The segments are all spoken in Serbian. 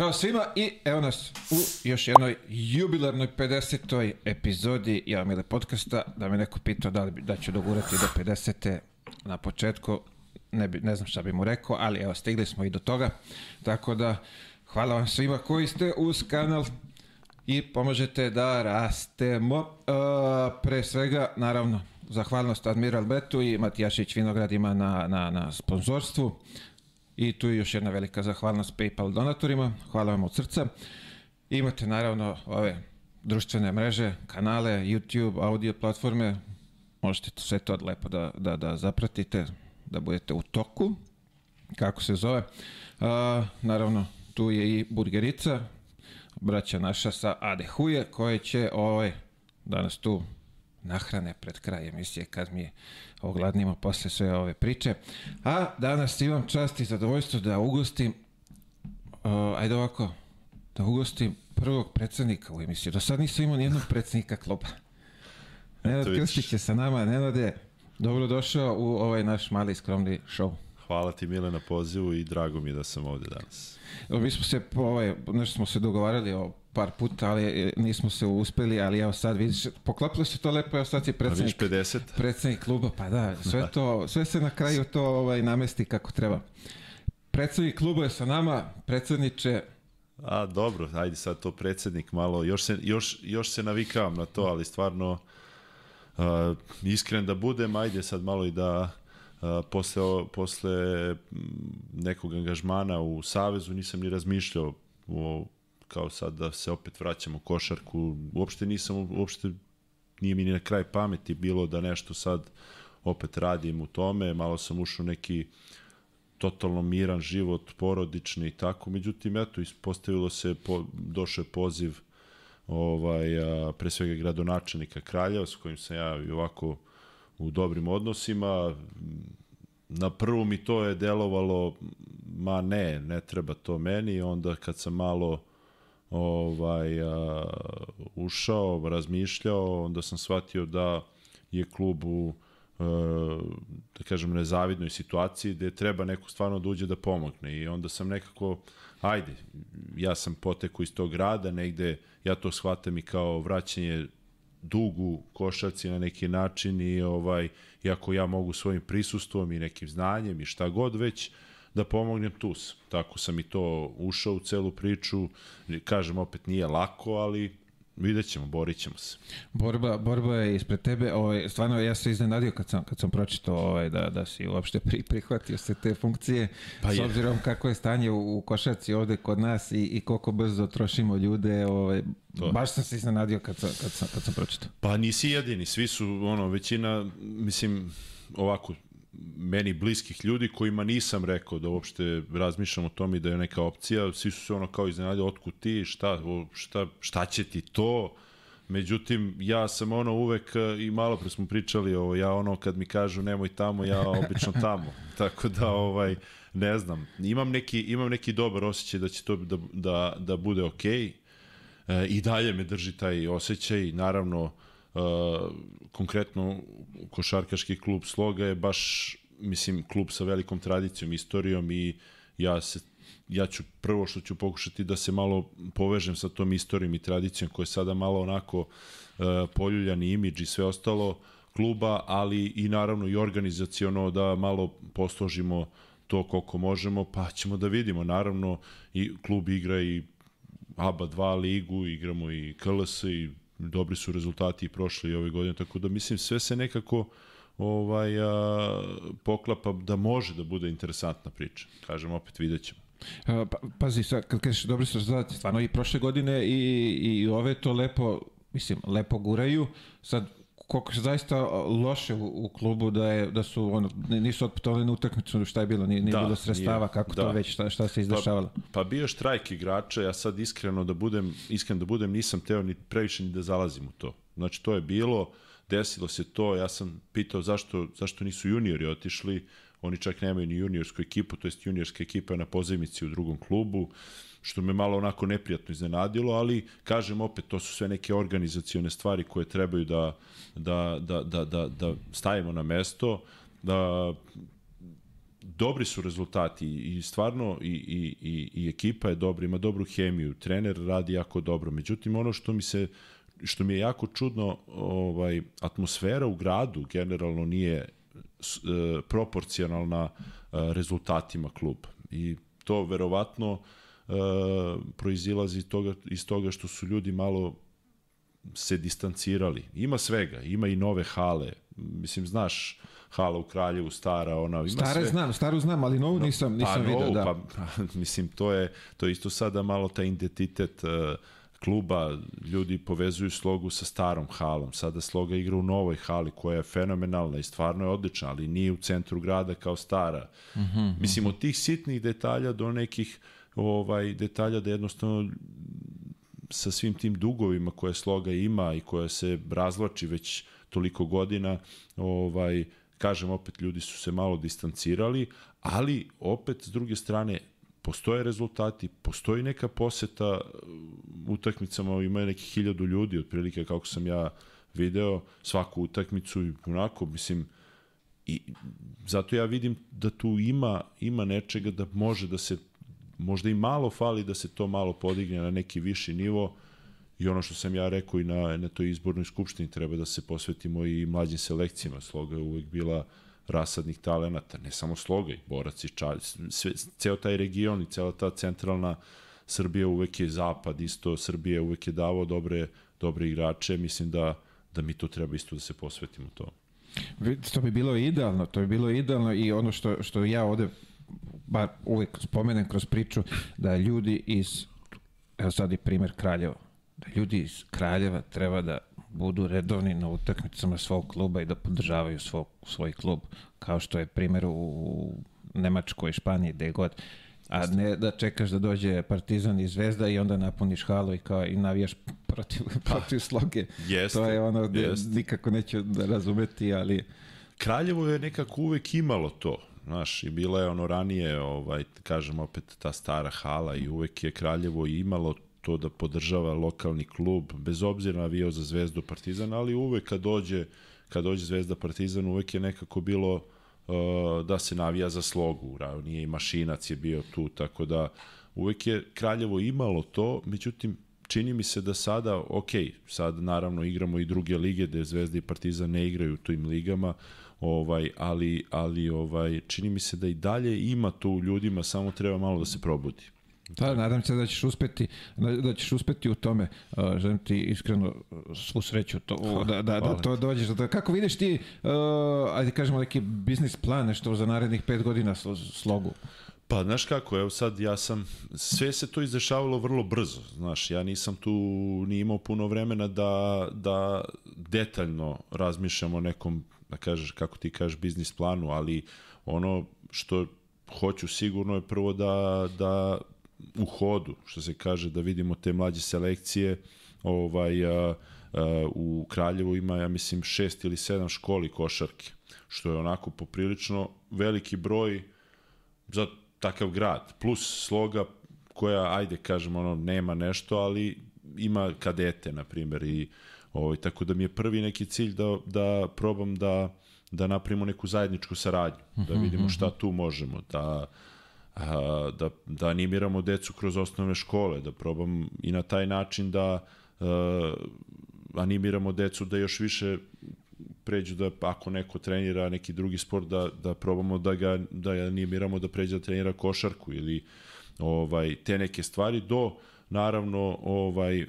Zdravo svima i evo nas u još jednoj jubilarnoj 50. epizodi Ja Mile podcasta. Da me neko pitao da, li, da ću dogurati do 50. na početku. Ne, bi, ne znam šta bi mu rekao, ali evo stigli smo i do toga. Tako da hvala vam svima koji ste uz kanal i pomožete da rastemo. Uh, pre svega, naravno, zahvalnost Admiral Betu i Matijašić Vinogradima na, na, na sponzorstvu. I tu je još jedna velika zahvalnost PayPal donatorima. Hvala vam od srca. Imate naravno ove društvene mreže, kanale, YouTube, audio platforme. Možete sve to lepo da, da, da zapratite, da budete u toku. Kako se zove? A, naravno, tu je i burgerica, braća naša sa Ade Huje, koje će ovaj, danas tu nahrane pred kraj emisije kad mi ogladnimo posle sve ove priče. A danas imam čast i zadovoljstvo da ugostim, uh, ajde ovako, da ugostim prvog predsednika u emisiji. Do sad nisam imao nijednog predsednika kluba. Nenad. Krstić je sa nama. Nenade, dobrodošao u ovaj naš mali skromni show. Hvala ti Mile na pozivu i drago mi je da sam ovde danas. Mi smo se, ovaj, nešto smo se dogovarali o par puta, ali e, nismo se uspeli, ali evo sad vidiš, poklopilo se to lepo, evo sad si predsednik, 50? predsednik kluba, pa da, sve to, sve se na kraju to ovaj, namesti kako treba. Predsednik kluba je sa nama, predsedniče, A dobro, ajde sad to predsednik malo, još se, još, još se navikavam na to, ali stvarno uh, iskren da budem, ajde sad malo i da posle, posle mm, nekog angažmana u Savezu nisam ni razmišljao o, kao sad da se opet vraćam u košarku, uopšte nisam, uopšte nije mi ni na kraj pameti bilo da nešto sad opet radim u tome, malo sam ušao neki totalno miran život, porodični i tako. Međutim, eto, ispostavilo se, po, došao je poziv ovaj, a, pre svega gradonačelnika Kraljeva, s kojim sam ja i ovako u dobrim odnosima. Na prvu mi to je delovalo, ma ne, ne treba to meni. Onda kad sam malo ovaj, a, ušao, razmišljao, onda sam shvatio da je klub u e, da kažem nezavidnoj situaciji gde treba neko stvarno da uđe da pomogne i onda sam nekako ajde, ja sam potekao iz tog grada, negde ja to shvatam i kao vraćanje dugu košarci na neki način i ovaj iako ja mogu svojim prisustvom i nekim znanjem i šta god već da pomognem tu. Tako sam i to ušao u celu priču. Kažem opet nije lako, ali vidjet ćemo, borit ćemo se. borba, borba je ispred tebe. Ovaj, stvarno, ja se iznenadio kad sam, kad sam pročitao ovaj, da, da si uopšte pri, prihvatio se te funkcije, Pa s je. obzirom kako je stanje u, u košarci ovde kod nas i, i koliko brzo trošimo ljude. Ovaj, To. baš sam se iznenadio kad sam, kad sam, kad sam pročitao. Pa nisi jedini, svi su, ono, većina, mislim, ovako, meni bliskih ljudi kojima nisam rekao da uopšte razmišljam o tome i da je neka opcija, svi su se ono kao iznenadili, otkud ti, šta, šta, šta će ti to, Međutim, ja sam ono uvek, i malo pre smo pričali, ovo, ja ono kad mi kažu nemoj tamo, ja obično tamo. Tako da, ovaj, ne znam, imam neki, imam neki dobar osjećaj da će to da, da, da bude okej. E, I dalje me drži taj osjećaj, naravno, konkretno košarkaški klub Sloga je baš, mislim, klub sa velikom tradicijom, istorijom i ja se ja ću prvo što ću pokušati da se malo povežem sa tom istorijom i tradicijom koja je sada malo onako e, poljuljani imidž i sve ostalo kluba, ali i naravno i organizaciono da malo posložimo to koliko možemo, pa ćemo da vidimo. Naravno, i klub igra i ABA 2 ligu, igramo i KLS i dobri su rezultati i prošle i ove godine, tako da mislim sve se nekako ovaj a, poklapa da može da bude interesantna priča. Kažem opet vidjet ćemo. Pa, pazi, sad, kad kažeš dobri su rezultati, stvarno i prošle godine i, i ove to lepo, mislim, lepo guraju. Sad, koliko se zaista loše u, u klubu da je da su ono nisu otputovali na utakmicu šta je bilo nije, nije Da, bilo sredstava nije, kako da. to već šta, šta se izdešavalo Pa, pa bio je štrajk igrača, ja sad iskreno da budem, iskren da budem, nisam teo ni previše ni da zalazim u to. Znači to je bilo, desilo se to, ja sam pitao zašto, zašto nisu juniori otišli, oni čak nemaju ni juniorsku ekipu, to jest juniorska ekipa je na pozajmici u drugom klubu, što me malo onako neprijatno iznenadilo, ali kažem opet, to su sve neke organizacione stvari koje trebaju da, da, da, da, da, da stavimo na mesto, da dobri su rezultati i stvarno i, i, i, i ekipa je dobra, ima dobru hemiju, trener radi jako dobro. Međutim, ono što mi se što mi je jako čudno, ovaj atmosfera u gradu generalno nije e, proporcionalna e, rezultatima kluba. I to verovatno e, proizilazi iz toga, iz toga što su ljudi malo se distancirali. Ima svega, ima i nove hale. Mislim, znaš, hala u Kraljevu, stara, ona ima Stare sve. znam, staru znam, ali novu nisam, nisam pa, vidio, novu, da. Pa, mislim, to je, to je isto sada malo taj identitet uh, kluba, ljudi povezuju slogu sa starom halom. Sada sloga igra u novoj hali koja je fenomenalna i stvarno je odlična, ali nije u centru grada kao stara. Mm -hmm. Mislim, od tih sitnih detalja do nekih ovaj detalja da jednostavno sa svim tim dugovima koje sloga ima i koja se razloči već toliko godina, ovaj kažem opet ljudi su se malo distancirali, ali opet s druge strane postoje rezultati, postoji neka poseta utakmicama, ima neki hiljadu ljudi, otprilike kako sam ja video svaku utakmicu i onako, mislim, i zato ja vidim da tu ima, ima nečega da može da se, možda i malo fali da se to malo podigne na neki viši nivo i ono što sam ja rekao i na, na toj izbornoj skupštini treba da se posvetimo i mlađim selekcijama. Sloga je uvek bila rasadnih talenata, ne samo Sloga, i Borac i Čalj, sve, ceo taj region i cela ta centralna Srbija uvek je zapad, isto Srbija uvek je davao dobre, dobre igrače, mislim da, da mi to treba isto da se posvetimo to. To bi bilo idealno, to bi bilo idealno i ono što, što ja ovde bar uvek spomenem kroz priču, da ljudi iz, evo sad i primer Kraljeva, da ljudi iz Kraljeva treba da budu redovni na utakmicama svog kluba i da podržavaju svog, svoj klub, kao što je primjer u Nemačkoj, Španiji, gde god. A ne da čekaš da dođe Partizan i Zvezda i onda napuniš halu i kao i navijaš protiv, pa, protiv sloge. Jeste, to je ono gde jeste. nikako neću da razumeti, ali... Kraljevo je nekako uvek imalo to. Znaš, i bila je ono ranije, ovaj, kažem opet, ta stara hala i uvek je Kraljevo imalo to da podržava lokalni klub, bez obzira navio za Zvezdu Partizan, ali uvek kad dođe, kad dođe Zvezda Partizan, uvek je nekako bilo uh, da se navija za slogu, nije i Mašinac je bio tu, tako da uvek je Kraljevo imalo to, međutim, čini mi se da sada, ok, sad naravno igramo i druge lige gde Zvezda i Partizan ne igraju u tim ligama, ovaj ali ali ovaj čini mi se da i dalje ima to u ljudima samo treba malo da se probudi Da, nadam se da ćeš uspeti, da ćeš uspeti u tome. Uh, želim ti iskreno svu sreću to, da, da, da to dođeš. Da, kako vidiš ti, uh, ajde kažemo neki biznis plan nešto za narednih pet godina slogu? Pa, znaš kako, evo sad ja sam, sve se to izdešavalo vrlo brzo, znaš, ja nisam tu ni imao puno vremena da, da detaljno razmišljam o nekom, da kažeš, kako ti kažeš, biznis planu, ali ono što hoću sigurno je prvo da, da u hodu, što se kaže, da vidimo te mlađe selekcije. Ovaj, a, a, u Kraljevu ima, ja mislim, šest ili sedam školi košarke, što je onako poprilično veliki broj za takav grad. Plus sloga koja, ajde kažemo, ono, nema nešto, ali ima kadete, na primjer, i ovaj, tako da mi je prvi neki cilj da, da probam da da napravimo neku zajedničku saradnju, da mhm, vidimo šta mhm. tu možemo, da a, da, da animiramo decu kroz osnovne škole, da probam i na taj način da a, animiramo decu da još više pređu da ako neko trenira neki drugi sport da, da probamo da ga da animiramo da pređe da trenira košarku ili ovaj te neke stvari do naravno ovaj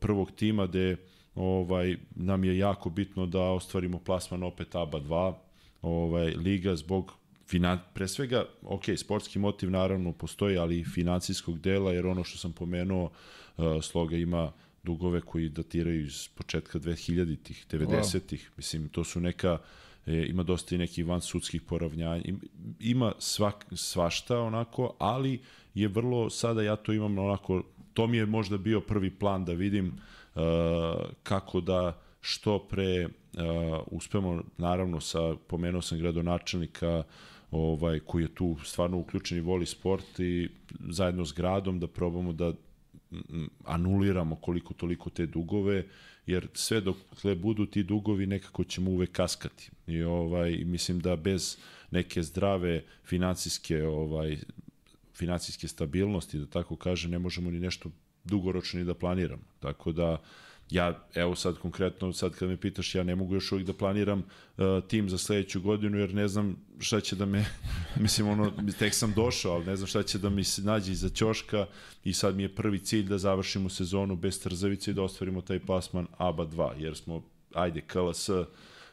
prvog tima gde ovaj nam je jako bitno da ostvarimo plasman opet ABA 2 ovaj liga zbog finan, pre svega, ok, sportski motiv naravno postoji, ali i financijskog dela, jer ono što sam pomenuo, uh, Sloga ima dugove koji datiraju iz početka 2000-ih, 90-ih, wow. mislim, to su neka, e, ima dosta i nekih van sudskih poravnjanja, ima svak, svašta onako, ali je vrlo, sada ja to imam onako, to mi je možda bio prvi plan da vidim kako da što pre uh, uspemo, naravno, sa, pomenuo sam gradonačelnika, ovaj koji je tu stvarno uključen i voli sport i zajedno s gradom da probamo da anuliramo koliko toliko te dugove, jer sve dok budu ti dugovi nekako ćemo uvek kaskati. I ovaj mislim da bez neke zdrave financijske ovaj financijske stabilnosti, da tako kaže, ne možemo ni nešto dugoročno ni da planiramo. Tako da ja, evo sad konkretno, sad kad me pitaš, ja ne mogu još uvijek da planiram uh, tim za sledeću godinu, jer ne znam šta će da me, mislim, ono, tek sam došao, ali ne znam šta će da mi se nađe iza ćoška i sad mi je prvi cilj da završimo sezonu bez trzavice i da ostvarimo taj plasman ABA 2, jer smo, ajde, KLS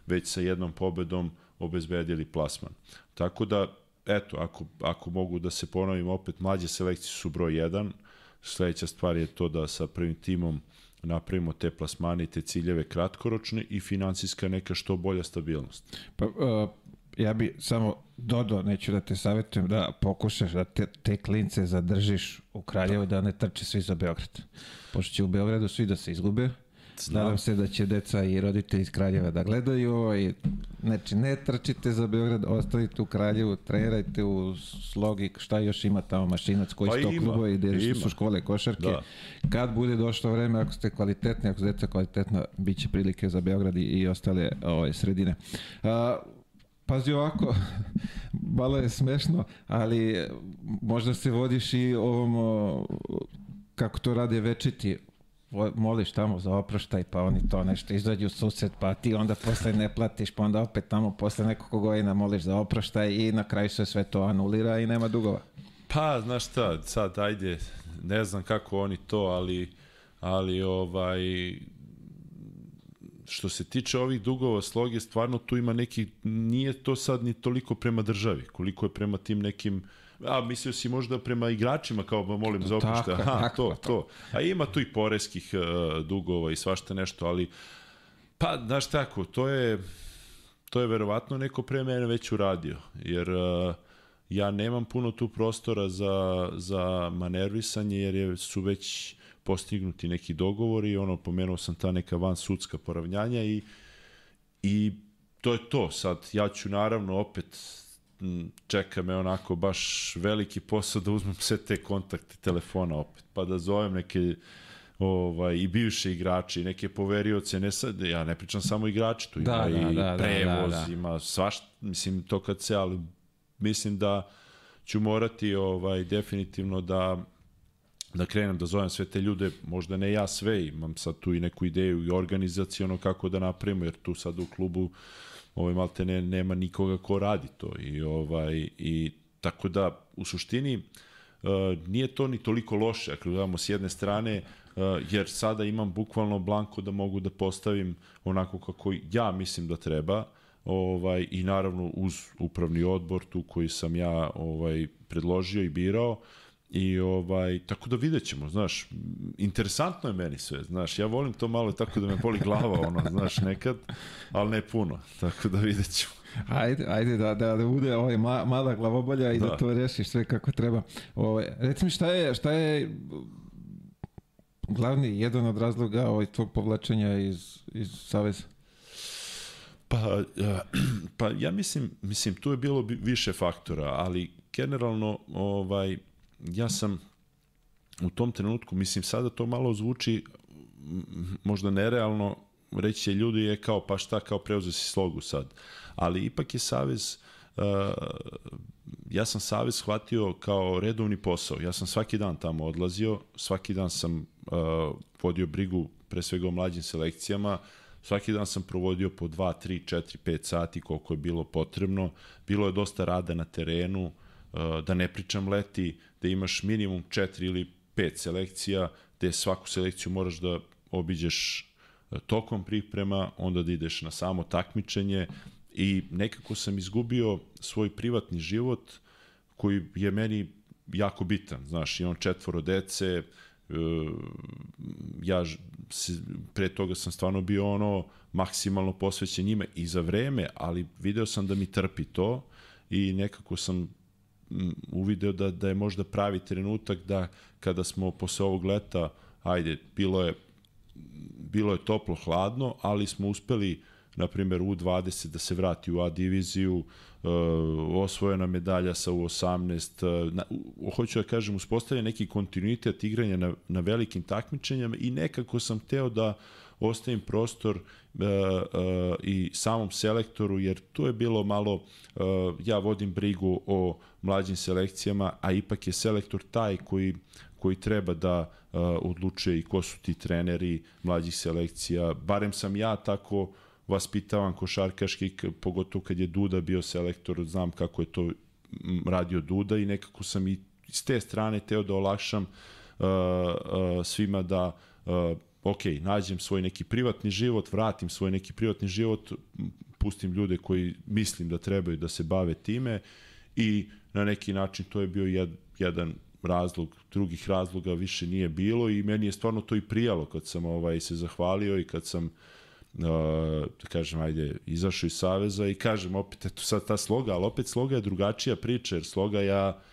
već sa jednom pobedom obezbedili plasman. Tako da, eto, ako, ako mogu da se ponovim opet, mlađe selekcije su broj 1, sledeća stvar je to da sa prvim timom napravimo te plasmane i te ciljeve kratkoročne i financijska neka što bolja stabilnost. Pa, uh, ja bi samo dodao, neću da te savjetujem, da pokušaš da te, te klince zadržiš u Kraljevu, da. da ne trče svi za Beograd. Pošto će u Beogradu svi da se izgube, Znam. Nadam se da će deca i roditelji iz Kraljeva da gledaju ovo i znači ne trčite za Beograd, ostavite u Kraljevu, trenirajte u slogi, šta još ima tamo mašinac, koji pa sto klubovi gde su škole košarke. Da. Kad bude došlo vreme, ako ste kvalitetni, ako ste deca kvalitetna, bit će prilike za Beograd i ostale ove, sredine. A, Pazi ovako, malo je smešno, ali možda se vodiš i ovom, kako to rade večiti, moliš tamo za oproštaj, pa oni to nešto izađu susret, pa ti onda posle ne platiš, pa onda opet tamo posle nekog godina moliš za oproštaj i na kraju se sve to anulira i nema dugova. Pa, znaš šta, sad ajde, ne znam kako oni to, ali, ali ovaj, što se tiče ovih dugova sloge, stvarno tu ima neki, nije to sad ni toliko prema državi, koliko je prema tim nekim uh, A, mislio si možda prema igračima, kao ba molim za opušte. Aha, tako, to, to. A ima tu i poreskih uh, dugova i svašta nešto, ali pa, znaš tako, to je to je verovatno neko pre mene već uradio, jer uh, ja nemam puno tu prostora za, za manervisanje, jer je, su već postignuti neki dogovori, ono, pomenuo sam ta neka van sudska poravnjanja i, i to je to. Sad, ja ću naravno opet čeka me onako baš veliki posao da uzmem sve te kontakte telefona opet, pa da zovem neke ovaj, i bivše igrači, neke poverioce, ne sad, ja ne pričam samo igrači, tu da, ima da, i da, prevoz, da, da, da. ima svašta, mislim, to kad se, ali mislim da ću morati ovaj, definitivno da da krenem da zovem sve te ljude, možda ne ja sve, imam sad tu i neku ideju i organizacijono kako da napravimo, jer tu sad u klubu ovaj malte ne, nema nikoga ko radi to i ovaj i tako da u suštini uh, nije to ni toliko loše ako gledamo s jedne strane uh, jer sada imam bukvalno blanko da mogu da postavim onako kako ja mislim da treba ovaj i naravno uz upravni odbor tu koji sam ja ovaj predložio i birao uh, I ovaj, tako da vidjet ćemo, znaš, interesantno je meni sve, znaš, ja volim to malo tako da me boli glava, ono, znaš, nekad, ali ne puno, tako da vidjet ćemo. Ajde, ajde da, da, da bude ovaj ma, mala glavobolja i da. da to rešiš sve kako treba. Ovaj, reci mi šta je, šta je glavni, jedan od razloga ovaj, tvog povlačenja iz, iz Saveza? Pa, pa ja mislim, mislim, tu je bilo više faktora, ali generalno, ovaj, ja sam u tom trenutku, mislim sada to malo zvuči možda nerealno, reći će ljudi je kao pa šta kao preuzeo si slogu sad. Ali ipak je Savez uh, ja sam Savez shvatio kao redovni posao. Ja sam svaki dan tamo odlazio, svaki dan sam uh, vodio brigu pre svega o mlađim selekcijama, svaki dan sam provodio po 2, 3, 4, 5 sati koliko je bilo potrebno. Bilo je dosta rada na terenu, da ne pričam leti, da imaš minimum četiri ili pet selekcija, gde svaku selekciju moraš da obiđeš e, tokom priprema, onda da ideš na samo takmičenje i nekako sam izgubio svoj privatni život koji je meni jako bitan, znaš, imam četvoro dece, e, ja pre toga sam stvarno bio ono maksimalno posvećen njima i za vreme, ali video sam da mi trpi to i nekako sam uvideo da, da je možda pravi trenutak da kada smo posle ovog leta, ajde, bilo je bilo je toplo hladno, ali smo uspeli na primjer U20 da se vrati u A diviziju, uh, osvojena medalja sa U18, uh, na, hoću da kažem, uspostavlja neki kontinuitet igranja na, na velikim takmičenjama i nekako sam teo da ostavim prostor uh, uh, i samom selektoru, jer tu je bilo malo, uh, ja vodim brigu o mlađim selekcijama, a ipak je selektor taj koji koji treba da uh, odlučuje i ko su ti treneri mlađih selekcija. Barem sam ja tako vaspitavan košarkaški, pogotovo kad je Duda bio selektor, znam kako je to radio Duda i nekako sam i s te strane teo da olakšam uh, uh, svima da uh, ok, nađem svoj neki privatni život, vratim svoj neki privatni život, pustim ljude koji mislim da trebaju da se bave time i na neki način to je bio jed, jedan razlog, drugih razloga više nije bilo i meni je stvarno to i prijalo kad sam ovaj se zahvalio i kad sam uh, da kažem, ajde, izašao iz Saveza i kažem, opet, eto sad ta sloga, ali opet sloga je drugačija priča, jer sloga ja uh,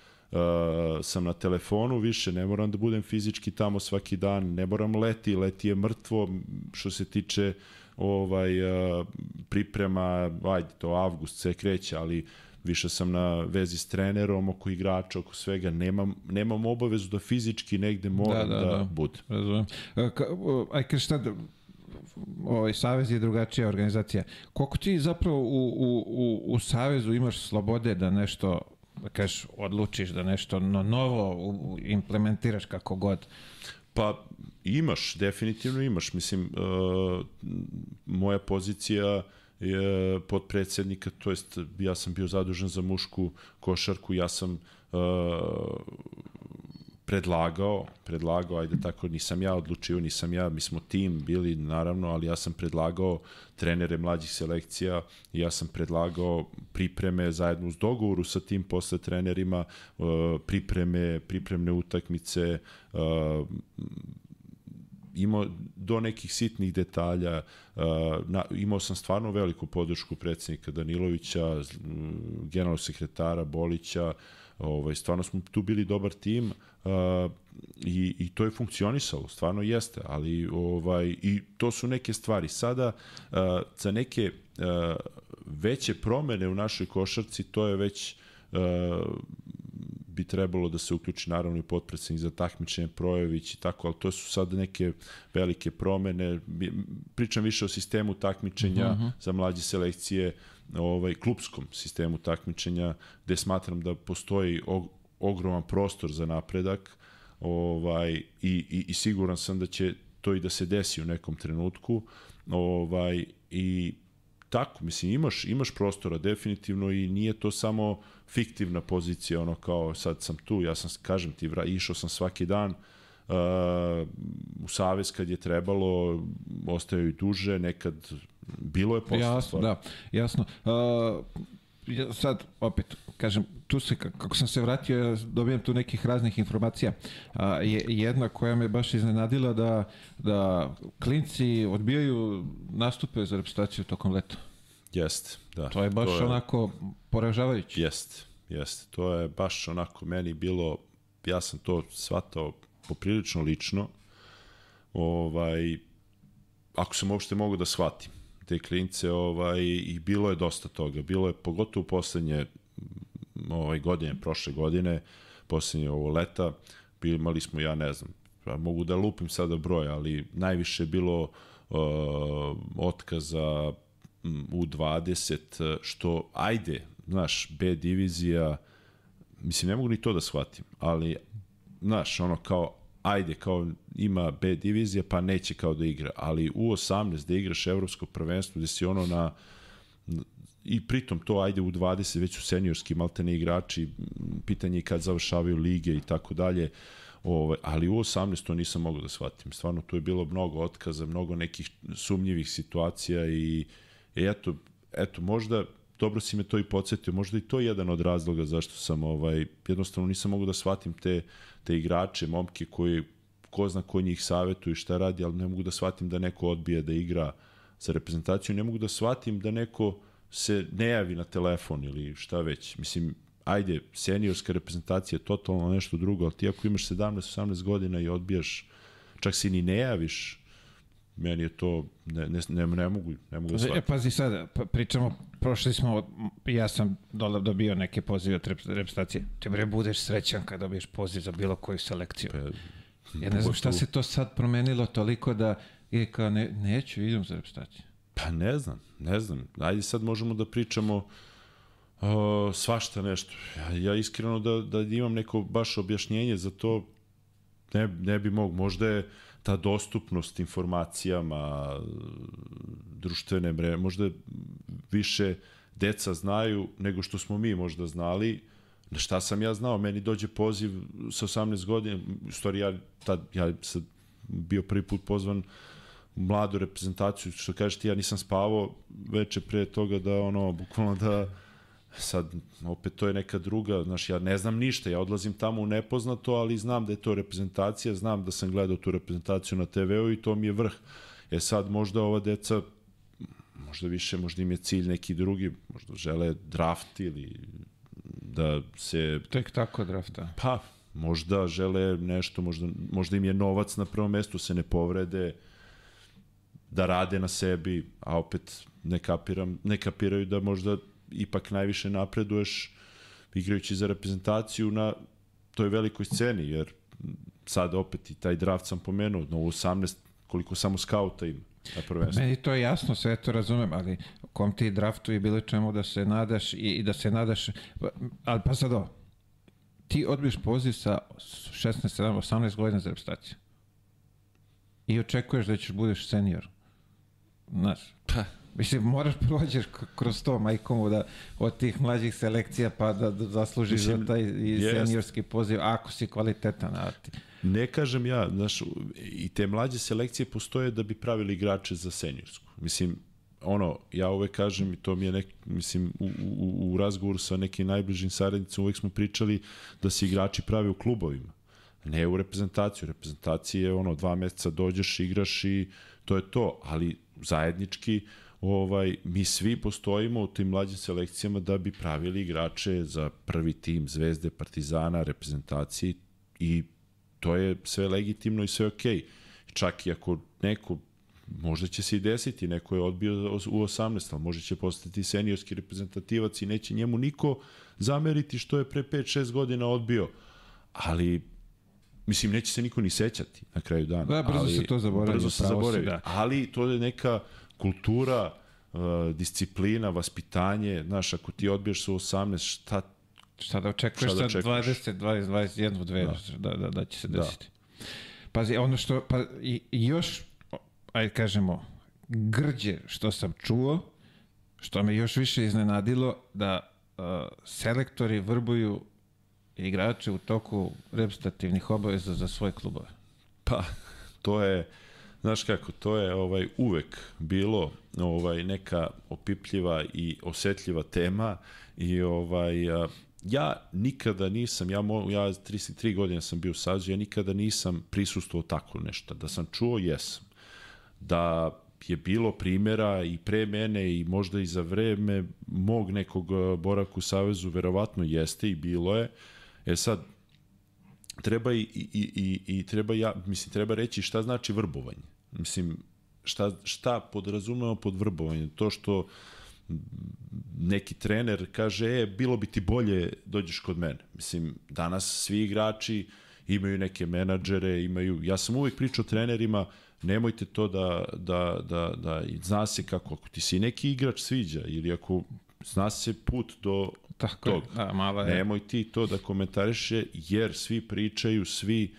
sam na telefonu više, ne moram da budem fizički tamo svaki dan, ne moram leti, leti je mrtvo što se tiče ovaj uh, priprema, ajde, to avgust se kreće, ali uh, više sam na vezi s trenerom, oko igrača, oko svega, nemam, nemam obavezu da fizički negde moram da, da, da, da. budem. Razumem. E, ka, aj, kaže šta, ovaj savez je drugačija organizacija. Koliko ti zapravo u, u, u, u savezu imaš slobode da nešto da kažeš, odlučiš da nešto no, novo implementiraš kako god? Pa imaš, definitivno imaš. Mislim, uh, moja pozicija je podpredsednika, to jest ja sam bio zadužen za mušku košarku, ja sam uh, predlagao, predlagao, ajde tako, nisam ja odlučio, nisam ja, mi smo tim bili naravno, ali ja sam predlagao trenere mlađih selekcija, ja sam predlagao pripreme zajedno uz dogovoru sa tim posle trenerima, uh, pripreme, pripremne utakmice, uh, imao do nekih sitnih detalja, na, imao sam stvarno veliku podršku predsednika Danilovića, generalnog sekretara Bolića, ovaj, stvarno smo tu bili dobar tim uh, i, i to je funkcionisalo, stvarno jeste, ali ovaj, i to su neke stvari. Sada uh, za neke uh, veće promene u našoj košarci, to je već uh, bi trebalo da se uključi naravno i potpredsednik za takmičenje Projević i tako, ali to su sad neke velike promene. Pričam više o sistemu takmičenja uh mhm, -huh. Mhm. za mlađe selekcije, ovaj klubskom sistemu takmičenja gde smatram da postoji og, ogroman prostor za napredak ovaj i, i, i siguran sam da će to i da se desi u nekom trenutku ovaj i tako mislim imaš imaš prostora definitivno i nije to samo fiktivna pozicija, ono kao sad sam tu, ja sam, kažem ti, vra, išao sam svaki dan, uh, u savez kad je trebalo, ostaju i duže, nekad bilo je posle. Jasno, stvar. da, jasno. Uh, sad, opet, kažem, tu se, kako sam se vratio, dobijem tu nekih raznih informacija. A, je, jedna koja me baš iznenadila da, da klinci odbijaju nastupe za reprezentaciju tokom leta. Jeste, da. To je baš to je, onako poražavajuće. Jeste, jeste. To je baš onako meni bilo, ja sam to shvatao poprilično lično, ovaj, ako sam uopšte mogu da shvatim te klince, ovaj, i bilo je dosta toga. Bilo je, pogotovo poslednje ovaj, godine, prošle godine, poslednje ovo leta, imali smo, ja ne znam, pa mogu da lupim sada broj, ali najviše je bilo uh, otkaza u 20, što ajde, znaš, B divizija, mislim, ne mogu ni to da shvatim, ali, znaš, ono kao, ajde, kao ima B divizija, pa neće kao da igra, ali u 18 da igraš evropsko prvenstvo, gde si ono na, i pritom to ajde u 20 već su seniorski maltene igrači, pitanje je kad završavaju lige i tako dalje, Ovaj, ali u 18 to nisam mogao da shvatim. Stvarno tu je bilo mnogo otkaza, mnogo nekih sumnjivih situacija i E, eto, eto, možda dobro si me to i podsjetio, možda i to je jedan od razloga zašto sam ovaj jednostavno nisam mogu da shvatim te te igrače, momke koji ko zna ko njih savetuje i šta radi, ali ne mogu da shvatim da neko odbije da igra za reprezentaciju, ne mogu da shvatim da neko se ne javi na telefon ili šta već. Mislim, ajde, seniorska reprezentacija je totalno nešto drugo, ali ti ako imaš 17-18 godina i odbijaš, čak si ni ne javiš, meni je to, ne, ne, ne, ne mogu, ne mogu da E, shvatim. pazi sad, pa- pričamo, prošli smo, ja sam dole dobio neke pozive od rep- reprezentacije. Ti bre budeš srećan kad dobiješ poziv za bilo koju selekciju. Pa, Ja ne znam šta se to sad promenilo toliko da je kao ne, neću, idem za reprezentaciju. Pa ne znam, ne znam. Ajde sad možemo da pričamo uh, svašta nešto. Ja, ja iskreno da, da imam neko baš objašnjenje za to ne, ne bi mogu. Možda je ta dostupnost informacijama, društvene mreže, možda više deca znaju nego što smo mi možda znali. Na šta sam ja znao? Meni dođe poziv sa 18 godina, u stvari ja, tad, ja sam bio prvi put pozvan mladu reprezentaciju, što kažeš ti, ja nisam spavao veče pre toga da ono, bukvalno da sad opet to je neka druga, znaš, ja ne znam ništa, ja odlazim tamo u nepoznato, ali znam da je to reprezentacija, znam da sam gledao tu reprezentaciju na TV-u i to mi je vrh. E sad možda ova deca možda više, možda im je cilj neki drugi, možda žele draft ili da se Tek tako drafta. Pa, možda žele nešto, možda, možda im je novac na prvom mestu, se ne povrede, da rade na sebi, a opet ne, kapiram, ne kapiraju da možda ipak najviše napreduješ igrajući za reprezentaciju na toj velikoj sceni, jer sad opet i taj draft sam pomenuo, na 18, koliko samo skauta ima na prvenstvu. Meni to je jasno, sve to razumem, ali kom ti draftu i bilo čemu da se nadaš i, i da se nadaš, ali pa sad ovo, ti odbiješ poziv sa 16, 17, 18 godina za reprezentaciju i očekuješ da ćeš budeš senior. Znaš, Pa, Mislim, moraš prođeš k- kroz to, majkomu, da od tih mlađih selekcija pa da, da zaslužiš Mislim, za taj i seniorski poziv, ako si kvalitetan. A ti, Ne kažem ja, znaš, i te mlađe selekcije postoje da bi pravili igrače za seniorsku. Mislim, ono, ja uvek kažem i to mi je nek, mislim, u, u, u razgovoru sa nekim najbližim saradnicima uvek smo pričali da se igrači prave u klubovima, ne u reprezentaciju. Reprezentacija je ono, dva meseca dođeš, igraš i to je to, ali zajednički ovaj, mi svi postojimo u tim mlađim selekcijama da bi pravili igrače za prvi tim Zvezde, Partizana, reprezentaciji i to je sve legitimno i sve okej. Okay. Čak i ako neko možda će se i desiti, neko je odbio u 18, ali možda će postati seniorski reprezentativac i neće njemu niko zameriti što je pre 5-6 godina odbio. Ali mislim neće se niko ni sećati na kraju dana. Da, brzo ali, se to zaboravlja, Brzo se zaboravi. da. Ali to je neka kultura, uh, disciplina, vaspitanje, znaš, ako ti odbiješ sa 18, šta šta da očekuješ Šta da očekuješ? 20, 20, 21, 2, da. Da, da, će se Da. desiti. Pazi, ono što, pa i, i još, ajde kažemo, grđe što sam čuo, što me još više iznenadilo, da uh, selektori vrbuju igrače u toku reprezentativnih obaveza za svoje klubove. Pa, to je, znaš kako, to je ovaj uvek bilo ovaj neka opipljiva i osetljiva tema i ovaj ja nikada nisam, ja, mo, ja 33 godine sam bio u Savzu, ja nikada nisam prisustvovao tako nešto. Da sam čuo, jesam. Da je bilo primjera i pre mene i možda i za vreme mog nekog boravka u Savezu, verovatno jeste i bilo je. E sad, treba i, i, i, i treba ja, mislim, treba reći šta znači vrbovanje. Mislim, šta, šta podrazumemo pod vrbovanje? To što neki trener kaže, e, bilo bi ti bolje dođeš kod mene. Mislim, danas svi igrači imaju neke menadžere, imaju, ja sam uvijek pričao trenerima, nemojte to da, da, da, da zna se kako, ako ti se neki igrač sviđa ili ako zna se put do Tako je, tog. da, malo je. Nemoj ti to da komentariše, jer svi pričaju, svi,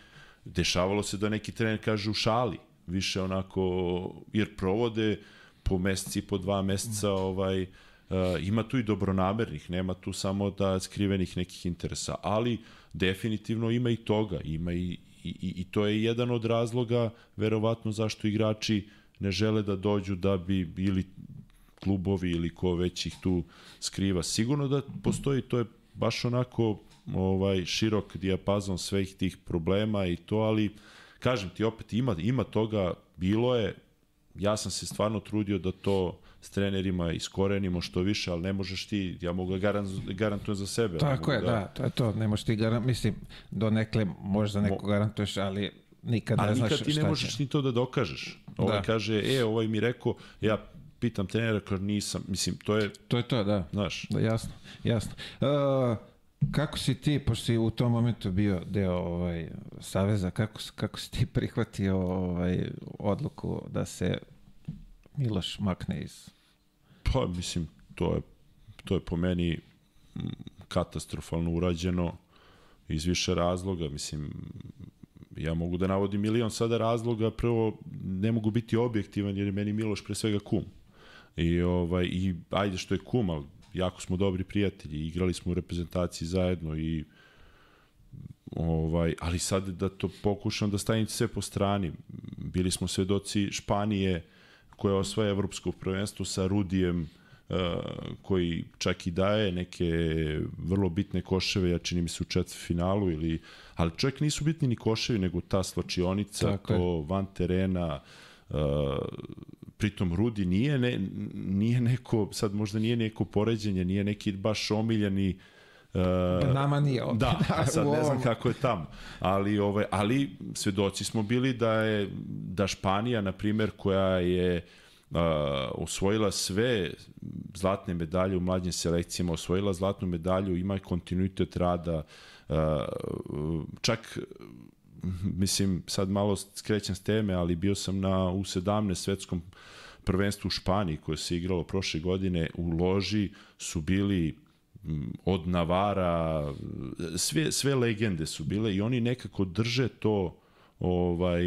dešavalo se da neki trener kaže u šali, više onako, jer provode po meseci, po dva meseca, ovaj, uh, ima tu i dobronamernih, nema tu samo da skrivenih nekih interesa, ali definitivno ima i toga, ima i, i, i, to je jedan od razloga, verovatno, zašto igrači ne žele da dođu da bi bili klubovi ili ko već ih tu skriva. Sigurno da postoji, to je baš onako ovaj širok dijapazon svih tih problema i to, ali kažem ti opet ima, ima toga, bilo je, ja sam se stvarno trudio da to s trenerima iskorenimo što više, ali ne možeš ti, ja mogu da garant, garantujem za sebe. Tako je, da, to je to. Ne možeš ti garant, mislim, do nekle možda neko garantuješ, ali nikad ne Ali znaš nikad ti ne možeš ni to da dokažeš. Ovaj Da. kaže, e, ovaj mi rekao, ja pitam trenera, kaže nisam. Mislim, to je, To je to, da. znaš, Da, jasno, jasno. Uh, kako si ti, pošto si u tom momentu bio deo ovaj, Saveza, kako, kako si ti prihvatio ovaj, odluku da se Miloš makne iz... Pa, mislim, to je, to je po meni mm, katastrofalno urađeno iz više razloga. Mislim, ja mogu da navodim milion sada razloga. Prvo, ne mogu biti objektivan jer je meni Miloš pre svega kum. I, ovaj, i ajde što je kum, ali jako smo dobri prijatelji. Igrali smo u reprezentaciji zajedno i ovaj, ali sad da to pokušam da stavim sve po strani. Bili smo svedoci Španije koja osvaja evropsko prvenstvo sa Rudijem uh, koji čak i daje neke vrlo bitne koševe, ja čini mi se u četvrtfinalu ili ali čak nisu bitni ni koševi, nego ta slačionica, Tako je. to van terena, uh, pritom Rudi nije, ne, nije neko, sad možda nije neko poređenje, nije neki baš omiljeni uh, Nama nije ovdje. Da, a sad ne znam kako je tamo. Ali, ovaj, ali svedoci smo bili da je da Španija, na primjer, koja je uh, osvojila sve zlatne medalje u mlađim selekcijama, osvojila zlatnu medalju, ima kontinuitet rada, uh, čak mislim, sad malo skrećem s teme, ali bio sam na U17 svetskom prvenstvu u Španiji koje se igralo prošle godine u loži su bili od Navara sve, sve legende su bile i oni nekako drže to ovaj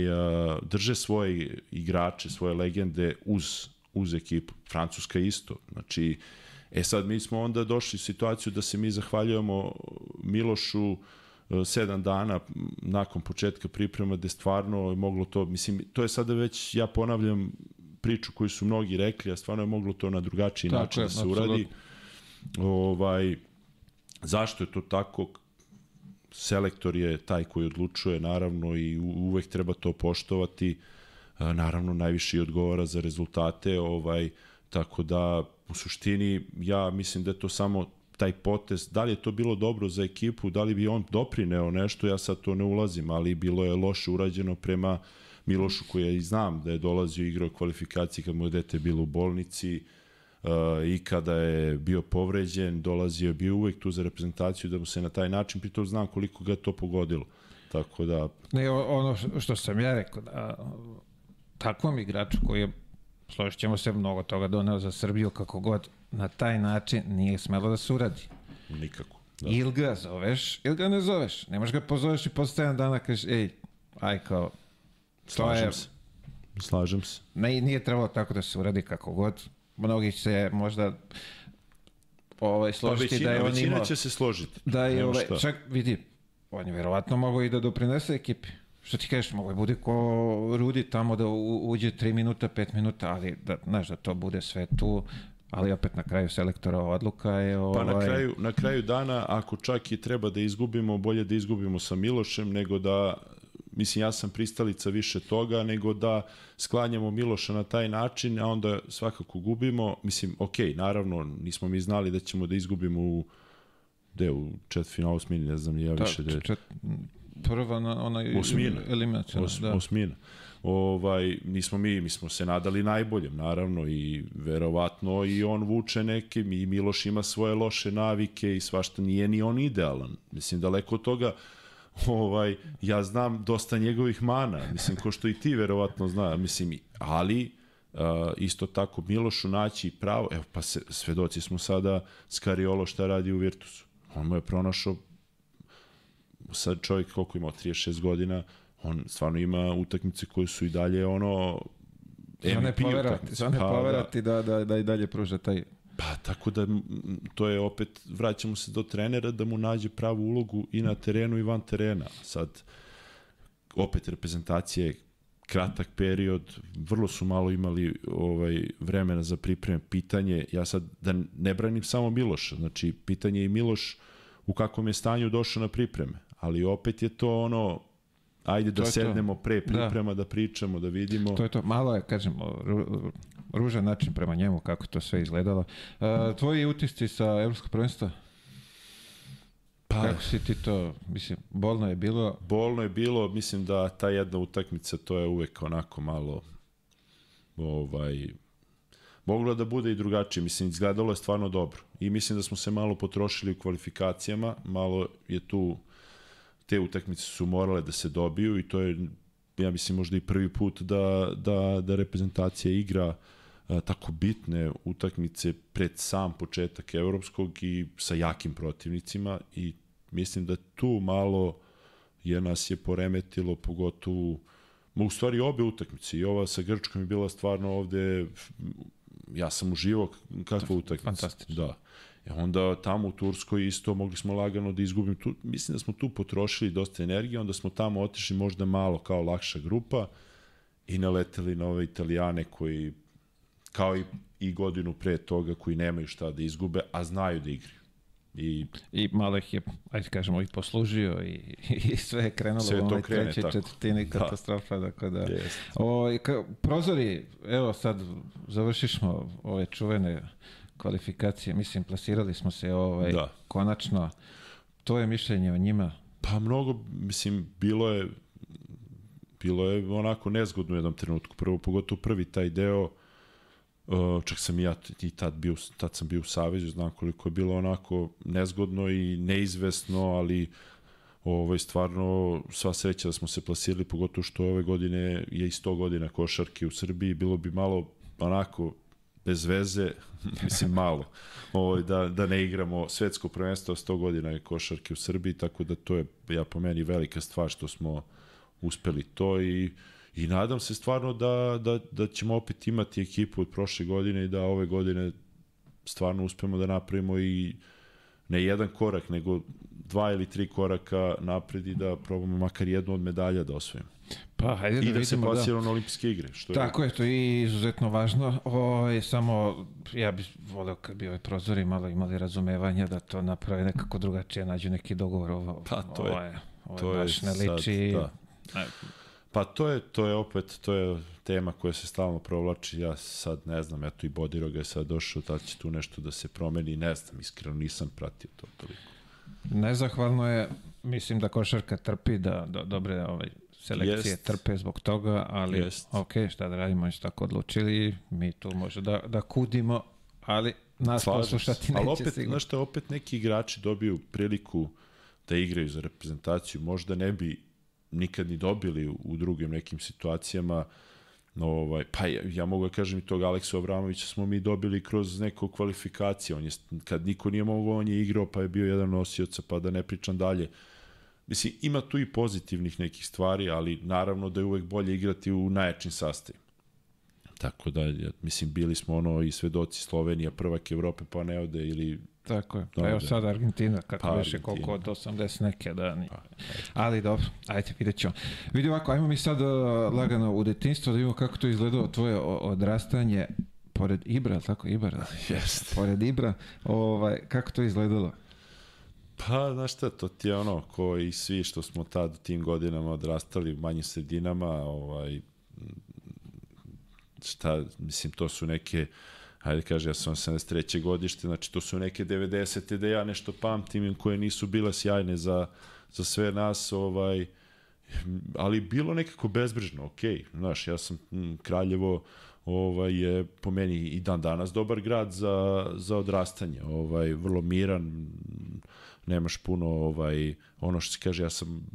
drže svoje igrače, svoje legende uz uz ekipu. Francuska isto. Znači e sad mi smo onda došli u situaciju da se mi zahvaljujemo Milošu sedam dana nakon početka priprema gde stvarno je moglo to, mislim, to je sada već, ja ponavljam priču koju su mnogi rekli, a stvarno je moglo to na drugačiji Tako način je, da se apsolutno. uradi. Ovaj, zašto je to tako? Selektor je taj koji odlučuje, naravno, i uvek treba to poštovati. A, Naravno, najviše i odgovara za rezultate, ovaj, tako da, u suštini, ja mislim da je to samo taj potez, da li je to bilo dobro za ekipu, da li bi on doprineo nešto, ja sad to ne ulazim, ali bilo je loše urađeno prema Milošu koji ja i znam da je dolazio igrao kvalifikacije kad mu je dete bilo u bolnici, uh, i kada je bio povređen, dolazio je bio uvek tu za reprezentaciju da mu se na taj način, pritom znam koliko ga to pogodilo. Tako da, Ne, ono što sam ja rekao, da takvom igraču koji je, složit ćemo se, mnogo toga doneo za Srbiju, kako god, na taj način nije smelo da se uradi. nikako. Da. Ili ga zoveš, ili ga ne zoveš. Ne možeš ga pozoveš i posle 7 dana kažeš, ej, aj kao, Slažem je- se. Slažem se. ne, nije trebalo tako da se uradi kako god. Mnogi će možda ovaj, Pa složiti većina, da je on većina imao... će se složiti. Da je ovaj, čak vidi, on je verovatno mogao i da doprinese ekipi. Što ti kažeš, mogao je bude ko Rudi tamo da u- uđe 3 minuta, 5 minuta, ali da, znaš, da to bude sve tu, ali opet na kraju selektora odluka je... Pa Ovaj, na kraju, na kraju dana, ako čak i treba da izgubimo, bolje da izgubimo sa Milošem, nego da, mislim, ja sam pristalica više toga, nego da sklanjamo Miloša na taj način, a onda svakako gubimo. Mislim, ok, naravno, nismo mi znali da ćemo da izgubimo u gde, u četvrtfinalu osmini, ne znam ja ta, više da čet, prva na ona Osmina. eliminacija. Os, da. osmina. Ovaj, nismo mi, mi smo se nadali najboljem, naravno, i verovatno i on vuče neke, i Miloš ima svoje loše navike i svašta nije ni on idealan. Mislim, daleko od toga, ovaj, ja znam dosta njegovih mana, mislim, ko što i ti verovatno zna, mislim, ali uh, isto tako Milošu naći pravo, evo pa se, svedoci smo sada Skariolo šta radi u Virtusu. On mu je pronašao sad čovjek koliko ima, 36 godina, on stvarno ima utakmice koje su i dalje ono Za ne MVP poverati, za ne Pa, poverati da, da, da i dalje pruža taj... Pa tako da to je opet, vraćamo se do trenera da mu nađe pravu ulogu i na terenu i van terena. Sad, opet reprezentacije kratak period, vrlo su malo imali ovaj vremena za pripreme. Pitanje, ja sad da ne branim samo Miloša, znači pitanje je i Miloš u kakvom je stanju došao na pripreme, ali opet je to ono ajde da To to. sednemo pre priprema, da. da pričamo, da vidimo. To je to, malo je, kažem, ru, ružan način prema njemu, kako to sve izgledalo. Uh, tvoji utisci sa Evropskog prvenstva? Pa, Kako si ti to, mislim, bolno je bilo? Bolno je bilo, mislim da ta jedna utakmica, to je uvek onako malo, ovaj, moglo da bude i drugačije. Mislim, izgledalo je stvarno dobro. I mislim da smo se malo potrošili u kvalifikacijama, malo je tu, te utakmice su morale da se dobiju i to je, ja mislim, možda i prvi put da, da, da reprezentacija igra a, tako bitne utakmice pred sam početak evropskog i sa jakim protivnicima i mislim da tu malo je nas je poremetilo pogotovo u stvari obe utakmice i ova sa Grčkom je bila stvarno ovde ja sam uživao kakva utakmica. Fantastično. Da. E onda tamo u Turskoj isto mogli smo lagano da izgubimo tu, mislim da smo tu potrošili dosta energije, onda smo tamo otišli možda malo kao lakša grupa i naleteli na ove Italijane koji kao i, i godinu pre toga koji nemaju šta da izgube, a znaju da igraju. I, I malo ih je, ajde kažemo, i poslužio i, i sve je krenulo sve u onoj trećoj četvrtini da. katastrofa. Da. Dakle, da. Yes. O, ka, prozori, evo sad završišmo ove čuvene kvalifikacije, mislim, plasirali smo se ovaj, da. konačno. To je mišljenje o njima? Pa mnogo, mislim, bilo je bilo je onako nezgodno u jednom trenutku. Prvo, pogotovo prvi taj deo, Uh, čak sam ja i tad, bio, tad sam bio u Savezu, znam koliko je bilo onako nezgodno i neizvesno, ali ovaj, stvarno sva sreća da smo se plasirali, pogotovo što ove godine je i 100 godina košarke u Srbiji, bilo bi malo onako bez veze, mislim malo, ovaj, da, da ne igramo svetsko prvenstvo 100 godina je košarke u Srbiji, tako da to je, ja po meni, velika stvar što smo uspeli to i I nadam se stvarno da, da, da ćemo opet imati ekipu od prošle godine i da ove godine stvarno uspemo da napravimo i ne jedan korak, nego dva ili tri koraka napred i da probamo makar jednu od medalja da osvojimo. Pa, hajde da I da, da se plasiramo da. na olimpijske igre. Što Tako je, to je izuzetno važno. O, je samo, ja bih voleo kad bi ove prozori malo imali razumevanja da to naprave nekako drugačije, nađu neki dogovor. Ovo, pa, to je, ovo je, ovo to je baš ne liči. Sad, da. Pa to je, to je opet, to je tema koja se stalno provlači, ja sad ne znam, eto i Bodiroga je sad došao, da će tu nešto da se promeni, ne znam, iskreno nisam pratio to toliko. Nezahvalno je, mislim da košarka trpi, da, da dobre ovaj, selekcije Jest. trpe zbog toga, ali Jest. ok, šta da radimo, oni su tako odlučili, mi tu može da, da kudimo, ali nas Slažem poslušati neće ali opet, sigurno. Znaš šta, opet neki igrači dobiju priliku da igraju za reprezentaciju, možda ne bi nikad ni dobili u drugim nekim situacijama. Ovaj, pa ja, ja mogu da kažem i tog Aleksa Abramovića smo mi dobili kroz neku kvalifikaciju. On je, kad niko nije mogao, on je igrao, pa je bio jedan nosioca, pa da ne pričam dalje. Mislim, ima tu i pozitivnih nekih stvari, ali naravno da je uvek bolje igrati u najjačim sastavima. Tako da, mislim, bili smo ono i svedoci Slovenija, prvak Evrope, pa ne ode, ili Tako je. Pa evo sad Argentina, kako pa, više koliko od 80 neke da. Pa, Ali dobro, ajde, vidjet ćemo. Vidi ovako, ajmo mi sad uh, lagano u detinstvo da vidimo kako to izgledalo tvoje odrastanje pored Ibra, tako Ibra? Jeste. Pored Ibra, ovaj, kako to izgledalo? Pa, znaš šta, to ti je ono, ko i svi što smo tad u tim godinama odrastali u manjim sredinama, ovaj, šta, mislim, to su neke hajde kaže, ja sam 83. godište, znači to su neke 90. da ja nešto pamtim koje nisu bile sjajne za, za sve nas, ovaj, ali bilo nekako bezbrižno, ok, znaš, ja sam m, Kraljevo, ovaj, je po meni i dan danas dobar grad za, za odrastanje, ovaj, vrlo miran, nemaš puno ovaj ono što se kaže ja sam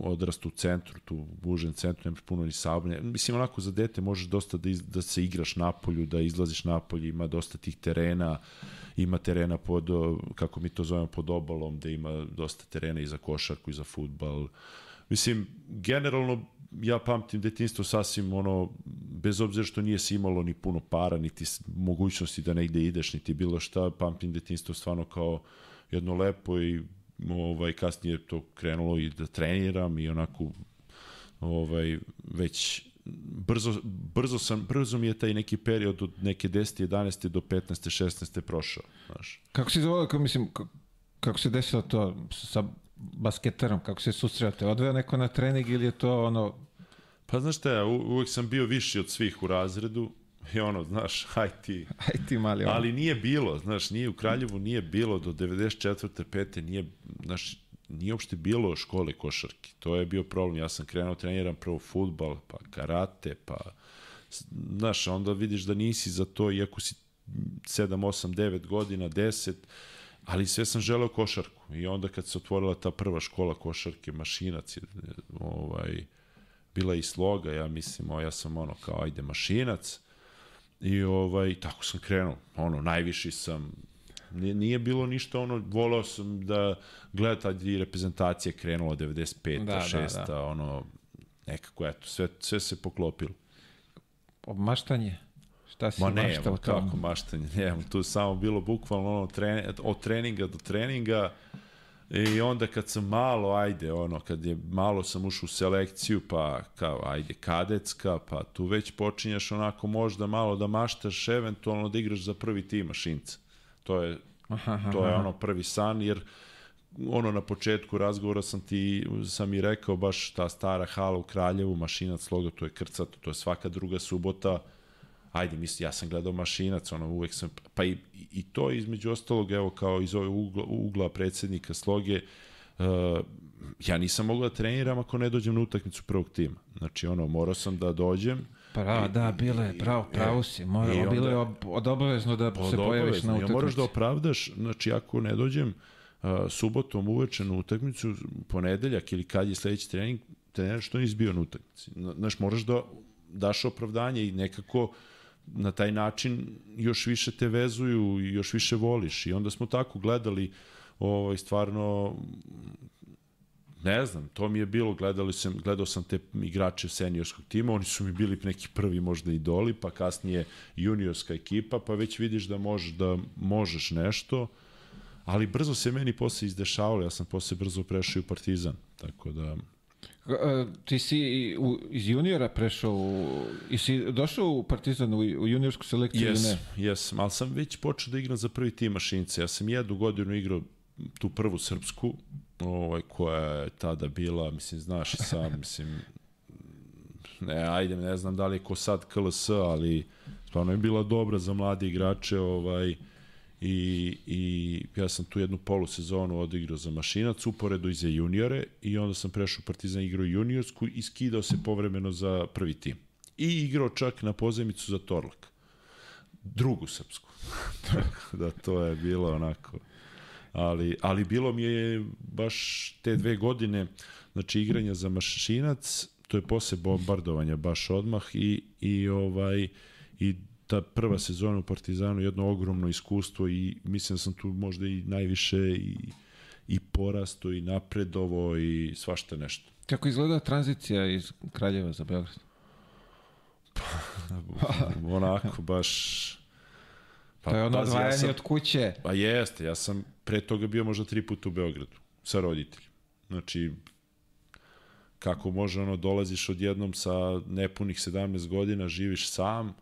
odrastao u centru, tu u užem centru, nemaš puno ni saobraćaja. Mislim onako za dete možeš dosta da iz, da se igraš na polju, da izlaziš na polje, ima dosta tih terena, ima terena pod kako mi to zovemo pod obalom, da ima dosta terena i za košarku i za fudbal. Mislim generalno ja pamtim detinstvo sasvim ono, bez obzira što nije se imalo ni puno para, niti mogućnosti da negde ideš, niti bilo šta, pamtim detinstvo stvarno kao jedno lepo i ovaj, kasnije to krenulo i da treniram i onako ovaj, već brzo, brzo, sam, brzo mi je taj neki period od neke 10. 11. do 15. 16. prošao. Znaš. Kako si zove, kako, mislim, kako se desilo to sa basketerom, kako se susreate? Odveo neko na trening ili je to ono... Pa znaš šta, uvek sam bio viši od svih u razredu, I ono, znaš, aj ti. Aj ti mali ono. Ali nije bilo, znaš, nije u Kraljevu nije bilo do 94. 5. nije, znaš, nije uopšte bilo škole košarke. To je bio problem. Ja sam krenuo treniram prvo futbal, pa karate, pa znaš, onda vidiš da nisi za to, iako si 7, 8, 9 godina, 10, ali sve sam želeo košarku. I onda kad se otvorila ta prva škola košarke, mašinac je, ovaj, bila i sloga, ja mislim, o, ja sam ono kao, ajde, mašinac, i ovaj, tako sam krenuo. Ono, najviši sam, Nije, nije bilo ništa ono, volao sam da gleda tad i reprezentacija krenula 95. Da, 6. Da, da. ono, nekako, eto, sve, sve se poklopilo. Maštanje? Šta si Ma ne, ma kako maštanje, ne, tu samo bilo bukvalno ono, tren, od treninga do treninga, I onda kad sam malo, ajde, ono, kad je malo sam ušao u selekciju, pa kao, ajde, kadetska, pa tu već počinješ onako možda malo da maštaš, eventualno da igraš za prvi tim mašinca. To je, aha, to je ono prvi san, jer ono na početku razgovora sam ti sam i rekao baš ta stara hala u Kraljevu, mašinac sloga, to je krcato, to je svaka druga subota, ajde, misli, ja sam gledao mašinac, ono, uvek sam, pa i, i to između ostalog, evo, kao iz ove ugla, ugla predsednika sloge, uh, ja nisam mogao da treniram ako ne dođem na utakmicu prvog tima. Znači, ono, morao sam da dođem, Pravo, da, bilo je, pravo, pravo si. Mora, onda, bilo je od obavezno da se pojaviš na utakmici. Ja moraš da opravdaš, znači ako ne dođem uh, subotom uveče na utakmicu, ponedeljak ili kad je sledeći trening, trener što nisi bio na utakmici. Znaš, moraš da daš opravdanje i nekako na taj način još više te vezuju i još više voliš. I onda smo tako gledali ovaj, stvarno ne znam, to mi je bilo, gledali sam, gledao sam te igrače seniorskog tima, oni su mi bili neki prvi možda idoli, pa kasnije juniorska ekipa, pa već vidiš da možeš da možeš nešto, ali brzo se meni posle izdešavalo, ja sam posle brzo prešao u Partizan, tako da... E, ti si u, iz juniora prešao u, i si došao u Partizan u, u juniorsku selekciju yes, ili ne? Jesam, ali sam već počeo da igram za prvi tim mašince. Ja sam jednu godinu igrao tu prvu srpsku, ovaj, koja je tada bila, mislim, znaš i sam, mislim, ne, ajde, ne znam da li je ko sad KLS, ali stvarno je bila dobra za mlade igrače, ovaj, i, i ja sam tu jednu polusezonu odigrao za mašinac, uporedu i za juniore, i onda sam prešao Partizan igrao juniorsku i skidao se povremeno za prvi tim. I igrao čak na pozemicu za Torlak. Drugu srpsku. da, to je bilo onako ali, ali bilo mi je baš te dve godine, znači igranja za mašinac, to je posle bombardovanja baš odmah i, i ovaj i ta prva sezona u Partizanu jedno ogromno iskustvo i mislim da sam tu možda i najviše i, i porasto i napredovo i svašta nešto. Kako izgleda tranzicija iz Kraljeva za Beograd? Pa, onako baš Pa, to je ono odvajanje ja sam, od kuće. Pa jeste, ja sam pre toga bio možda tri puta u Beogradu sa roditeljima. Znači, kako može ono, dolaziš odjednom sa nepunih 17 godina, živiš sam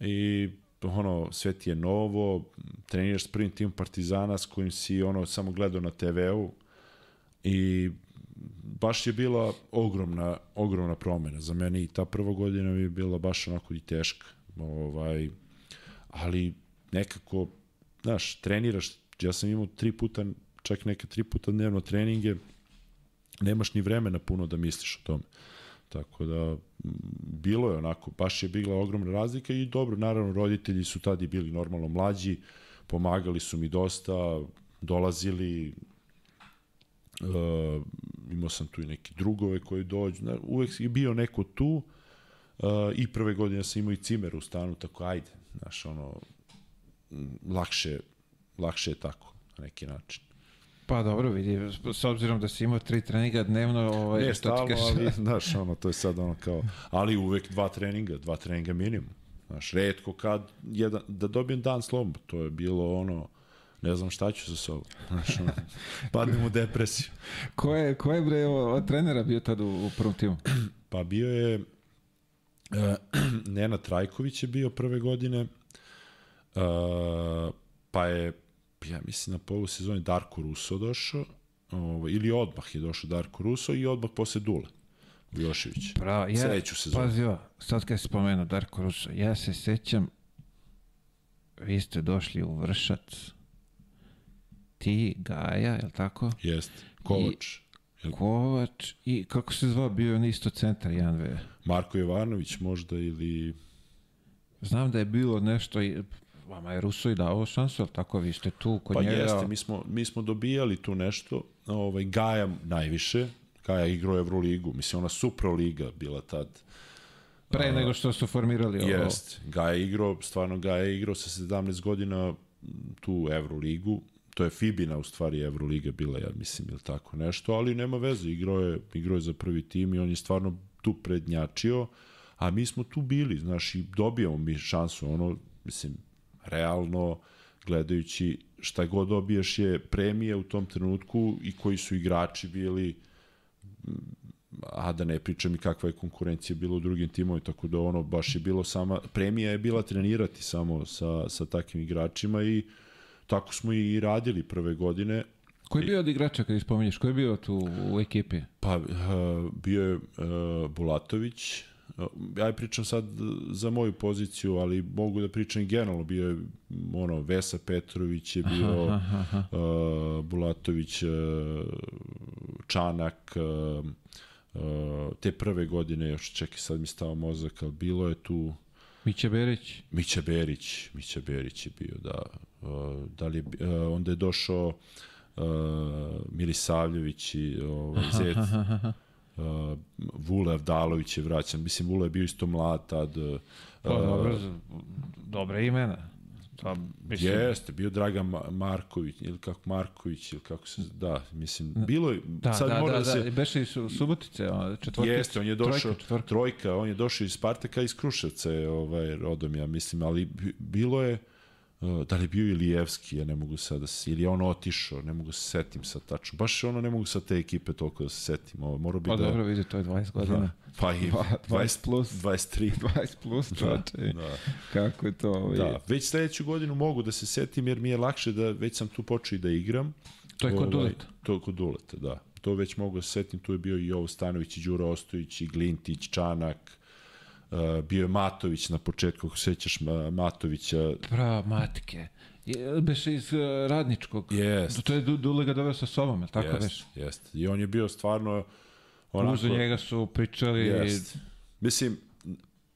i ono, sve ti je novo, treniraš s prvim tim Partizana s kojim si ono, samo gledao na TV-u i baš je bila ogromna, ogromna promena za mene i ta prva godina mi je bila baš onako i teška. Ovaj, ali nekako, znaš, treniraš, ja sam imao tri puta, čak neke tri puta dnevno treninge, nemaš ni vremena puno da misliš o tome. Tako da, bilo je onako, baš je bila ogromna razlika i dobro, naravno, roditelji su tada bili normalno mlađi, pomagali su mi dosta, dolazili, uh, imao sam tu i neke drugove koji dođu, uvek je bio neko tu, uh, i prve godine sam imao i cimer u stanu, tako ajde, znaš, ono, lakše, lakše je tako, na neki način. Pa dobro, vidi, s obzirom da si imao tri treninga dnevno, ovaj, ne, stalno, ti ali, znaš, ono, to je sad ono kao, ali uvek dva treninga, dva treninga minimum. Znaš, redko kad, jedan, da dobijem dan slobom, to je bilo ono, ne znam šta ću sa sobom. Znaš, ono, padnem u depresiju. ko je, ko je bre od trenera bio tad u, u prvom timu? Pa bio je, uh, Nena Trajković je bio prve godine, Uh, pa je, ja mislim, na polu sezoni Darko Russo došao, ovo, ili odmah je došao Darko Russo i odmah posle Dule. Jošević. Bravo, ja, Sledeću sezonu. Pazi ovo, sad kad spomenuo Darko Ruša, ja se sećam, vi ste došli u Vršac, ti, Gaja, je li tako? Jest. Kovač. Jel- Kovač i kako se zvao, bio on isto centar 1 Marko Jovanović možda ili... Znam da je bilo nešto, i, vama je Ruso i dao šansu, ali tako? Vi ste tu kod Pa njega. jeste, mi smo, mi smo dobijali tu nešto, ovaj, Gaja najviše, Gaja igrao Evroligu, mislim ona Supro Liga bila tad. Pre nego što su formirali ovo. Jest, Gaja igrao, stvarno Gaja igrao sa 17 godina tu Evroligu, to je Fibina u stvari Evroliga bila, ja mislim, ili tako nešto, ali nema veze, igrao je, igrao je za prvi tim i on je stvarno tu prednjačio, a mi smo tu bili, znaš, i dobijamo mi šansu, ono, mislim, realno, gledajući šta god dobiješ je premija u tom trenutku i koji su igrači bili a da ne pričam i kakva je konkurencija bila u drugim timovima, tako da ono baš je bilo sama, premija je bila trenirati samo sa, sa takvim igračima i tako smo i radili prve godine. Ko je bio od igrača kad ispominješ? Ko je bio tu u ekipi? Pa uh, bio je uh, Bulatović, ja pričam sad za moju poziciju, ali mogu da pričam generalno. Bio je ono, Vesa Petrović je bio, Aha, aha. uh, Bulatović, uh, Čanak, uh, uh, te prve godine, još čekaj sad mi stao mozak, ali bilo je tu Miće Berić. Mića Berić, Mića Berić je bio, da. Uh, da li je, uh, onda je došao uh, Milisavljević i ovaj, Zec, uh, Vule Avdalović je vraćan. Mislim, Vule je bio isto mlad tad. Uh, Pa, dobro, dobre imena. To, mislim, Jeste, bio Dragan Ma- Marković, ili kako Marković, ili kako se, da, mislim, bilo je, Da, sad da, mora da, da, da, se, beše iz Subotice, četvrtica. Jeste, on je došao, Trojka, trojka, on je došao iz Spartaka iz Kruševca je ovaj, rodom, ja mislim, ali bi- bilo je, da li je bio Ilijevski, ja ne mogu sada, se- ili je on otišao, ne mogu se setim sad tačno, baš ono ne mogu sa te ekipe toliko da se setim, ovo mora bi Pa da... dobro, vidi, to je 20 godina. Pa i Dva- 20 plus. 23. 20 plus, čoče. Da. Kako je to? ovaj, Da, već sledeću godinu mogu da se setim jer mi je lakše da već sam tu počeo i da igram. To je kod Ovaj, Duleta. To je kod Duleta, da. To već mogu da se setim, tu je bio i Jovo Stanović, i Đuro Ostojić, i Glintić, Čanak, uh, bio je Matović na početku, ako se sećaš Ma- Matovića, Prava matke. Je, beše iz uh, radničkog. Jest. To je Du- Dule ga doveo sa sobom, tako jest, veš? jest. I on je bio stvarno onako... Uzu njega su pričali... Jest. Mislim,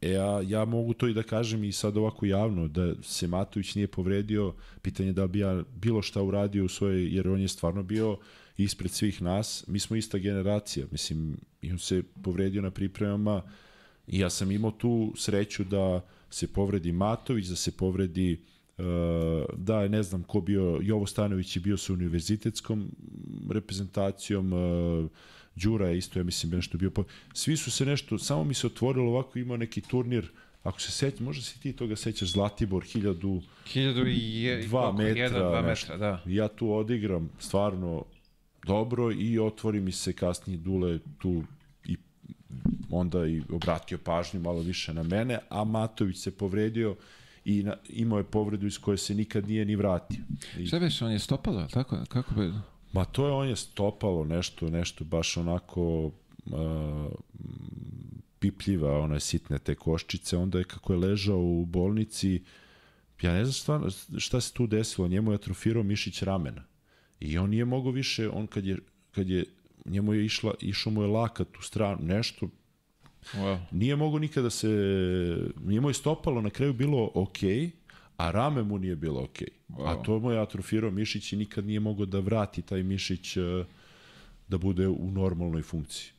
ja, ja mogu to i da kažem i sad ovako javno, da se Matović nije povredio, pitanje da bi ja bilo šta uradio u svojoj, jer on je stvarno bio ispred svih nas, mi smo ista generacija, mislim, i on se povredio na pripremama i ja sam imao tu sreću da se povredi Matović, da se povredi Uh, da, ne znam ko bio, Jovo Stanović je bio sa univerzitetskom reprezentacijom, uh, Đura je isto, ja mislim, nešto bio. Svi su se nešto, samo mi se otvorilo ovako, imao neki turnir, ako se seća, možda se ti toga sećaš, Zlatibor, 1000 Hiljadu i je, dva koliko? metra, Jedan, dva nešto. metra, da. ja tu odigram stvarno dobro i otvori mi se kasnije Dule tu onda i obratio pažnju malo više na mene, a Matović se povredio i na, imao je povredu iz koje se nikad nije ni vratio. I, Šta beše, on je stopalo, tako? Kako bi... ma to je, on je stopalo nešto, nešto baš onako uh, pipljiva, one sitne te koščice, onda je kako je ležao u bolnici, ja ne znam stvarno šta se tu desilo, njemu je atrofirao mišić ramena. I on nije mogao više, on kad je, kad je njemu je išla, išao mu je lakat u stranu, nešto, Wow. nije mogao nikada se, njemu je stopalo na kraju bilo ok, a rame mu nije bilo ok. A Wow. to mu je atrofirao mišić i nikad nije mogao da vrati taj mišić eh, da bude u normalnoj funkciji.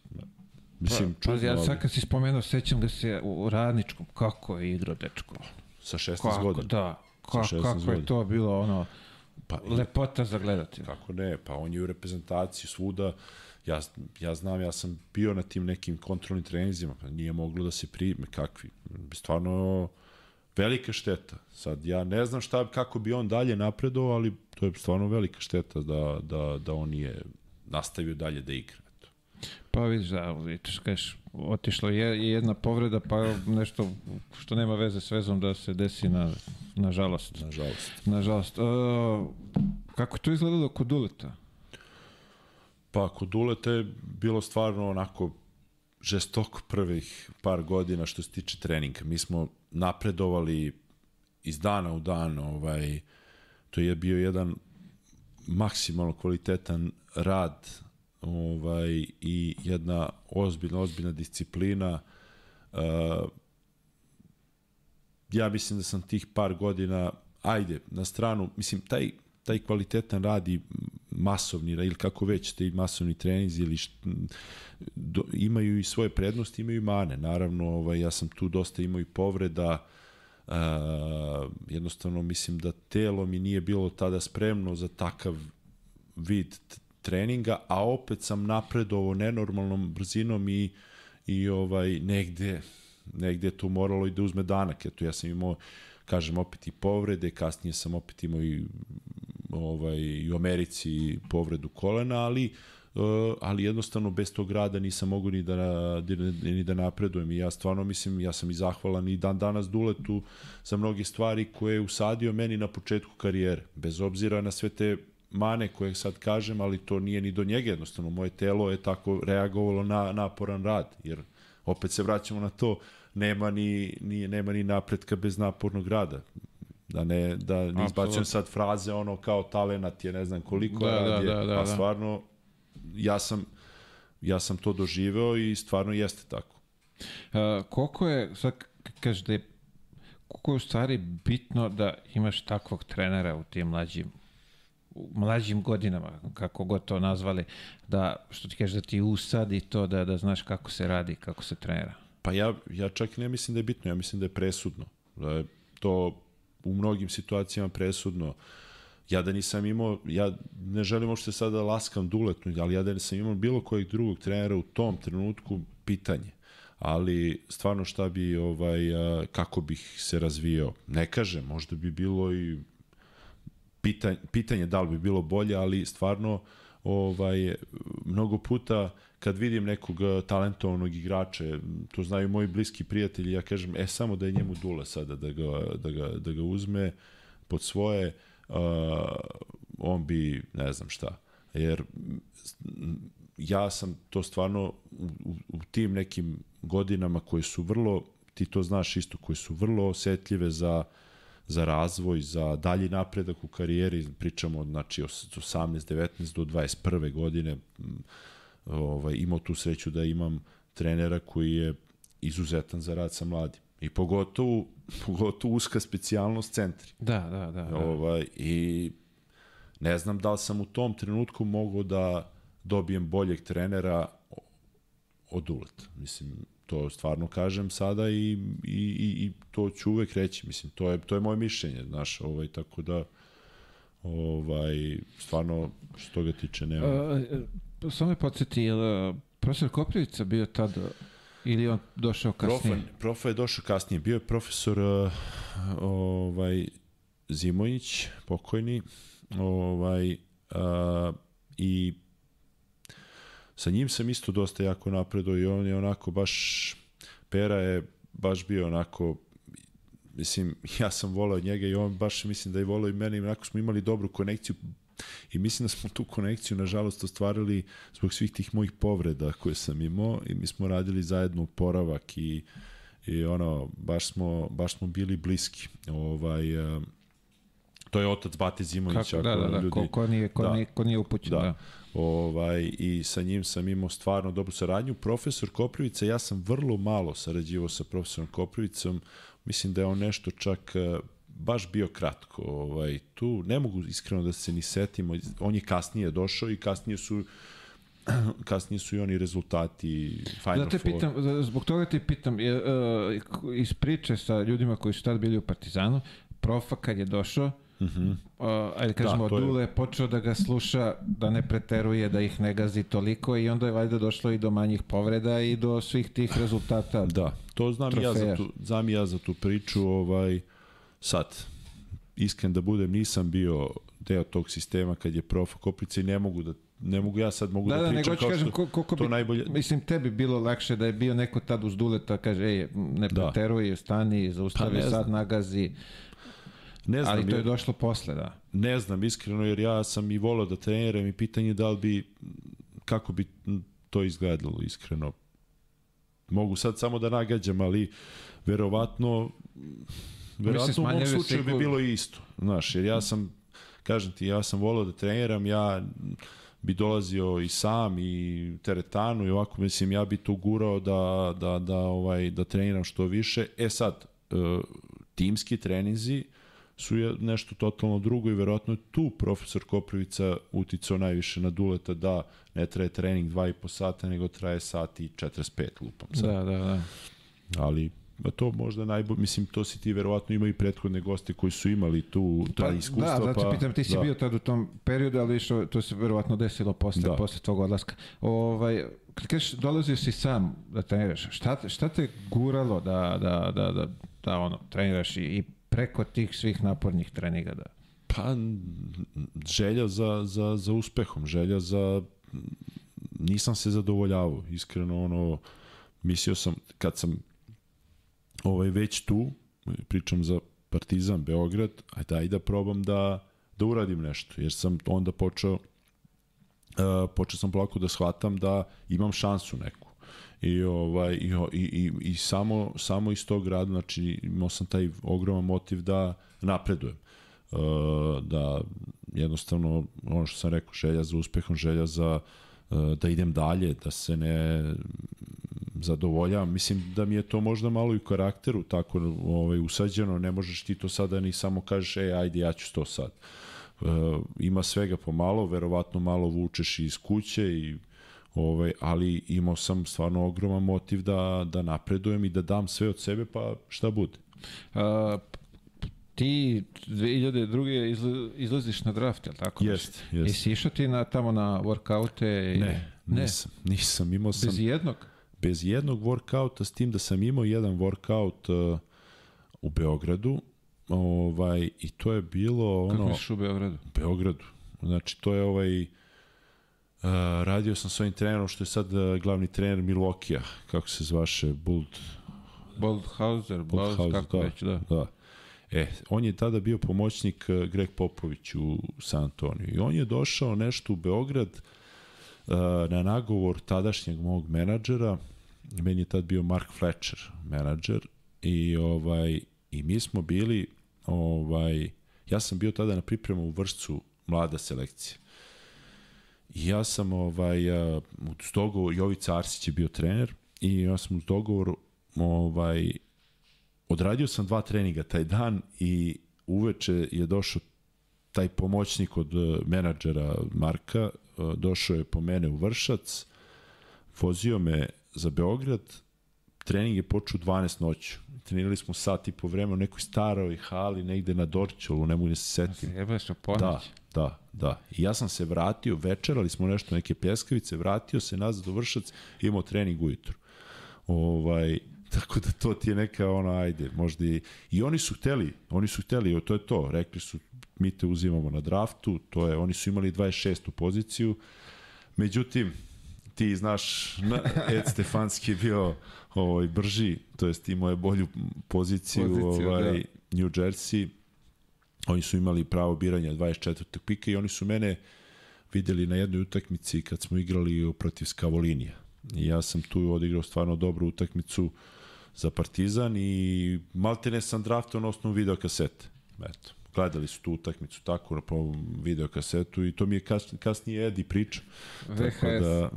Mislim, Pa, čudno, pazi, ja sad kad si spomenuo, sećam ga se u radničkom, kako je igrao dečko. sa 16 Kako, godina. da, kako, 16 kako je godina. to bilo ono, Pa, lepota za gledati. Kako ne, pa on je u reprezentaciji svuda, ja, ja znam, ja sam bio na tim nekim kontrolnim treninzima, pa nije moglo da se prime, kakvi, stvarno velika šteta. Sad, ja ne znam šta, kako bi on dalje napredovao, ali to je stvarno velika šteta da, da, da on nije nastavio dalje da igra. Eto. Pa vidiš, da, vidiš, kažeš, otišlo je jedna povreda, pa nešto što nema veze s vezom da se desi na, nažalost. Nažalost. Nažalost. Uh, kako je to izgledalo kod Duleta? Pa kod Duleta je bilo stvarno onako žestoko prvih par godina što se tiče treninga. Mi smo napredovali iz dana u dan, ovaj, to je bio jedan maksimalno kvalitetan rad ovaj, i jedna ozbiljna, ozbiljna disciplina. Uh, ja mislim da sam tih par godina, ajde, na stranu, mislim, taj, taj kvalitetan rad i masovni, ili kako već, te masovni trenizi ili št, do, imaju i svoje prednosti, imaju i mane. Naravno, ovaj, ja sam tu dosta imao i povreda, uh, jednostavno mislim da telo mi nije bilo tada spremno za takav vid treninga, a opet sam napredovao nenormalnom brzinom i, i ovaj negde negde tu moralo i da uzme danak. Eto, ja sam imao, kažem, opet i povrede, kasnije sam opet imao i, ovaj, i u Americi povredu kolena, ali Uh, ali jednostavno bez tog rada nisam mogu ni da, ni da napredujem. I ja stvarno mislim, ja sam i zahvalan i dan danas Duletu za mnoge stvari koje je usadio meni na početku karijere, bez obzira na sve te mane koje sad kažem, ali to nije ni do njega jednostavno, moje telo je tako reagovalo na naporan rad, jer opet se vraćamo na to, nema ni, ni, nema ni napretka bez napornog rada. Da ne, da ne izbacujem sad fraze ono kao talenat je ne znam koliko Da, rad da, da, da, pa da. stvarno ja sam ja sam to doživeo i stvarno jeste tako. Uh, koliko je, sad kažeš da je, koliko je u stvari bitno da imaš takvog trenera u tim mlađim u mlađim godinama, kako god to nazvali, da, što ti kažeš, da ti usadi to, da, da znaš kako se radi, kako se trenira. Pa ja, ja čak ne mislim da je bitno, ja mislim da je presudno. Da je to u mnogim situacijama presudno. Ja da nisam imao, ja ne želim uopšte sada da laskam duletnu, ali ja da nisam imao bilo kojeg drugog trenera u tom trenutku, pitanje. Ali stvarno šta bi, ovaj, kako bih se razvijao, ne kažem, možda bi bilo i pitanje, pitanje da li bi bilo bolje, ali stvarno ovaj mnogo puta kad vidim nekog eh, talentovanog igrača, to znaju moji bliski prijatelji, ja kažem, e samo da je njemu dule sada da ga, da ga, da ga uzme pod svoje, uh, on bi, ne znam šta, jer ja sam to stvarno u, u, tim nekim godinama koje su vrlo, ti to znaš isto, koje su vrlo osetljive za za razvoj, za dalji napredak u karijeri, pričamo znači, od 18, 19 do 21. godine, ovaj, imao tu sreću da imam trenera koji je izuzetan za rad sa mladim. I pogotovo, pogotovo uska specijalnost centri. Da, da, da. da. Ovaj, I ne znam da li sam u tom trenutku mogao da dobijem boljeg trenera od Uleta. Mislim, to stvarno kažem sada i, i, i, i to ću uvek reći. Mislim, to je, to je moje mišljenje, znaš, ovaj, tako da ovaj, stvarno što toga tiče nema. Samo me podsjeti, je li profesor Koprivica bio tad ili on došao Profa, kasnije? profa je došao kasnije. Bio je profesor uh, ovaj, Zimojić, pokojni, ovaj, uh, i sa njim sam isto dosta jako napredao i on je onako baš, Pera je baš bio onako, mislim, ja sam volao njega i on baš mislim da je volao i mene i onako smo imali dobru konekciju i mislim da smo tu konekciju nažalost ostvarili zbog svih tih mojih povreda koje sam imao i mi smo radili zajedno oporavak i i ono baš smo baš smo bili bliski. Ovaj uh, to je otac Bate Zimović Kako, da, da, da, ljudi ko, ko, nije, ko, da. nije, ko nije upućen. Da. Da. Ovaj, I sa njim sam imao stvarno dobru saradnju. Profesor Koprivica, ja sam vrlo malo sarađivao sa profesorom Koprivicom. Mislim da je on nešto čak eh, baš bio kratko. Ovaj, tu ne mogu iskreno da se ni setimo. On je kasnije došao i kasnije su kasnije su i oni rezultati Final Da te Four. pitam, da- zbog toga te pitam, je, uh, iz priče sa ljudima koji su tad bili u Partizanu, profa kad je došao, uh -huh. uh, ajde kažemo, Mhm. to je- Dule je počeo da ga sluša, da ne preteruje, da ih ne gazi toliko i onda je valjda došlo i do manjih povreda i do svih tih rezultata. Da, to znam i ja za Trofeja. tu, znam ja za tu priču, ovaj, sad, iskren da budem, nisam bio deo tog sistema kad je prof Koprica i ne mogu da ne mogu ja sad mogu Da, da, da, pričam kao kažem što ko- koliko to bi, najbolje mislim tebi bilo lakše da je bio neko tad uz Duleta, kaže, ej, ne Da. preteruj, stani, zaustavi, Pa sad nagazi, ne znam, ali to je došlo posle, da. ne znam iskreno jer ja sam i volao da treniram i pitanje da li bi kako bi to izgledalo iskreno mogu sad samo da nagađam, ali verovatno verovatno u mom slučaju bi bilo isto, znaš, jer ja sam kažem ti, ja sam volao da treniram, ja bi dolazio i sam i teretanu i ovako, mislim, ja bi tu gurao da, da, da, ovaj, da treniram što više. E sad, e, timski treninzi su nešto totalno drugo i verovatno je tu profesor Koprivica uticao najviše na Duleta da ne traje trening 2,5 sata, nego traje sat i 45 lupam sad. Da, da, da. Ali a to možda najbolje, mislim, to si ti verovatno imao i prethodne goste koji su imali tu ta iskustva. Da, da, pa, pitam, ti si da. bio tad u tom periodu, ali što, to se verovatno desilo posle, Da. posle tvog odlaska. Ovaj, kad kažeš, dolazio si sam da treniraš, šta, šta te guralo da, da, da, da, da ono, treniraš i, i preko tih svih napornih treninga da... Pa, želja za, za, za uspehom, želja za... Nisam se zadovoljavao, iskreno, ono, mislio sam, kad sam ovaj, već tu, pričam za Partizan, Beograd, ajde, ajde da probam da, da uradim nešto, jer sam onda počeo, uh, počeo sam polako da shvatam da imam šansu neku. I, ovaj, i, i, i, i samo, samo iz tog rada, znači imao sam taj ogroman motiv da napredujem. Uh, da jednostavno, ono što sam rekao, želja za uspehom, želja za uh, da idem dalje, da se ne zadovoljavam. Mislim da mi je to možda malo i karakteru tako ovaj, usađeno, ne možeš ti to sada ni samo kažeš, e, ajde, ja ću to sad. Uh, ima svega pomalo, verovatno malo vučeš iz kuće i ovaj, ali imao sam stvarno ogroman motiv da, da napredujem i da dam sve od sebe, pa šta bude. A, ti 2002. Izla, izlaziš na draft, jel tako? Jest, jest. Jesi išao ti na, tamo na workoute? I... Ne, nisam, nisam. Imao sam Bez jednog? bez jednog workouta, s tim da sam imao jedan workout uh, u Beogradu, ovaj, i to je bilo Kako ono, misliš u Beogradu? u Beogradu. Znači, to je ovaj, uh, radio sam s ovim trenerom, što je sad uh, glavni trener Milokija, kako se zvaše, Bult, Boldhauser, Bold, Bolthauser, kako da, već, da. da. E, on je tada bio pomoćnik uh, Greg Popović u San Antoniju. I on je došao nešto u Beograd uh, na nagovor tadašnjeg mog menadžera, meni je tad bio Mark Fletcher menadžer. I ovaj i mi smo bili ovaj ja sam bio tada na pripremu u vršcu mlada selekcija. I ja sam ovaj uh, uz dogovor Jovica Arsić je bio trener i ja sam uz dogovor ovaj odradio sam dva treninga taj dan i uveče je došao taj pomoćnik od eh, menadžera Marka, eh, došao je po mene u Vršac, vozio me za Beograd, trening je počeo u 12 noću. Trenirali smo sat i po vreme u nekoj staroj hali negde na Dorćolu, ne mogu da se setim. Da, ponoć. da, da. I ja sam se vratio, večerali smo nešto, neke pljeskavice, vratio se nazad u Vršac imao trening ujutru. Ovaj, tako da to ti je neka ona, ajde, možda i... I oni su hteli, oni su hteli, to je to, rekli su, mi te uzimamo na draftu, to je, oni su imali 26. poziciju, međutim, ti znaš, na, Ed Stefanski je bio ovaj, brži, to jest imao je bolju poziciju, Poziciju, ovaj, da. New Jersey, oni su imali pravo biranja 24. pika i oni su mene videli na jednoj utakmici kad smo igrali protiv Skavolinija. I ja sam tu odigrao stvarno dobru utakmicu za Partizan i maltene sam draftao na osnovu videokasete. Eto, gledali su tu utakmicu tako po videokasetu i to mi je kas, kasnije Edi priča. Tako VHS. da,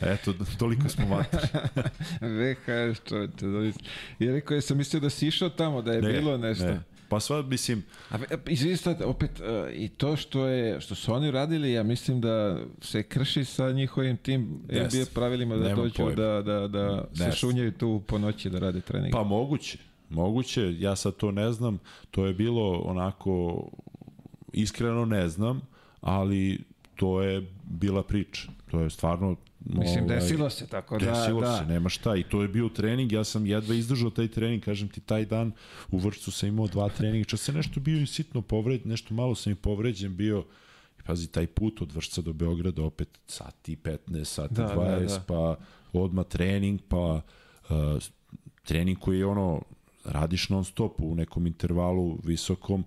eto, toliko smo materi. VHS, čovječe. Da I rekao je, sam mislio da si išao tamo, da je bilo nešto. Ne. Pa sva, mislim, A ve- izvini sad, opet, uh, i to što je, što su oni radili, ja mislim da se krši sa njihovim tim Jest. NBA pravilima da Nemam dođu da, da, da se Jest. šunjaju tu po noći da rade trening. Pa moguće, moguće, ja sad to ne znam, to je bilo onako, iskreno ne znam, ali to je bila priča, to je stvarno... mislim, ovaj, desilo se tako da, Desilo da. se, nema šta. I to je bio trening, ja sam jedva izdržao taj trening, kažem ti, taj dan u Vršcu sam imao dva treninga, čak se nešto bio i sitno povređen, nešto malo sam i povređen bio, I pazi, taj put od Vršca do Beograda opet sati 15, sati Da, da, 20, da. pa odmah trening, pa uh, trening koji je ono, radiš non stop u nekom intervalu visokom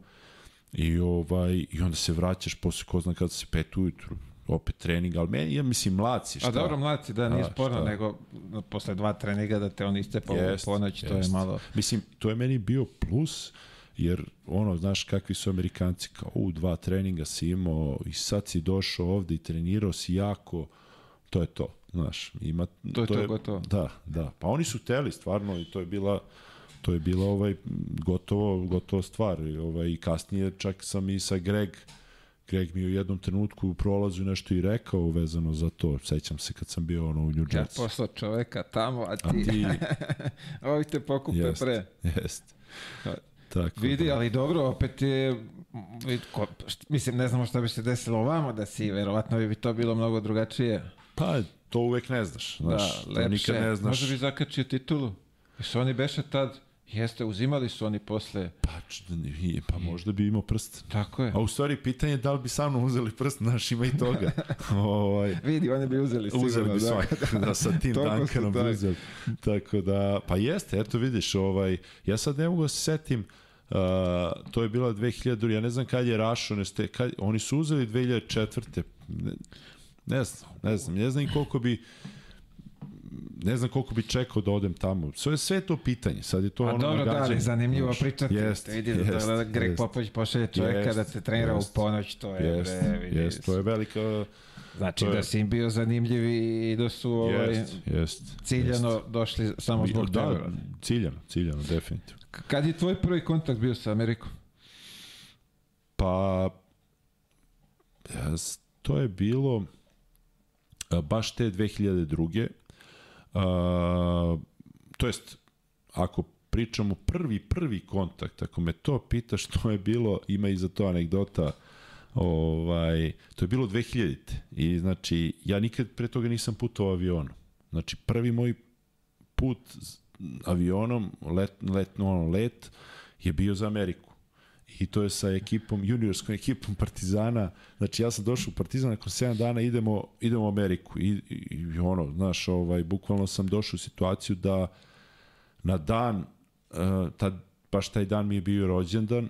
i ovaj i onda se vraćaš posle ko zna kada se pet ujutru opet trening, ali meni, ja mislim, mlad si, šta? A dobro, mlad si, da, nije sporno, šta? nego posle dva treninga da te on istepa u ponoć, to je malo... Mislim, to je meni bio plus, jer ono, znaš kakvi su Amerikanci, kao u dva treninga si imao i sad si došao ovde i trenirao si jako, to je to, znaš, ima, To je to, gotovo. Da, da, pa oni su teli stvarno i to je bila to je bila ovaj gotovo gotovo stvar i ovaj i kasnije čak sam i sa Greg Greg mi je u jednom trenutku u prolazu nešto i rekao vezano za to. Sećam se kad sam bio ono u New Ja Jersey. poslao čoveka tamo, a ti, A ti, ovi te pokupe jest, pre. jest. Tako Vidi, da. ali dobro, opet je, ko, mislim, ne znamo šta bi se desilo ovamo da si, verovatno bi to bilo mnogo drugačije. Pa, to uvek ne znaš. znaš da, lepše. nikad ne znaš. Možda bi zakačio titulu. Jesu oni beše tad, jeste, uzimali su oni posle, Pa, nije, pa možda bi imao prst. tako je. A u stvari, pitanje je da li bi sa mnom uzeli prst, znaš, ima i toga. ovaj, Vidi, oni bi uzeli sigurno. uzeli bi da. svakako, da, sa tim Duncanom bi uzeli. Tako da, pa jeste, eto vidiš, ovaj, ja sad ne mogu da se setim, Uh, to je bila 2000, ja ne znam kad je Rašo, ne ste, kad, oni su uzeli 2004. Ne, ne znam, ne znam, ne znam koliko bi ne znam koliko bi čekao da odem tamo. Sve je sve to pitanje. Sad je to A ono dobro, da, ali zanimljivo Znaš, pričati. Jest, vidi jest, da, da Greg jest. Popović pošalje čoveka Jest, da te trenira jest. u ponoć, to je, Jest, bre, vidi. jest, to je velika... Znači je- da si im bio zanimljiv i da su ovaj, Jest, jest. ciljano došli samo zbog da, tebe. ciljano, ciljano, definitivno. Kad je tvoj prvi kontakt bio sa Amerikom? Pa, to je bilo baš te 2002. A, to jest, ako pričamo prvi, prvi kontakt, ako me to pitaš, to je bilo, ima i za to anegdota, ovaj, to je bilo 2000. I znači, ja nikad pre toga nisam putovao avionom. Znači, prvi moj put avionom, let, let, ono, let, je bio za Ameriku. I to je sa ekipom, juniorskom ekipom Partizana. Znači, ja sam došao u Partizan, nakon 7 dana idemo, idemo u Ameriku. I, i, i ono, znaš, ovaj, bukvalno sam došao u situaciju da na dan, uh, tad, baš taj dan mi je bio rođendan,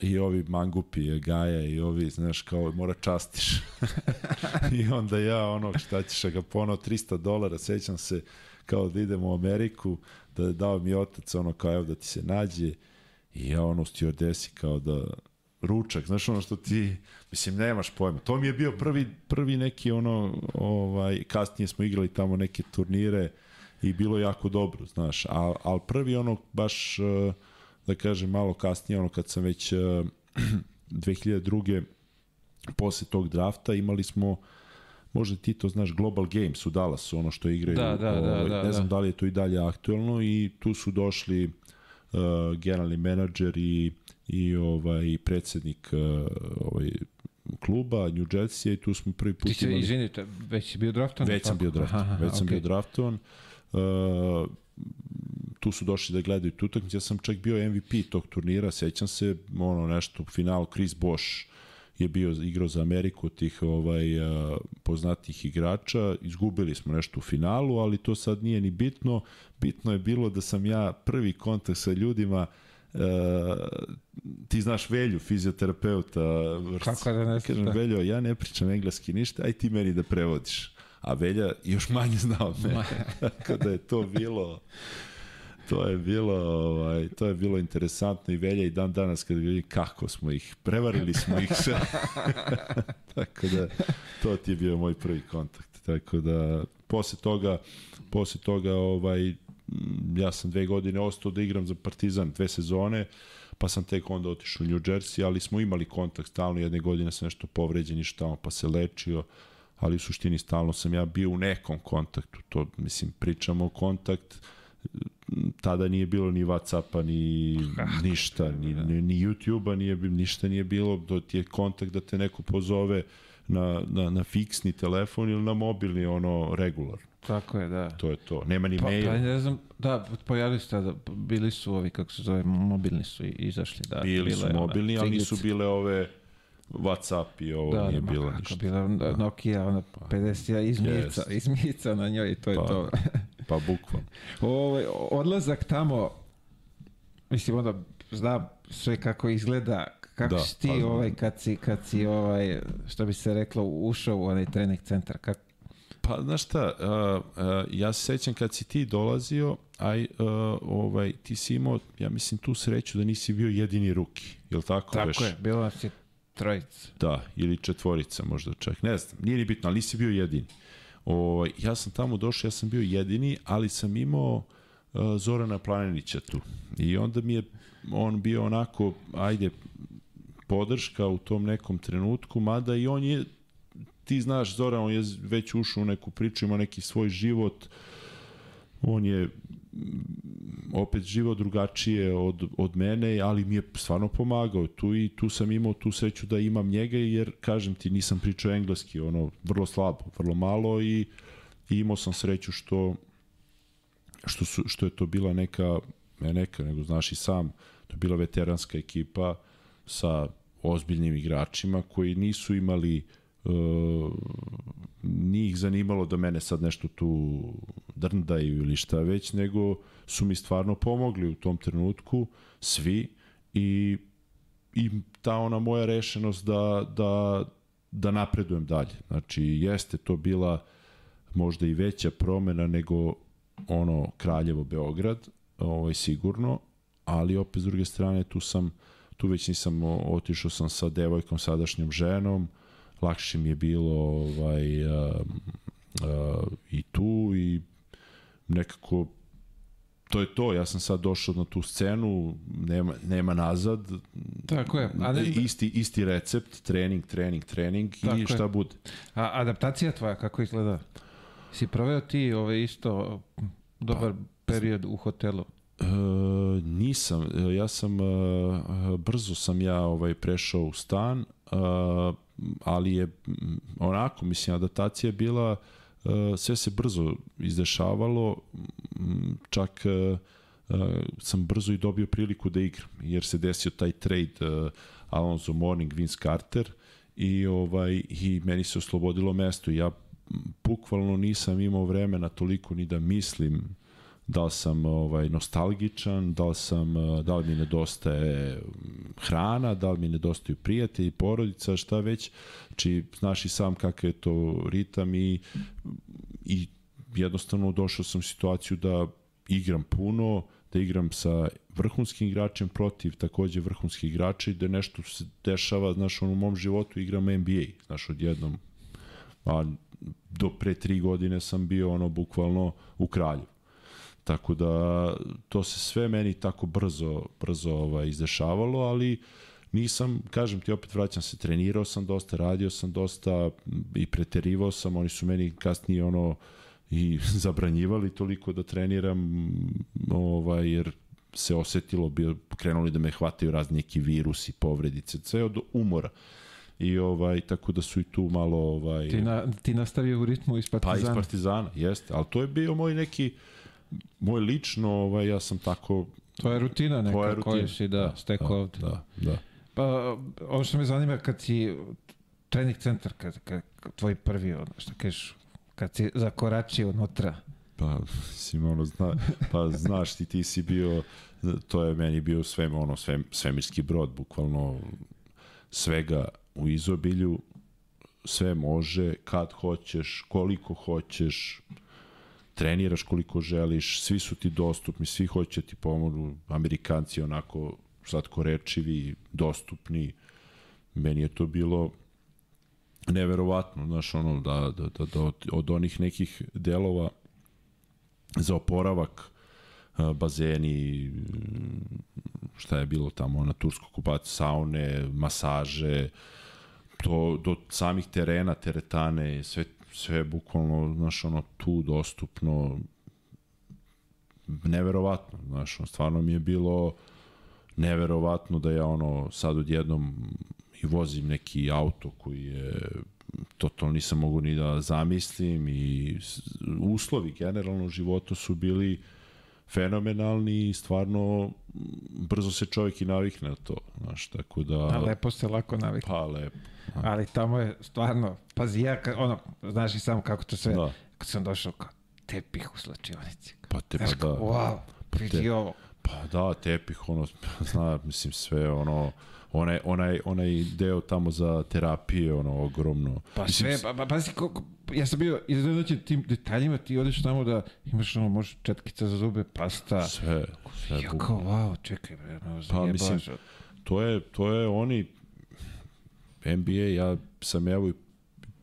i ovi mangupi, Gaja i ovi, znaš, kao mora častiš. I onda ja, ono, šta ćeš, ga ponao 300 dolara, sećam se, kao da idemo u Ameriku, da je dao mi otac, ono, kao evo da ti se nađe, i ja, ono, u stewardesi, kao da, ručak, znaš ono što ti, mislim, nemaš pojma. To mi je bio prvi, prvi neki ono, ovaj, kasnije smo igrali tamo neke turnire i bilo jako dobro, znaš, al, al prvi ono baš, eh, da kažem, malo kasnije, ono kad sam već eh, 2002. posle tog drafta imali smo možda ti to znaš Global Games u Dallasu, ono što igraju. Da, da, da, ovaj, da, ne znam da. da li je to i dalje aktuelno i tu su došli uh, generalni menadžer i, i ovaj predsednik uh, ovaj kluba New Jersey i tu smo prvi put Ti imali... izvinite, već si bio draftovan? Već sam bio draftovan, već sam bio draftovan. Uh, tu su došli da gledaju tu utakmicu. Ja sam čak bio MVP tog turnira, sećam se, ono nešto u finalu Chris Bosch je bio igrao za Ameriku tih ovaj uh, poznatih igrača. Izgubili smo nešto u finalu, ali to sad nije ni bitno. Bitno je bilo da sam ja prvi kontakt sa ljudima Uh, ti znaš Velju, fizioterapeuta. Kako da ne Kažem, da. Veljo, ja ne pričam engleski ništa, aj ti meni da prevodiš. A Velja još manje zna od mene. Tako da je to bilo to je bilo ovaj to je bilo interesantno i Velja i dan danas kad vidi kako smo ih prevarili smo ih sve. tako da to ti je bio moj prvi kontakt. Tako da posle toga posle toga ovaj ja sam dve godine ostao da igram za Partizan dve sezone pa sam tek onda otišao u New Jersey, ali smo imali kontakt stalno, jedne godine sam nešto povređen i tamo pa se lečio, ali u suštini stalno sam ja bio u nekom kontaktu, to mislim pričamo o kontakt, tada nije bilo ni Whatsappa, ni ništa, ni, ni, ni YouTube-a, nije, ništa nije bilo, do ti je kontakt da te neko pozove na, na, na fiksni telefon ili na mobilni, ono, regular. Tako je, da. To je to. Nema ni Pa, mail. pa ne znam, da, pojavili ste da bili su ovi, kako se zove, mobilni su izašli. Da, Bili bila su mobilni, ali nisu bile ove Whatsapp i ovo Da, nije da, bilo kako ništa. bila da, Nokia, ona 50 izmica, Jest. izmica na njoj i to je Pa. to. Pa bukvalno. Ovaj odlazak tamo, mislim onda znam sve kako izgleda, kako Da, si ti pa- ovaj, kad si, kad si ovaj, što bi se reklo, ušao u onaj trening centar? Kako, Pa, znaš šta, uh, uh, ja se sećam kad si ti dolazio, aj, uh, ovaj, ti si imao, ja mislim, tu sreću da nisi bio jedini ruki, jel tako? tako veš? je, bilo nas je trojica. Da, ili četvorica možda čak, ne znam, nije ni bitno, ali nisi bio jedini. O, ja sam tamo došao, ja sam bio jedini, ali sam imao uh, Zorana Planinića tu. I onda mi je on bio onako, ajde, podrška u tom nekom trenutku, mada i on je, ti znaš, Zoran, on je već ušao u neku priču, ima neki svoj život, on je opet živo drugačije od, od mene, ali mi je stvarno pomagao. Tu i tu sam imao tu sreću da imam njega jer, kažem ti, nisam pričao engleski, ono, vrlo slabo, vrlo malo i, i imao sam sreću što što, su, što je to bila neka, ne neka, nego znaš i sam, to je bila veteranska ekipa sa ozbiljnim igračima koji nisu imali uh, nije ih zanimalo da mene sad nešto tu drndaju ili šta već, nego su mi stvarno pomogli u tom trenutku, svi, i, i ta ona moja rešenost da, da, da napredujem dalje. Znači, jeste to bila možda i veća promena nego ono Kraljevo Beograd, ovaj sigurno, ali opet s druge strane tu sam tu već nisam otišao sam sa devojkom sadašnjom ženom, lakše mi je bilo ovaj a, a, i tu i nekako to je to, ja sam sad došao na tu scenu, nema, nema nazad, Tako je. A, ne, isti, isti recept, trening, trening, trening Tako i je. šta bude. a adaptacija tvoja, kako izgleda? Si proveo ti ovaj isto dobar period u hotelu? E, nisam, ja sam e, brzo sam ja ovaj prešao u stan, e, ali je m, onako mislim adaptacija je bila e, sve se brzo izdešavalo, m, čak e, e, sam brzo i dobio priliku da igram, jer se desio taj trade Alonso Morning, Vince Carter i ovaj i meni se oslobodilo mesto. Ja bukvalno nisam imao vremena toliko ni da mislim da li sam ovaj nostalgičan, da li sam eh, da li mi nedostaje mm, hrana, da li mi nedostaju prijatelji, porodica, šta već. Znači, znaš i sam kakav je to ritam i, i jednostavno došao sam u situaciju da igram puno, da igram sa vrhunskim igračem protiv takođe vrhunskih igrača i da nešto se dešava, znaš, on u mom životu igram NBA, znaš, odjednom a do pre tri godine sam bio ono bukvalno u kralju. Tako da to se sve meni tako brzo, brzo ovaj, izdešavalo, ali nisam, kažem ti opet vraćam se, trenirao sam dosta, radio sam dosta i preterivao sam, oni su meni kasnije ono i zabranjivali toliko da treniram ovaj, jer se osetilo, bio, krenuli da me hvataju razni neki virusi, povredice, sve od umora. I ovaj tako da su i tu malo ovaj Ti, na, ti nastavio u ritmu iz pa Partizana? iz Partizana, jeste, ali to je bio moj neki moj lično, ovaj ja sam tako To je rutina neka Tvoja rutina. koju si da, stekao da, ovde. da, da. Pa, ovo što me zanima kad si trening centar, kad, kad, kad tvoj prvi, ono, što kažeš, kad si zakoračio unutra, Pa, mislim, ono, zna, pa znaš ti, ti si bio, to je meni bio sve, ono, sve, svemirski brod, bukvalno svega u izobilju, sve može, kad hoćeš, koliko hoćeš, treniraš koliko želiš, svi su ti dostupni, svi hoće ti pomogu, Amerikanci onako slatkorečivi, dostupni, meni je to bilo neverovatno, znaš, ono, da, da, da, da od, od onih nekih delova za oporavak, bazeni, šta je bilo tamo na tursku okupaciju, saune, masaže, to, do samih terena, teretane, sve, sve bukvalno, znaš, ono, tu dostupno, neverovatno, znaš, ono, stvarno mi je bilo neverovatno da ja, ono, sad odjednom i vozim neki auto koji je totalno nisam mogu ni da zamislim i uslovi generalno u životu su bili fenomenalni i stvarno m, brzo se čovjek i navikne na to, znaš, tako da... a lepo se lako navikne. Pa lepo. Ali tamo je stvarno, pazi, ja, ono, znaš i sam kako to sve, Da. kad sam došao kao tepih u slačionici. Pa te pa Znaš, da. wow, vidi te- ovo. Pa Pa da, tepih, ono, zna, mislim, sve, ono, onaj, onaj, onaj deo tamo za terapije, ono, ogromno. Pa sve, pa, pa, pazi, koliko, ja sam bio iznenađen tim detaljima, ti odeš tamo da imaš ono, možeš četkica za zube, pasta. Sve, sve. Ja kao, wow, čekaj, bre, no, Pa, mislim, to je, to je oni, NBA, ja sam evo i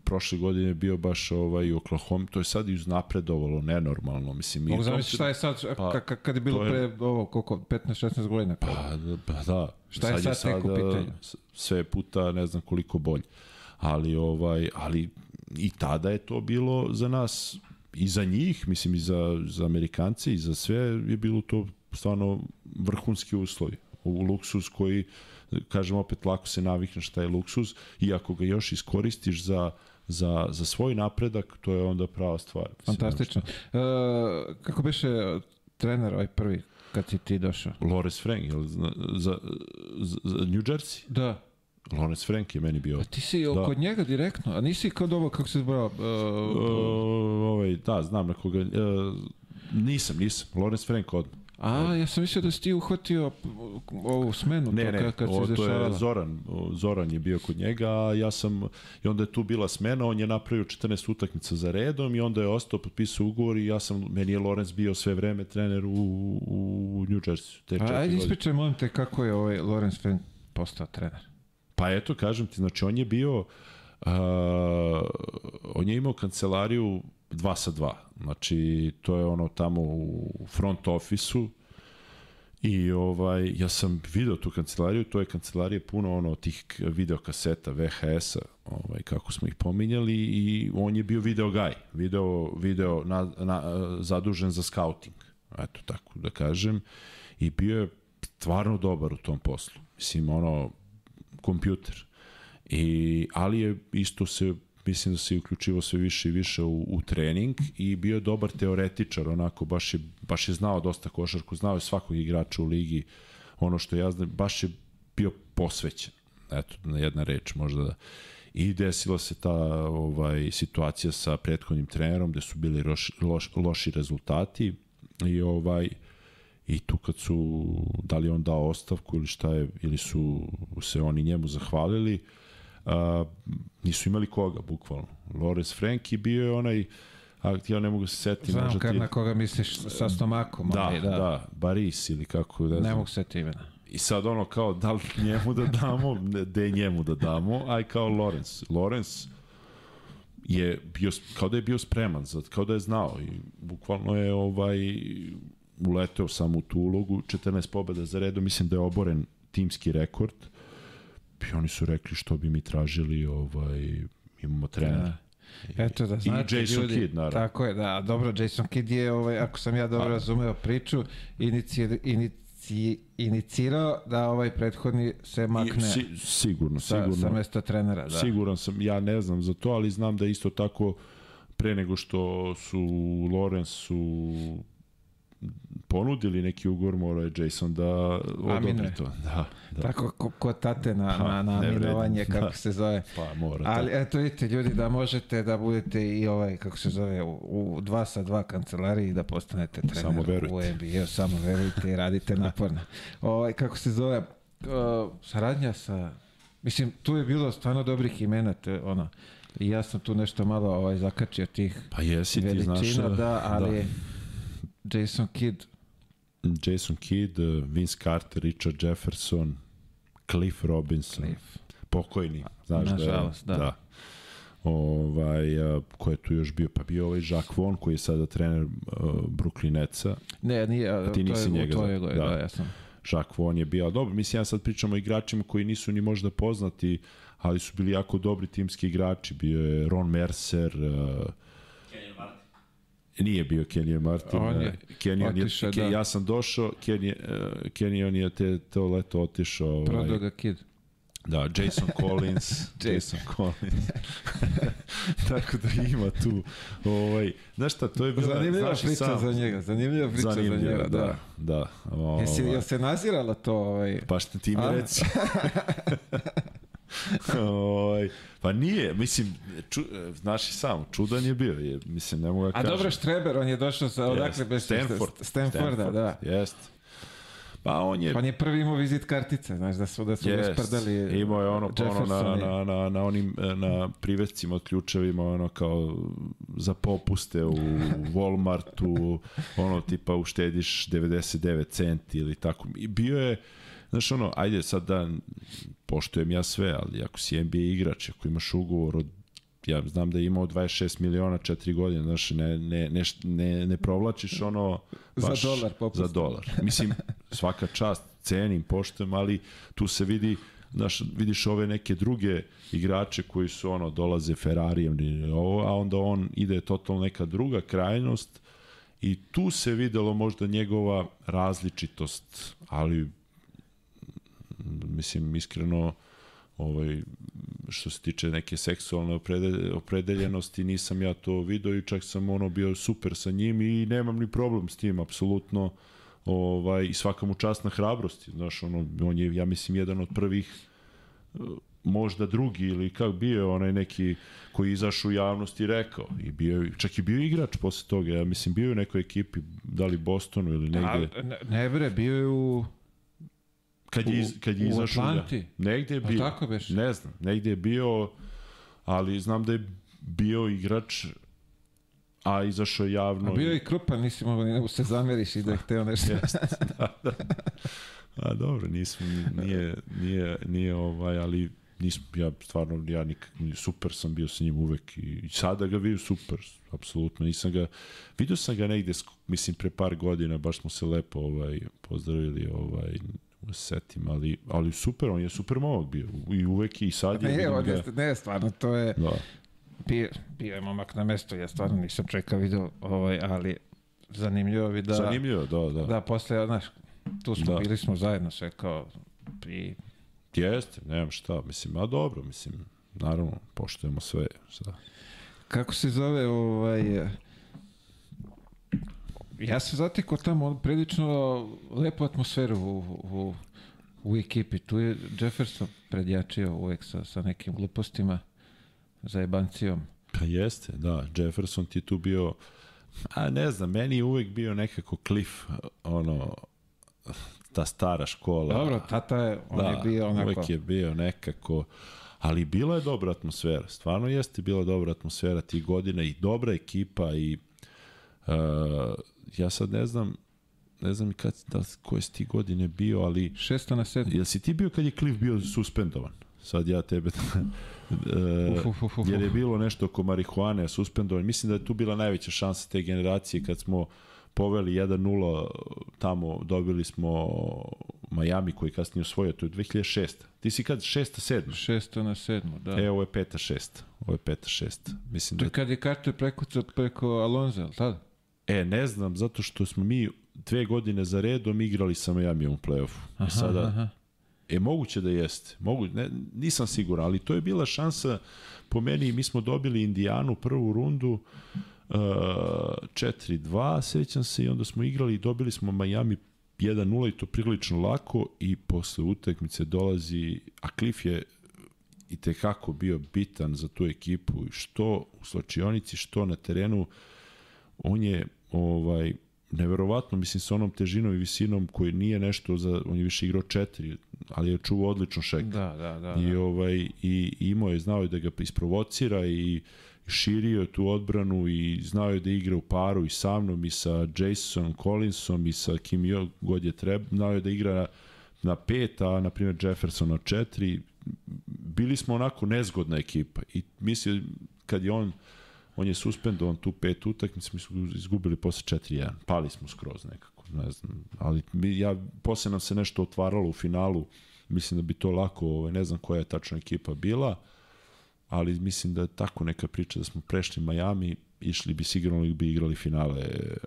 prošle godine bio baš ovaj u Oklahoma, to je sad i uznapredovalo nenormalno, mislim. Mogu zamisliti šta je sad, Pa, pa, kad je bilo je- pre, ovo, koliko, 15-16 godina? Pa, pa da. Šta je sad tek u sada pitanju? s- Sve puta ne znam koliko bolje. Ali ovaj ali i tada je to bilo za nas i za njih, mislim i za, za Amerikance i za sve je bilo to stvarno vrhunski uslovi. U luksuz koji kažem opet lako se navikneš šta je luksuz i ako ga još iskoristiš za za, za svoj napredak, to je onda prava stvar. Fantastično. E, kako beše trener ovaj prvi kad si ti došao? Lawrence Frank, jel, za, za, za, za New Jersey. Da. Lawrence Frank je meni bio A ti si Da. kod njega direktno, a nisi kod ovo, kako se zbrao? Uh, Uh, ovaj, da, znam na koga... Uh, nisam, nisam. Lawrence Frank odmah. A, ja sam mislio da si ti uhvatio ovu smenu, Ne, to ne, kad, o, to je. Zoran. Zoran je bio kod njega, a ja sam... I onda je tu bila smena, on je napravio 14 utakmica za redom i onda je ostao, potpisao ugovor i ja sam, meni je Lawrence bio sve vreme trener u, u New Jersey. Te Pa, četiri ajde ispričaj, molim te, kako je ovaj Lorenz postao trener. Pa eto, kažem ti, znači on je bio, uh, on je imao kancelariju 2 sa 2. Znači, to je ono tamo u front ofisu i ovaj, ja sam video tu kancelariju, to je kancelarija puno ono tih videokaseta, VHS-a, ovaj, kako smo ih pominjali i on je bio video guy, video, video na, na, zadužen za scouting, eto tako da kažem, i bio je stvarno dobar u tom poslu. Mislim, ono, kompjuter. I, ali je isto se mislim da se uključivo sve više i više u, u trening i bio je dobar teoretičar, onako baš je, baš je znao dosta košarku, znao je svakog igrača u ligi, ono što ja znam, baš je bio posvećen. Eto, na jedna reč možda da. I desila se ta ovaj situacija sa prethodnim trenerom gde su bili loš, loš, loši rezultati i ovaj i tu kad su da li on dao ostavku ili šta je ili su se oni njemu zahvalili a, nisu imali koga bukvalno Lorenz Frank i bio je onaj a ja ne mogu se setiti Znam kad ti- na koga misliš sa stomakom. da, onaj, da, da, Baris ili kako ne, Ne znam. mogu se setiti imena. I sad ono kao, da li njemu da damo, da je njemu da damo, aj kao Lorenz. Lorenz je bio, kao da je bio spreman, za, kao da je znao i bukvalno je ovaj uleteo samo u tu ulogu, 14 pobjeda za redom, mislim da je oboren timski rekord i oni su rekli što bi mi tražili, ovaj, imamo trenera. Eto da znate Jason ljudi, Kidd, naravno. Tako je, da, dobro, Jason Kidd je, ovaj, ako sam ja dobro razumeo priču, inici, inici, inicirao da ovaj prethodni se makne I, si, sigurno, sa, sigurno. sa mesta trenera. Da. Siguran sam, ja ne znam za to, ali znam da isto tako pre nego što su Lorenzu ponudili neki ugovor, mora je Jason da odobri to. Da, da. Tako ko, ko tate na, Pa, na, na aminovanje, kako Da. se zove. Pa mora. Ali eto vidite ljudi da možete da budete i ovaj kako se zove u, u dva sa dva kancelariji i da postanete trener Samo verujte. u NBA, samo verujte i radite naporno. Ovaj kako se zove uh, saradnja sa mislim tu je bilo stvarno dobrih imena te, ono i ja sam tu nešto malo ovaj zakačio tih pa jesi ti znaš. veličina a, da, ali Jason Kidd Jason Kidd, Vince Carter, Richard Jefferson, Cliff Robinson, Cliff. pokojni, znaš da je, Nažalost, da. da. Ovaj, a, ko je tu još bio? Pa bio ovaj Jacques Vaughn, koji je sada trener uh, Brooklyn Netsa. Ne, nije, a, ti to nisi je, njega to je, da. Da. ja sam. Jacques Vaughn je bio, dobro, mislim, ja sad pričamo o igračima koji nisu ni možda poznati, ali su bili jako dobri timski igrači. Bio je Ron Mercer, uh, nije bio Kenyon Martin. On je Kenyon je, da. ja sam došao, Kenyon, uh, Kenyon je te, to leto otišao. Ovaj, Prodao ga Kidd. Da, Jason Collins. Jason Collins. Tako da ima tu. Ovaj, znaš šta, to je bila... Zanimljiva priča sam, za njega, zanimljiva priča za Zanimljivo, njega, da. da. da. Ovaj, Jesi, jel se naziralo to? Ovaj? Pa šta ti mi reci? Pa nije, mislim, ču, znaš i sam, čudan je bio, je, mislim, ne mogu da A kažem. dobro, Štreber, on je došao sa, odakle bez Stanford. Stanforda, da. Jest. Pa on je... Pa on je prvi imao vizit kartice, znaš, da su, da su yes, rasprdali Imao je ono, pa ono na, na, na, na onim na privescima od ključevima, ono kao za popuste u Walmartu, ono tipa uštediš 99 centi ili tako. I bio je, znaš ono, ajde sad da poštujem ja sve, ali ako si NBA igrač, ako imaš ugovor od ja znam da je imao 26 miliona 4 godine, znaš, ne, ne, ne, ne, ne provlačiš ono baš za dolar, popust. za dolar. Mislim, svaka čast, cenim, poštujem, ali tu se vidi znaš, vidiš ove neke druge igrače koji su ono, dolaze Ferrarijem, a onda on ide totalno neka druga krajnost i tu se videlo možda njegova različitost, ali mislim, iskreno ovaj, što se tiče neke seksualne opredeljenosti, nisam ja to video i čak sam ono bio super sa njim i nemam ni problem s tim, apsolutno. Ovaj, I svaka mu čast na hrabrosti. Znaš, ono, on je, ja mislim, jedan od prvih možda drugi ili kako bio onaj neki koji izašao u javnost i rekao i bio čak i bio igrač posle toga ja mislim bio u nekoj ekipi da li Bostonu ili negde A, ne, ne bre bio je u kad je, iz, kad je izašao. Atlanti? negde je bio. A tako beš? Ne znam, negde je bio, ali znam da je bio igrač a izašao javno. A bio je i krupan, nisi mogao ni se zameriš i da je hteo nešto. da, da. A dobro, nismo, nije, nije, nije ovaj, ali nisam, ja stvarno, ja nikak, super sam bio sa njim uvek i, i sada ga vidim super, apsolutno, nisam ga, vidio sam ga negde, mislim, pre par godina, baš smo se lepo ovaj, pozdravili, ovaj, setim, ali, ali super, on je super momak bio. I uvek i sad je. Ne, on je, ne, stvarno, to je... Da. Bio, bio je momak na mesto, ja stvarno nisam čekao video, ovaj, ali zanimljivo bi da... Zanimljivo, da, da. Da, posle, znaš, tu smo, da. bili smo zajedno sve kao i... Jeste, nemam šta, mislim, a dobro, mislim, naravno, poštujemo sve, šta. Kako se zove, ovaj, ja sam zatekao tamo prilično lepu atmosferu u, u, u ekipi. Tu je Jefferson predjačio uvek sa, sa nekim glupostima za jebancijom. Pa jeste, da. Jefferson ti tu bio, a ne znam, meni je uvek bio nekako Cliff, ono, ta stara škola. Dobro, tata je, on da, je bio onako... uvek je bio nekako, ali bila je dobra atmosfera, stvarno jeste bila dobra atmosfera tih godina i dobra ekipa i uh, ja sad ne znam, ne znam kad, da, koje si ti godine bio, ali... 600 na 7. Jel si ti bio kad je Cliff bio suspendovan? Sad ja tebe... uh, uf, uf, uf, jer je bilo nešto oko marihuane suspendovan. Mislim da je tu bila najveća šansa te generacije kad smo poveli 1-0 tamo, dobili smo Miami koji kasnije osvojio, to je 2006. Ti si kad 6. 7. 6. na 7. Da. E, ovo je 5. 6. Ovo je 5. 6. Mislim to da... kad je Carter prekucao preko Alonza, tada? E, ne znam, zato što smo mi dve godine za redom igrali sa Miami u play-offu. Aha, sada, aha. E, moguće da jeste. Mogu, ne, nisam siguran, ali to je bila šansa po meni, mi smo dobili Indijanu prvu rundu uh, 4-2, sećam se, i onda smo igrali i dobili smo Miami 1-0 i to prilično lako i posle utakmice dolazi, a Cliff je i tekako bio bitan za tu ekipu, što u slačionici, što na terenu, on je ovaj neverovatno, mislim, sa onom težinom i visinom koji nije nešto za, on je više igrao četiri, ali je čuvao odlično šek. Da, da, da. I, da. ovaj, i imao je, znao je da ga isprovocira i širio tu odbranu i znao je da igra u paru i sa mnom i sa Jasonom Collinsom i sa kim je god je treba, znao je da igra na, na pet, a na primjer Jefferson na četiri. Bili smo onako nezgodna ekipa i mislim kad je on on je suspendovan tu pet utakmica, mi smo izgubili posle 4-1. Pali smo skroz nekako, ne znam. Ali mi, ja, posle nam se nešto otvaralo u finalu, mislim da bi to lako, ovaj, ne znam koja je tačna ekipa bila, ali mislim da je tako neka priča da smo prešli Miami, išli bi sigurno bi igrali finale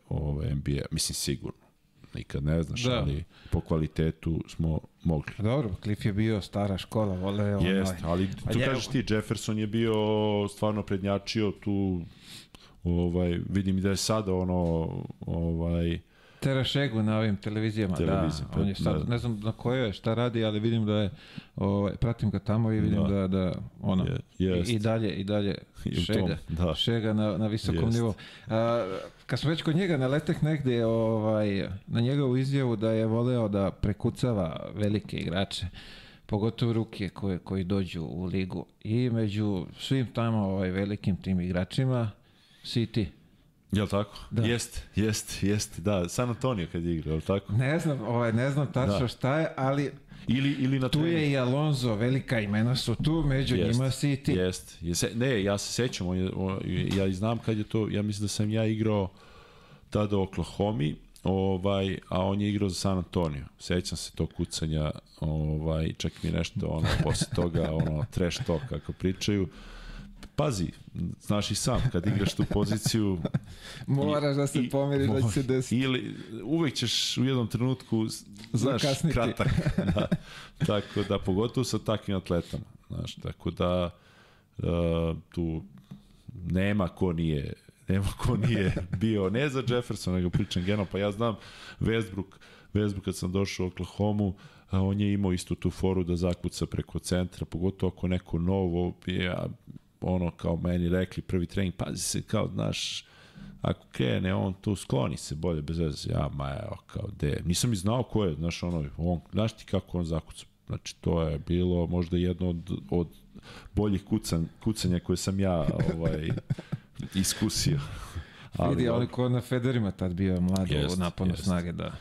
ovaj, NBA, mislim sigurno nikad ne znaš, da. ali po kvalitetu smo mogli. Dobro, Cliff je bio stara škola, vole onaj. Jest, ali tu je... kažeš ti, Jefferson je bio stvarno prednjačio tu ovaj, vidim da je sada ono ovaj, Terašegu na ovim televizijama, Televizije, da. On je sad, da. ne znam na kojoj je, šta radi, ali vidim da je, ovaj, pratim ga tamo i vidim da, Da. da, ono, Je- jest. i, i dalje, i dalje I šega, tom, da. šega na, na visokom Jest. nivou. A, kad smo već kod njega naleteh negde ovaj, na njegovu izjavu da je voleo da prekucava velike igrače, pogotovo ruke koje, koji dođu u ligu i među svim tamo ovaj, velikim tim igračima si ti. Jel tako? Da. Jest, jest, jest, da. San Antonio kad je igrao, jel tako? Ne znam, ovaj, ne znam tačno Da. šta je, ali Ili, ili na tu je i Alonso, velika imena su tu, među Jest, njima si i ti. Jest. Je se, ne, ja se sećam, on je, on, ja i znam kad je to, ja mislim da sam ja igrao tada u Oklahoma, ovaj, a on je igrao za San Antonio. Sećam se tog kucanja, ovaj, čak mi nešto, ono, posle toga, ono, trash talk, kako pričaju. Pazi, znaš i sam, kad igraš tu poziciju... Moraš da se i- pomiriš da će se desiti. Ili, uvek ćeš u jednom trenutku, znaš, Zakasniti. kratak. Da, tako da, pogotovo sa takvim atletama. Znaš, tako da, uh, tu nema ko nije nema ko nije bio, ne za Jefferson, nego pričam generalno, pa ja znam Westbrook, Westbrook kad sam došao u Oklahoma, on je imao istu tu foru da zakuca preko centra, pogotovo ako neko novo, ja, ono kao meni rekli prvi trening, pazi se kao, znaš, ako krene on tu skloni se bolje bez veze. Ja ma evo kao de. Nisam i znao ko je znaš ono on znaš ti kako on zakuca? Znači to je bilo možda jedno od, od boljih kucan, kucanja koje sam ja ovaj iskusio. Vidi, ali ali ko na Federima tad bio mlad Jest, u naponu jest. snage, da.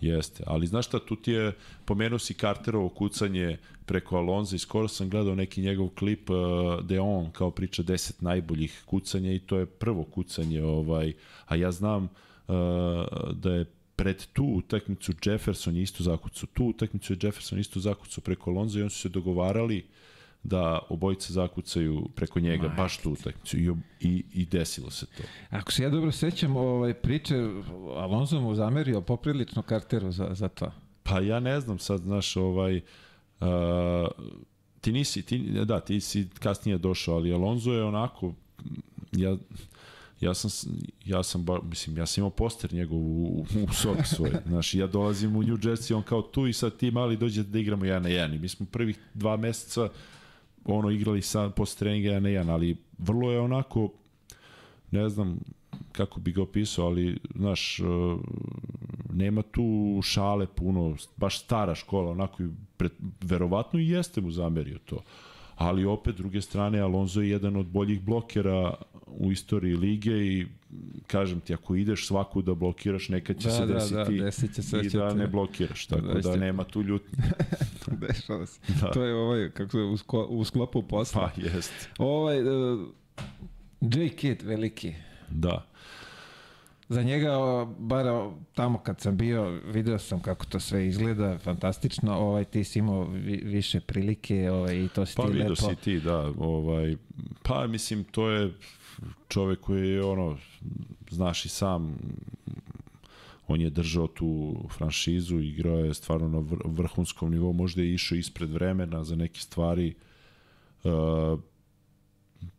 Jeste, ali znaš šta, tu ti je, pomenuo si Carterovo kucanje preko Alonza i skoro sam gledao neki njegov klip uh, gde on kao priča 10 najboljih kucanja i to je prvo kucanje, ovaj, a ja znam uh, da je pred tu utakmicu Jefferson je isto zakucao, tu utakmicu je Jefferson isto zakucao preko Alonza i oni su se dogovarali da obojice zakucaju preko njega, Majke baš tu utakmicu i, i, i desilo se to. Ako se ja dobro sećam ovaj, priče, Alonso mu zamerio poprilično karteru za, za to. Pa ja ne znam sad, znaš, ovaj, uh, ti nisi, ti, da, ti si kasnije došao, ali Alonso je onako, ja, ja sam, ja sam, ba, mislim, ja sam imao poster njegov u, u sobi svoj, znaš, ja dolazim u New Jersey, on kao tu i sad ti mali dođete da igramo jedan na jedan i mi smo prvih dva meseca ono igrali sa, posle treninga jedan na jedan, ali vrlo je onako, ne znam kako bi ga opisao, ali, znaš, uh, nema tu šale puno, baš stara škola, onako i pred, verovatno i jeste mu zamerio to. Ali opet, druge strane, Alonso je jedan od boljih blokera u istoriji lige i kažem ti, ako ideš svaku da blokiraš, nekad će Da, se da, desiti da, desit će se da i da ti- ne blokiraš, tako da, će- nema tu ljutnje. Dešava se. Da. To je ovaj, kako se, u sklopu posla. Pa, jest. Ovaj, uh, J. Kidd, veliki. Da. Za njega, bar tamo kad sam bio, video sam kako to sve izgleda, fantastično. Ovaj, ti si imao vi, više prilike ovaj, i to si Pa ti lepo. si ti, da, ovaj, pa mislim, to je čovek koji je, ono, znaš i sam, on je držao tu franšizu, igrao je stvarno na vr vrhunskom nivou, možda je išao ispred vremena za neke stvari. Uh,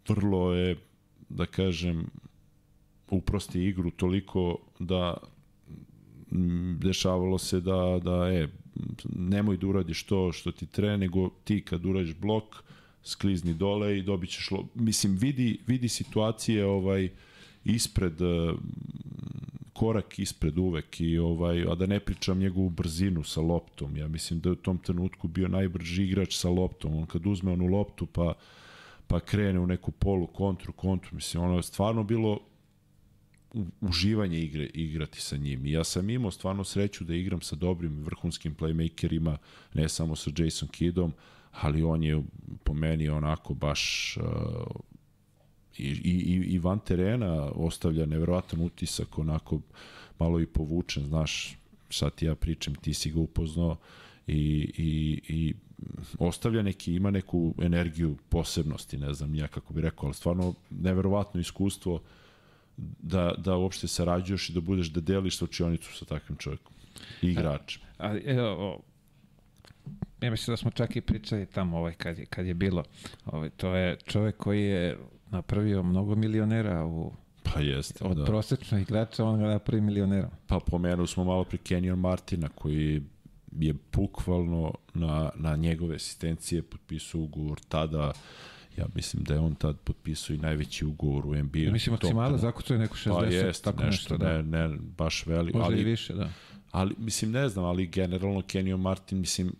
vrlo je, da kažem, uprosti igru toliko da dešavalo se da, da e, nemoj da uradiš to što ti tre, nego ti kad uradiš blok, sklizni dole i dobit ćeš lo... Mislim, vidi, vidi situacije ovaj, ispred, eh, korak ispred uvek i ovaj, a da ne pričam njegovu brzinu sa loptom. Ja mislim da je u tom trenutku bio najbrži igrač sa loptom. On kad uzme onu loptu pa pa krene u neku polu kontru, kontru, mislim, ono je stvarno bilo uživanje igre, igrati sa njim. I ja sam imao stvarno sreću da igram sa dobrim vrhunskim playmakerima, ne samo sa Jason Kiddom, ali on je po meni onako baš uh, i, i, i- van terena ostavlja neverovatan utisak, onako malo i povučen, znaš, sad ti ja pričam, ti si ga upoznao i, i, i ostavlja neki, ima neku energiju posebnosti, ne znam ja kako bi rekao, ali stvarno neverovatno iskustvo da, da uopšte sarađuješ i da budeš da deliš slučionicu sa takvim čovjekom i igračem. Ali, evo, o, ja mislim da smo čak i pričali tamo ovaj, kad, je, kad je bilo. Ovaj, to je čovek koji je napravio mnogo milionera u, Pa jeste, Od da. prosječnog igrača on ga napravi milionerom. Pa pomenuo smo malo pre Kenyon Martina koji je bukvalno na, na njegove asistencije potpisao ugovor tada ja mislim da je on tad potpisao i najveći ugovor u NBA. Ja mislim, maksimala zakucuje neko 60, Pa jest, tako nešto, nešto, da. ne, ne, baš veli. Možda ali, i više, da. ali, mislim, ne znam, ali generalno Kenyon Martin, mislim,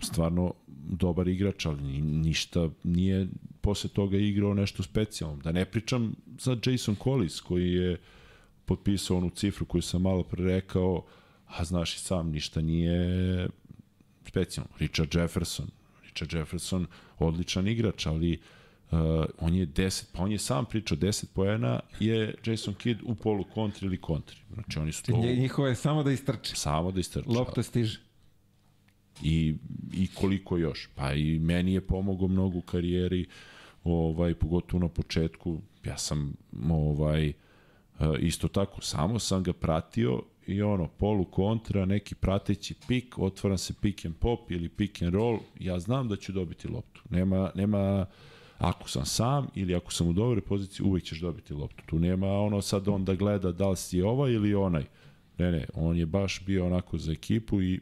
stvarno dobar igrač, ali ni- ništa nije posle toga igrao nešto specijalno. Da ne pričam za Jason Collis koji je potpisao onu cifru koju sam malo pre rekao, a znaš i sam, ništa nije specijalno. Richard Jefferson, Richard Jefferson, odličan igrač, ali uh, on je 10, pa on je sam pričao 10 poena je Jason Kidd u polu kontri ili kontri. Znači oni su to Njihovo je samo da istrče. samo da istrča. Lopta stiže. I, I koliko još. Pa i meni je pomogao mnogo u karijeri, ovaj, pogotovo na početku. Ja sam ovaj, eh, isto tako, samo sam ga pratio i ono, polu kontra, neki prateći pik, otvaram se pick and pop ili pick and roll, ja znam da ću dobiti loptu. Nema, nema ako sam sam ili ako sam u dobroj poziciji, uvek ćeš dobiti loptu. Tu nema ono sad on da gleda da li si ovaj ili onaj. Ne, ne, on je baš bio onako za ekipu i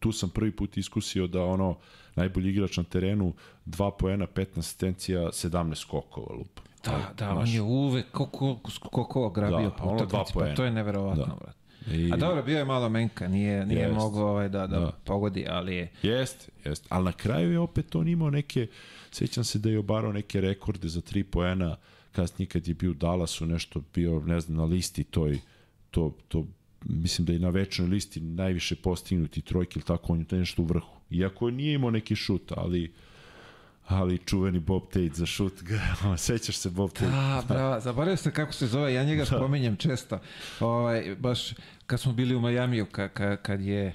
tu sam prvi put iskusio da ono najbolji igrač na terenu, 2 poena, 15 asistencija, 17 skokova lupa. Da, da, on je uvek koliko, koliko grabio Da, po utakmici, pa to je neverovatno, Da. brate. I, A dobro, bio je malo menka, nije, nije Jest. mogao ovaj da, da, Da. pogodi, ali je... Jest, jest. Ali na kraju je opet on imao neke, sećam se da je obarao neke rekorde za 3 poena, kasnije kad je bio u Dallasu nešto bio, ne znam, na listi toj, to, to mislim da je na večnoj listi najviše postignuti trojke ili tako, on je nešto u vrhu. Iako nije imao neki šut, ali ali čuveni Bob Tate za šut, sećaš se Bob Tate? Da, bravo, zaboravio sam kako se zove, ja njega Da. spominjem često. Ovaj, baš kad smo bili u Majamiju, ka, ka, kad je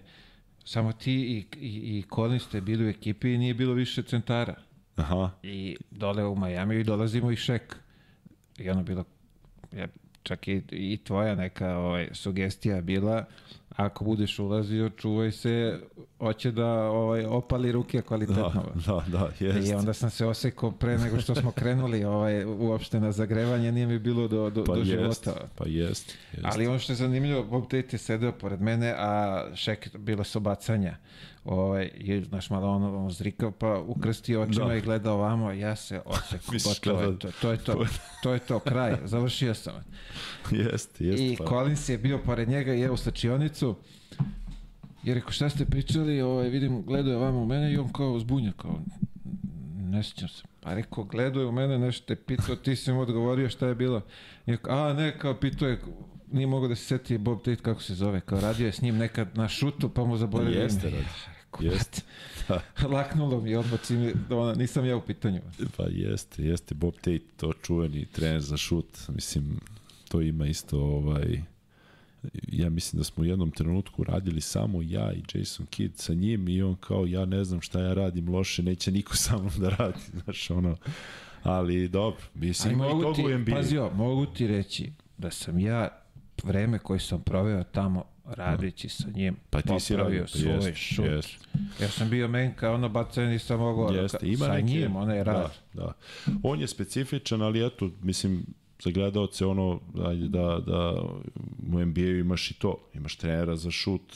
samo ti i, i, i Colin ste bili u ekipi i nije bilo više centara. Aha, I dole u Majamiju i dolazimo i Šek. I ono bilo, ja, čak i, i tvoja neka ovaj, sugestija bila, ako budeš ulazio, čuvaj se, hoće da ovaj, opali ruke kvalitetno. da, da, da, jest. I onda sam se osekao pre nego što smo krenuli ovaj, uopšte na zagrevanje, nije mi bilo do, do, pa do jest, života. pa jest, jest. Ali ono što je zanimljivo, Bob Tate je sedeo pored mene, a Šek bilo su bacanja. Ovaj, i, znaš, malo ono, ono zrikao, pa ukrstio očima Da. i gledao ovamo, ja se osekao, Misliš gotovo je da- to, to je to, to je to, kraj, završio sam. Jeste, jeste. I pa. Collins je bio pored njega i evo slačionicu. I rekao, šta ste pričali, ovaj, vidim, gledao je vama u mene i on kao zbunja, kao, ne sjećam se. Pa rekao, gledao je u mene, nešto te pitao, ti si mu odgovorio šta je bilo. I rekao, a ne, kao pitao je, nije mogao da se seti Bob Tate kako se zove, kao radio je s njim nekad na šutu, pa mu zaboravio Jeste, ime. radi. Rekao, Jeste. brate, Laknulo mi odmah, čim, ona, nisam ja u pitanju. Pa jeste, jeste Bob Tate, to čuveni trener za šut, mislim, to ima isto ovaj, ja mislim da smo u jednom trenutku radili samo ja i Jason Kidd sa njim i on kao ja ne znam šta ja radim loše, neće niko sa mnom da radi, znaš ono, ali dobro, mislim ima i mogu ti, pazio, mogu ti reći da sam ja vreme koje sam proveo tamo radeći sa njim Pa ti si radio, svoj jest, šut. jest. Ja sam bio menka, ono bacanje nisam mogao Jeste, ka- ima sa neke, njim, onaj rad. Da, da. On je specifičan, ali eto, mislim, za gledalce ono, ajde da, da u NBA-u imaš i to, imaš trenera za šut,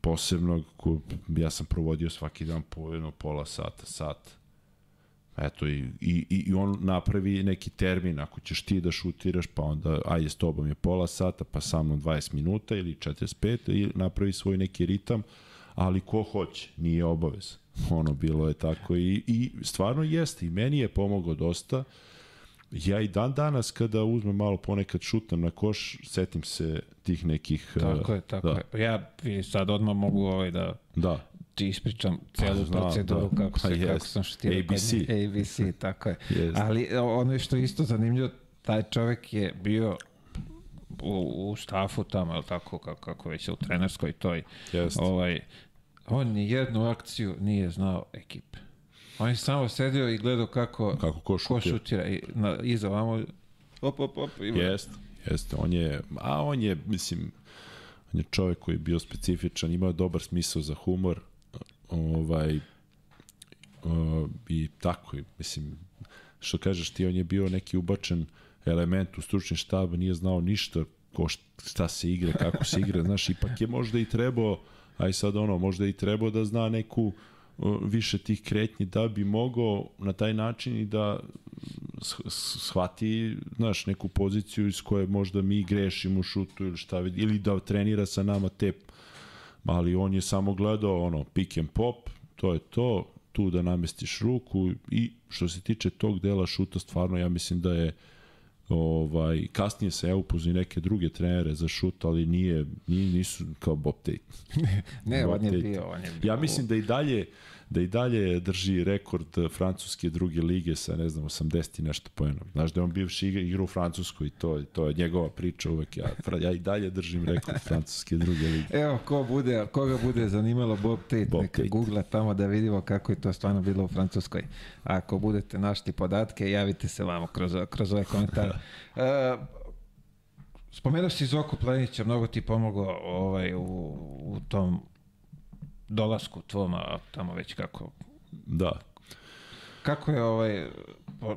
posebnog, ko, ja sam provodio svaki dan po jedno pola sata, sat. Eto, i, i, i on napravi neki termin, ako ćeš ti da šutiraš, pa onda, ajde, s tobom je pola sata, pa sa mnom 20 minuta ili 45, i napravi svoj neki ritam, ali ko hoće, nije obavez. Ono, bilo je tako i, i stvarno jeste, i meni je pomogao dosta. Ja i dan danas kada uzmem malo ponekad šutam na koš, setim se tih nekih... Tako je, tako da, je. Ja sad odmah mogu ovaj da Da, ti ispričam celu znam, proceduru da. kako, se, kako jest. sam šutirao. kod ABC. ABC, tako je. Jest. Ali ono što je isto zanimljivo, taj čovek je bio u, u štafu tamo, ali tako, kako, kako već je u trenerskoj toj. Jeste. Ovaj, on ni jednu akciju nije znao ekipe. On je samo sedio i gledao kako, kako ko ko šutira. šutira. I, na, iza vamo, op, op, op. Jeste, jeste. On je, a on je, mislim, on je čovjek koji je bio specifičan, imao dobar smisao za humor, ovaj, uh, i tako, mislim, što kažeš ti, on je bio neki ubačen element u stručni štab, nije znao ništa ko šta se igra, kako se igra, znaš, ipak je možda i trebao, aj sad ono, možda i trebao da zna neku više tih kretnji da bi mogao na taj način i da shvati, znaš, neku poziciju iz koje možda mi grešimo u šutu ili šta vidi, ili da trenira sa nama te ali on je samo gledao ono pick and pop, to je to, tu da namestiš ruku i što se tiče tog dela šuta stvarno ja mislim da je ovaj kasnije se ja upoznao neke druge trenere za šut, ali nije, nije nisu kao Bob Tate. ne, Bob on je bio, on je bio. Ja mislim da i dalje da i dalje drži rekord francuske druge lige sa, ne znam, 80 i nešto poena. Znaš da je on bivši igra, igra u Francuskoj i to, to je njegova priča uvek. Ja, ja i dalje držim rekord francuske druge lige. Evo, ko bude, koga bude zanimalo Bob Tate, Bob neka Tate. googla tamo da vidimo kako je to stvarno bilo u Francuskoj. Ako budete našli podatke, javite se vamo kroz, kroz ove komentare. uh, Spomenuo si Zoku Plenića, mnogo ti pomogao ovaj, u, u tom dolasku tvom, a tamo već kako... Da. Kako je ovaj,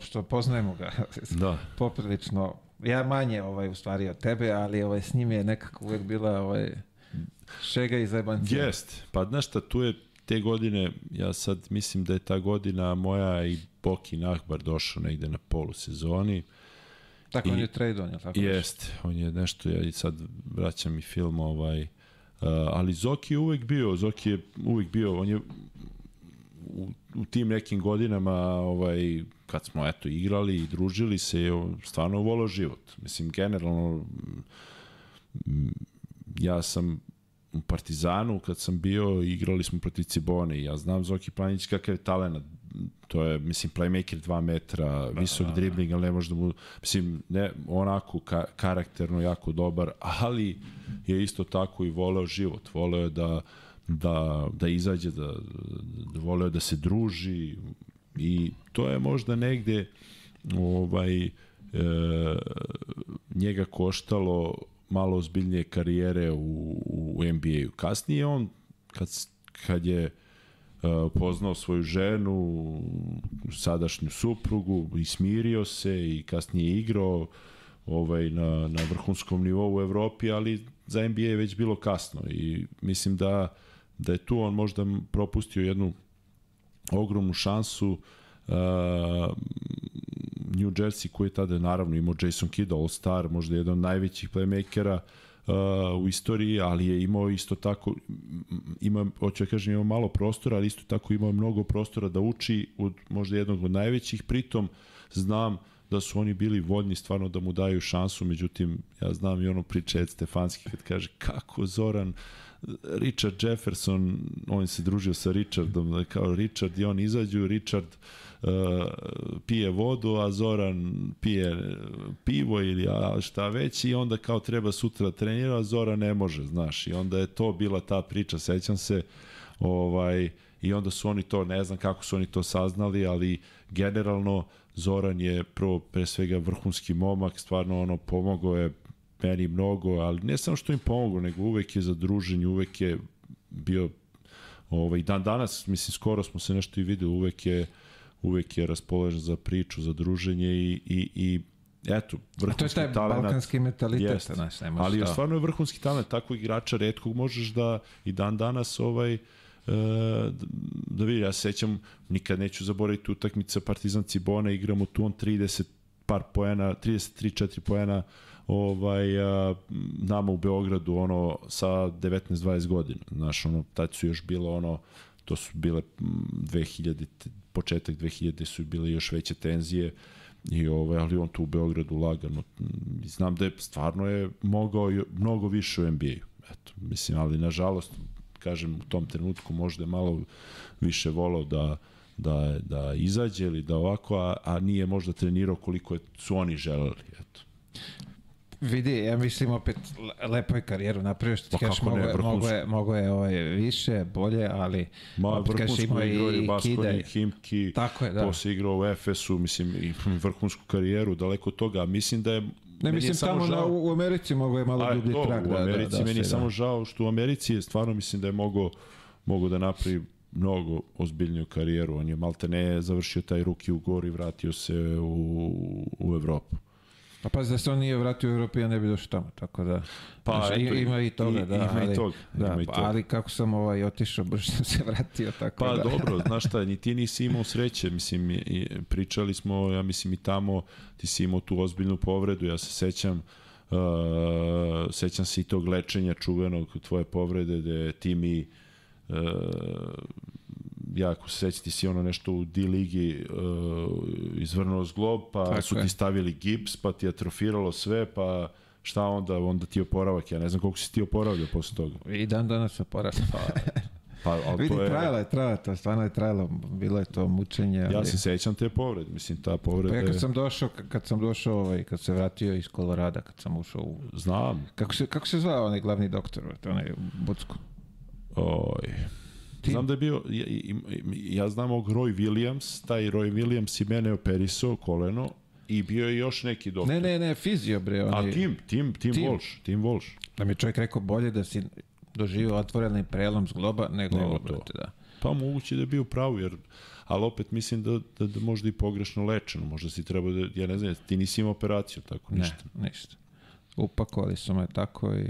što poznajemo ga, da. poprilično, ja manje ovaj, u stvari od tebe, ali ovaj, s njim je nekako uvek bila ovaj, šega i zajebancija. Jest, pa znaš šta, tu je te godine, ja sad mislim da je ta godina moja i Boki Nahbar došao negde na polu sezoni. Tako, I, on je trade on, je tako? Jest, on je nešto, ja i sad vraćam i film ovaj, ali Zoki je uvek bio, Zoki je uvek bio, on je u, u tim nekim godinama ovaj kad smo eto igrali i družili se stvarno voleo život. Mislim generalno ja sam u Partizanu kad sam bio igrali smo protiv Cibone i ja znam Zoki Planić kakav je talent to je, mislim, playmaker 2 metra, da, visok da, da. dribling, ali ne može da mu, mislim, ne, onako ka, karakterno jako dobar, ali je isto tako i voleo život, voleo da, da, da izađe, da, da voleo da se druži i to je možda negde ovaj, e, njega koštalo malo ozbiljnije karijere u, u NBA-u. Kasnije on, kad, kad je poznao svoju ženu, sadašnju suprugu i smirio se i kasnije igrao ovaj, na, na vrhunskom nivou u Evropi, ali za NBA je već bilo kasno i mislim da, da je tu on možda propustio jednu ogromnu šansu uh, New Jersey koji je tada naravno imao Jason Kidd, All-Star, možda jedan od najvećih playmakera uh, uh, u istoriji, ali je imao isto tako, ima, hoću da kažem, imao malo prostora, ali isto tako imao mnogo prostora da uči od možda jednog od najvećih, pritom znam da su oni bili voljni stvarno da mu daju šansu, međutim, ja znam i ono priče Ed Stefanski kad kaže kako Zoran Richard Jefferson, on se družio sa Richardom, kao Richard i on izađu, Richard uh, uh, pije vodu, a Zoran pije pivo ili a šta već i onda kao treba sutra trenira, a Zoran ne može, znaš. I onda je to bila ta priča, sećam se, ovaj, i onda su oni to, ne znam kako su oni to saznali, ali generalno Zoran je prvo pre svega vrhunski momak, stvarno ono pomogao je meni mnogo, ali ne samo što im pomogao, nego uvek je za druženje, uvek je bio ovaj dan danas mislim skoro smo se nešto i videli uvek je uvek je raspoložen za priču, za druženje i, i, i eto, vrhunski talent. to je taj talenat, balkanski mentalitet, jest, znaš, Ali šta. stvarno je vrhunski talent, takvog igrača redkog možeš da i dan danas ovaj, Uh, da vidi, ja se sećam, nikad neću zaboraviti utakmica Partizan Cibona, igramo tu on 30 par poena, 33-4 poena ovaj, uh, nama u Beogradu ono sa 19-20 godina. Znaš, ono, tad su još bilo ono, to su bile 2000 početak 2000 su bile još veće tenzije i ovaj, ali on tu u Beogradu lagano znam da je stvarno je mogao mnogo više u NBA-u eto mislim ali nažalost kažem u tom trenutku možda je malo više volao da da da izađe ili da ovako a, a nije možda trenirao koliko su oni želeli eto Vidi, ja mislim opet lepo je karijeru napravio što ti pa kažeš, mogo, je, mogo, je, mogo je ovaj, više, bolje, ali Ma, kažeš ima i, i Baskoni, Himki, Tako je, da. posle igrao u Efesu, mislim, i vrhunsku karijeru, daleko od toga, mislim da je Ne mislim tamo žao... na, u Americi mogo je malo dublji trag. U da, Americi da, da, meni je samo da. žao što u Americi je stvarno mislim da je mogo, mogo da napravi mnogo ozbiljniju karijeru. On je malte ne završio taj ruki u gori i vratio se u, u Evropu. Pa pazi da se on nije vratio u Europu, ja ne bi došao tamo, tako da... Pa, znaš, eto, ima i toga, i- da. ima i ali, toga, Da, ima i pa, toga. ali kako sam ovaj, otišao, brže sam se vratio, tako Pa da... dobro, znaš šta, ni ti nisi imao sreće, mislim, i, i, pričali smo, ja mislim i tamo, ti si imao tu ozbiljnu povredu, ja se sećam, uh, sećam se i tog lečenja čuvenog tvoje povrede, gde ti mi, uh, ja ako se sećam, ti si ono nešto u D ligi uh, izvrnuo zglob, pa Tako su je. ti stavili gips, pa ti je atrofiralo sve, pa šta onda, onda ti oporavak, ja ne znam koliko si ti oporavljao posle toga. I dan danas sam porast. Pa, pa ali Vidi, to je... trajalo je, trajalo je to, stvarno je trajalo, bilo je to mučenje. Ali... Ja se sećam te povrede, mislim, ta povreda Pa ja kad sam došao, kad sam došao, ovaj, kad se vratio iz Kolorada, kad sam ušao u... Znam, Kako se, kako se zvao onaj glavni doktor, brate, onaj u Bucku? oj... Tim. Znam da je bio, ja, ja znam ovog Roy Williams, taj Roy Williams i mene operisao koleno i bio je još neki doktor. Ne, ne, ne, fizio, bre, onaj... A Tim, Tim, Tim, Tim. Walsh, Tim Walsh. Da mi je čovjek rekao bolje da si doživio otvoreni prelom zgloba nego, Nego to. brate, da. Pa moguće da je bio pravo, jer ali opet mislim da, da, da možda i pogrešno lečeno, možda si trebao da, ja ne znam, ti nisi imao operaciju, tako ništa. Ne, ništa. Upakovali su me tako i...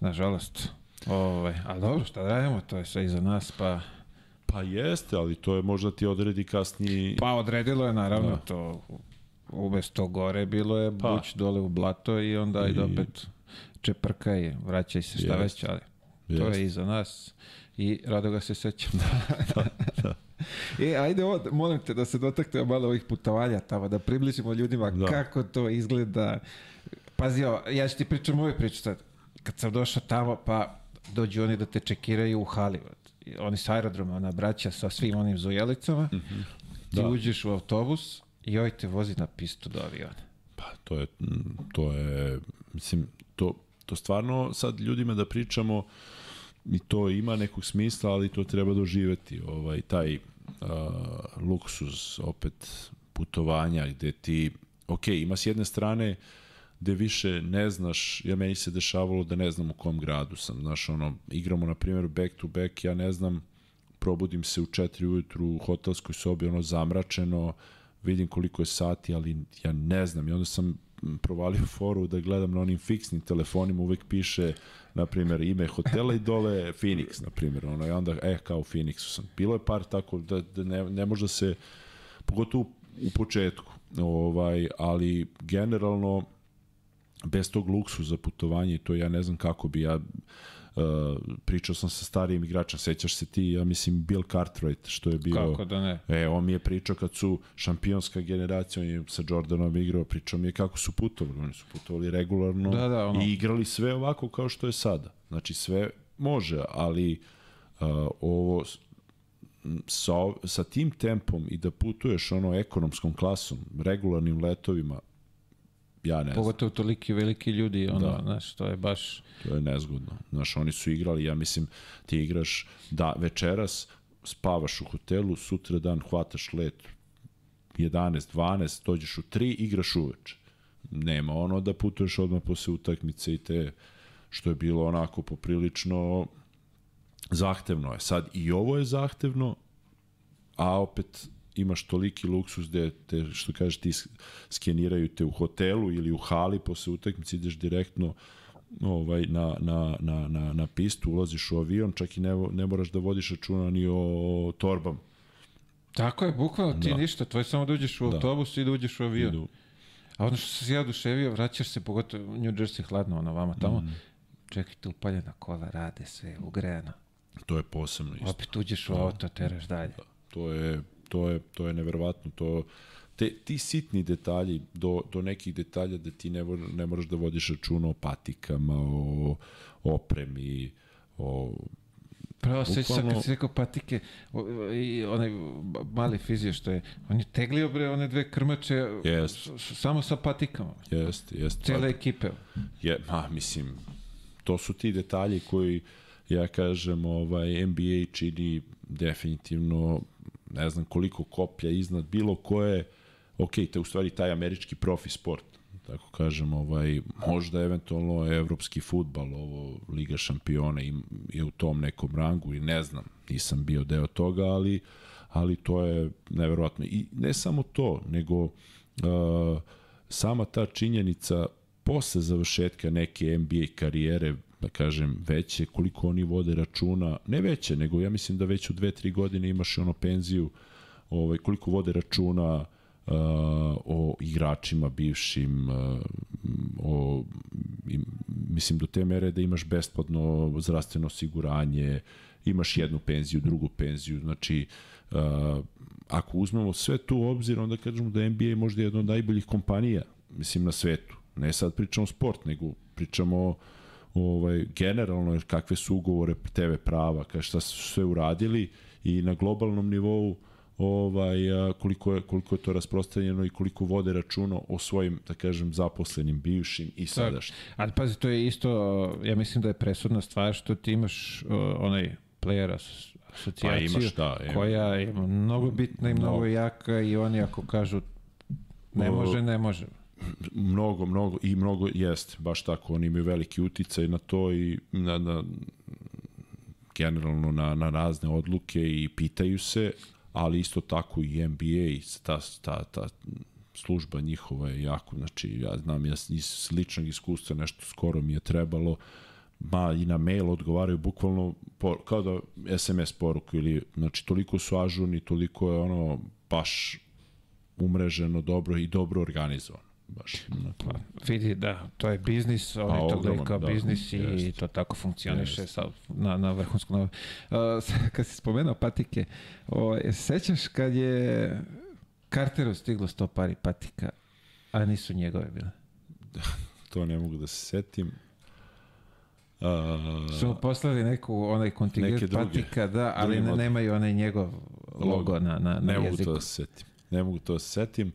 Nažalost. Ovaj, ali dobro, šta da radimo, to je sve iza nas, pa... Pa jeste, ali to je možda ti odredi kasniji... Pa odredilo je naravno Da. to umesto gore bilo je Pa. buć dole u blato i onda I... I- opet čeprkaj, vraćaj se šta već, ali to Jest. je iza nas i rado ga se sećam. E, ajde, ovo, molim te da se dotaknemo malo ovih putovanja tamo, da približimo ljudima Da. kako to izgleda. Pazi, ja ću ti pričam ovu priču sad. Kad sam došao tamo, pa dođu oni da te čekiraju u hali. Oni s aerodroma, ona braća sa svim onim zujelicama. Ti Da. uđeš u autobus i ovaj te vozi na pistu do aviona. Pa to je, mm, to je, mislim, to, to stvarno sad ljudima da pričamo i to ima nekog smisla, ali to treba doživeti, ovaj, taj uh, luksuz opet putovanja gde ti, ok, ima s jedne strane gde više ne znaš, ja meni se dešavalo da ne znam u kom gradu sam, znaš, ono, igramo na primjer back to back, ja ne znam, probudim se u 4 ujutru u hotelskoj sobi, ono zamračeno, vidim koliko je sati, ali ja ne znam. I onda sam provalio foru da gledam na onim fiksnim telefonima, uvek piše, na primjer, ime hotela i dole Phoenix, na primjer. Ono, I onda, e, kao u Phoenixu sam. Bilo je par tako da, da ne, ne može da se, pogotovo u početku, ovaj, ali generalno bez tog luksu za putovanje i to ja ne znam kako bi ja Uh, pričao sam sa starijim igračem, sećaš se ti, ja mislim Bill Cartwright, što je bio Kako da ne? E, on mi je pričao kad su šampionska generacija, on je sa Jordanom igrao, pričao mi je kako su putovali. Oni su putovali regularno Da, da, ono. i igrali sve ovako kao što je sada. Znači sve može, ali uh, ovo sa, sa tim tempom i da putuješ ono ekonomskom klasom, regularnim letovima, ja ne znam. Pogotovo toliki veliki ljudi, ono, Da. znaš, to je baš... To je nezgodno. Znaš, oni su igrali, ja mislim, ti igraš da večeras, spavaš u hotelu, sutra dan hvataš let 11, 12, dođeš u 3, igraš uveče. Nema ono da putuješ odmah posle utakmice i te, što je bilo onako poprilično zahtevno je. Sad i ovo je zahtevno, a opet imaš toliki luksus gde te, što kažeš, ti skeniraju te u hotelu ili u hali, posle utakmice ideš direktno ovaj, na, na, na, na, na pistu, ulaziš u avion, čak i ne, ne moraš da vodiš računa ni o torbama. Tako je, bukvalno ti Da. ništa, tvoje samo da uđeš u Da. autobus i da uđeš u avion. Idu, A ono što se ja oduševio, vraćaš se, pogotovo u New Jersey hladno, ono vama tamo, Mhm. čekajte, upaljena kola, rade sve, ugrejano. to je posebno isto. Opet uđeš u auto, teraš dalje. To je, to je, to je neverovatno. To, te, ti sitni detalji, do, do nekih detalja da ti ne, ne moraš da vodiš računa o patikama, o opremi, o Pravo se Bukvalno- kad si rekao patike i onaj mali fizio što je, on je teglio bre one dve krmače Jest. s- s- samo sa patikama. Jeste, jeste. Cele ekipe. Je, ma, mislim, to su ti detalji koji, ja kažem, ovaj, NBA čini definitivno, ne znam koliko koplja iznad bilo koje, ok, te u stvari taj američki profi sport, tako kažem, ovaj, možda eventualno evropski futbal, ovo Liga šampiona je u tom nekom rangu i ne znam, nisam bio deo toga, ali, ali to je neverovatno. I ne samo to, nego uh, sama ta činjenica posle završetka neke NBA karijere, da kažem, veće, koliko oni vode računa, ne veće, nego ja mislim da već u dve, tri godine imaš ono penziju, ovaj, koliko vode računa uh, o igračima bivšim, uh, o, im, mislim do te mere da imaš besplatno zdravstveno osiguranje, imaš jednu penziju, drugu penziju, znači uh, ako uzmemo sve tu obzir, onda kažemo da NBA možda jedna od najboljih kompanija, mislim, na svetu. Ne sad pričamo sport, nego pričamo ovaj, generalno kakve su ugovore, TV prava, ka šta su sve uradili i na globalnom nivou ovaj, koliko, je, koliko je to rasprostanjeno i koliko vode računa o svojim, da kažem, zaposlenim, bivšim i sadašnjim. Ali pazi, to je isto, ja mislim da je presudna stvar što ti imaš uh, onaj player as, asocijaciju Pa imaš, da, ima. koja je mnogo bitna i mnogo Mnogo. jaka i oni ako kažu ne može, ne može. Mnogo, mnogo i mnogo jest, baš tako, oni imaju veliki uticaj na to i na, na generalno na, na razne odluke i pitaju se, ali isto tako i NBA i ta, ta, ta služba njihova je jako, znači ja znam ja iz ličnog iskustva nešto skoro mi je trebalo ma i na mail odgovaraju bukvalno po, kao da SMS poruku ili znači toliko su ažurni, toliko je ono baš umreženo dobro i dobro organizovano baš onako. Vidi, da, to je biznis, oni to gledaju ogroman, kao da, biznis i jest. to tako funkcioniše Jest. sa, na, na vrhunskom. Uh, kad si spomenuo patike, o, se sećaš kad je Carteru stiglo sto pari patika, a nisu njegove bile? to ne mogu da se setim. A, Su poslali neku onaj kontingent patika, da, ali ne, nemaju onaj njegov logo na, na, na ne mogu jeziku. to da se setim. Ne mogu to da se setim,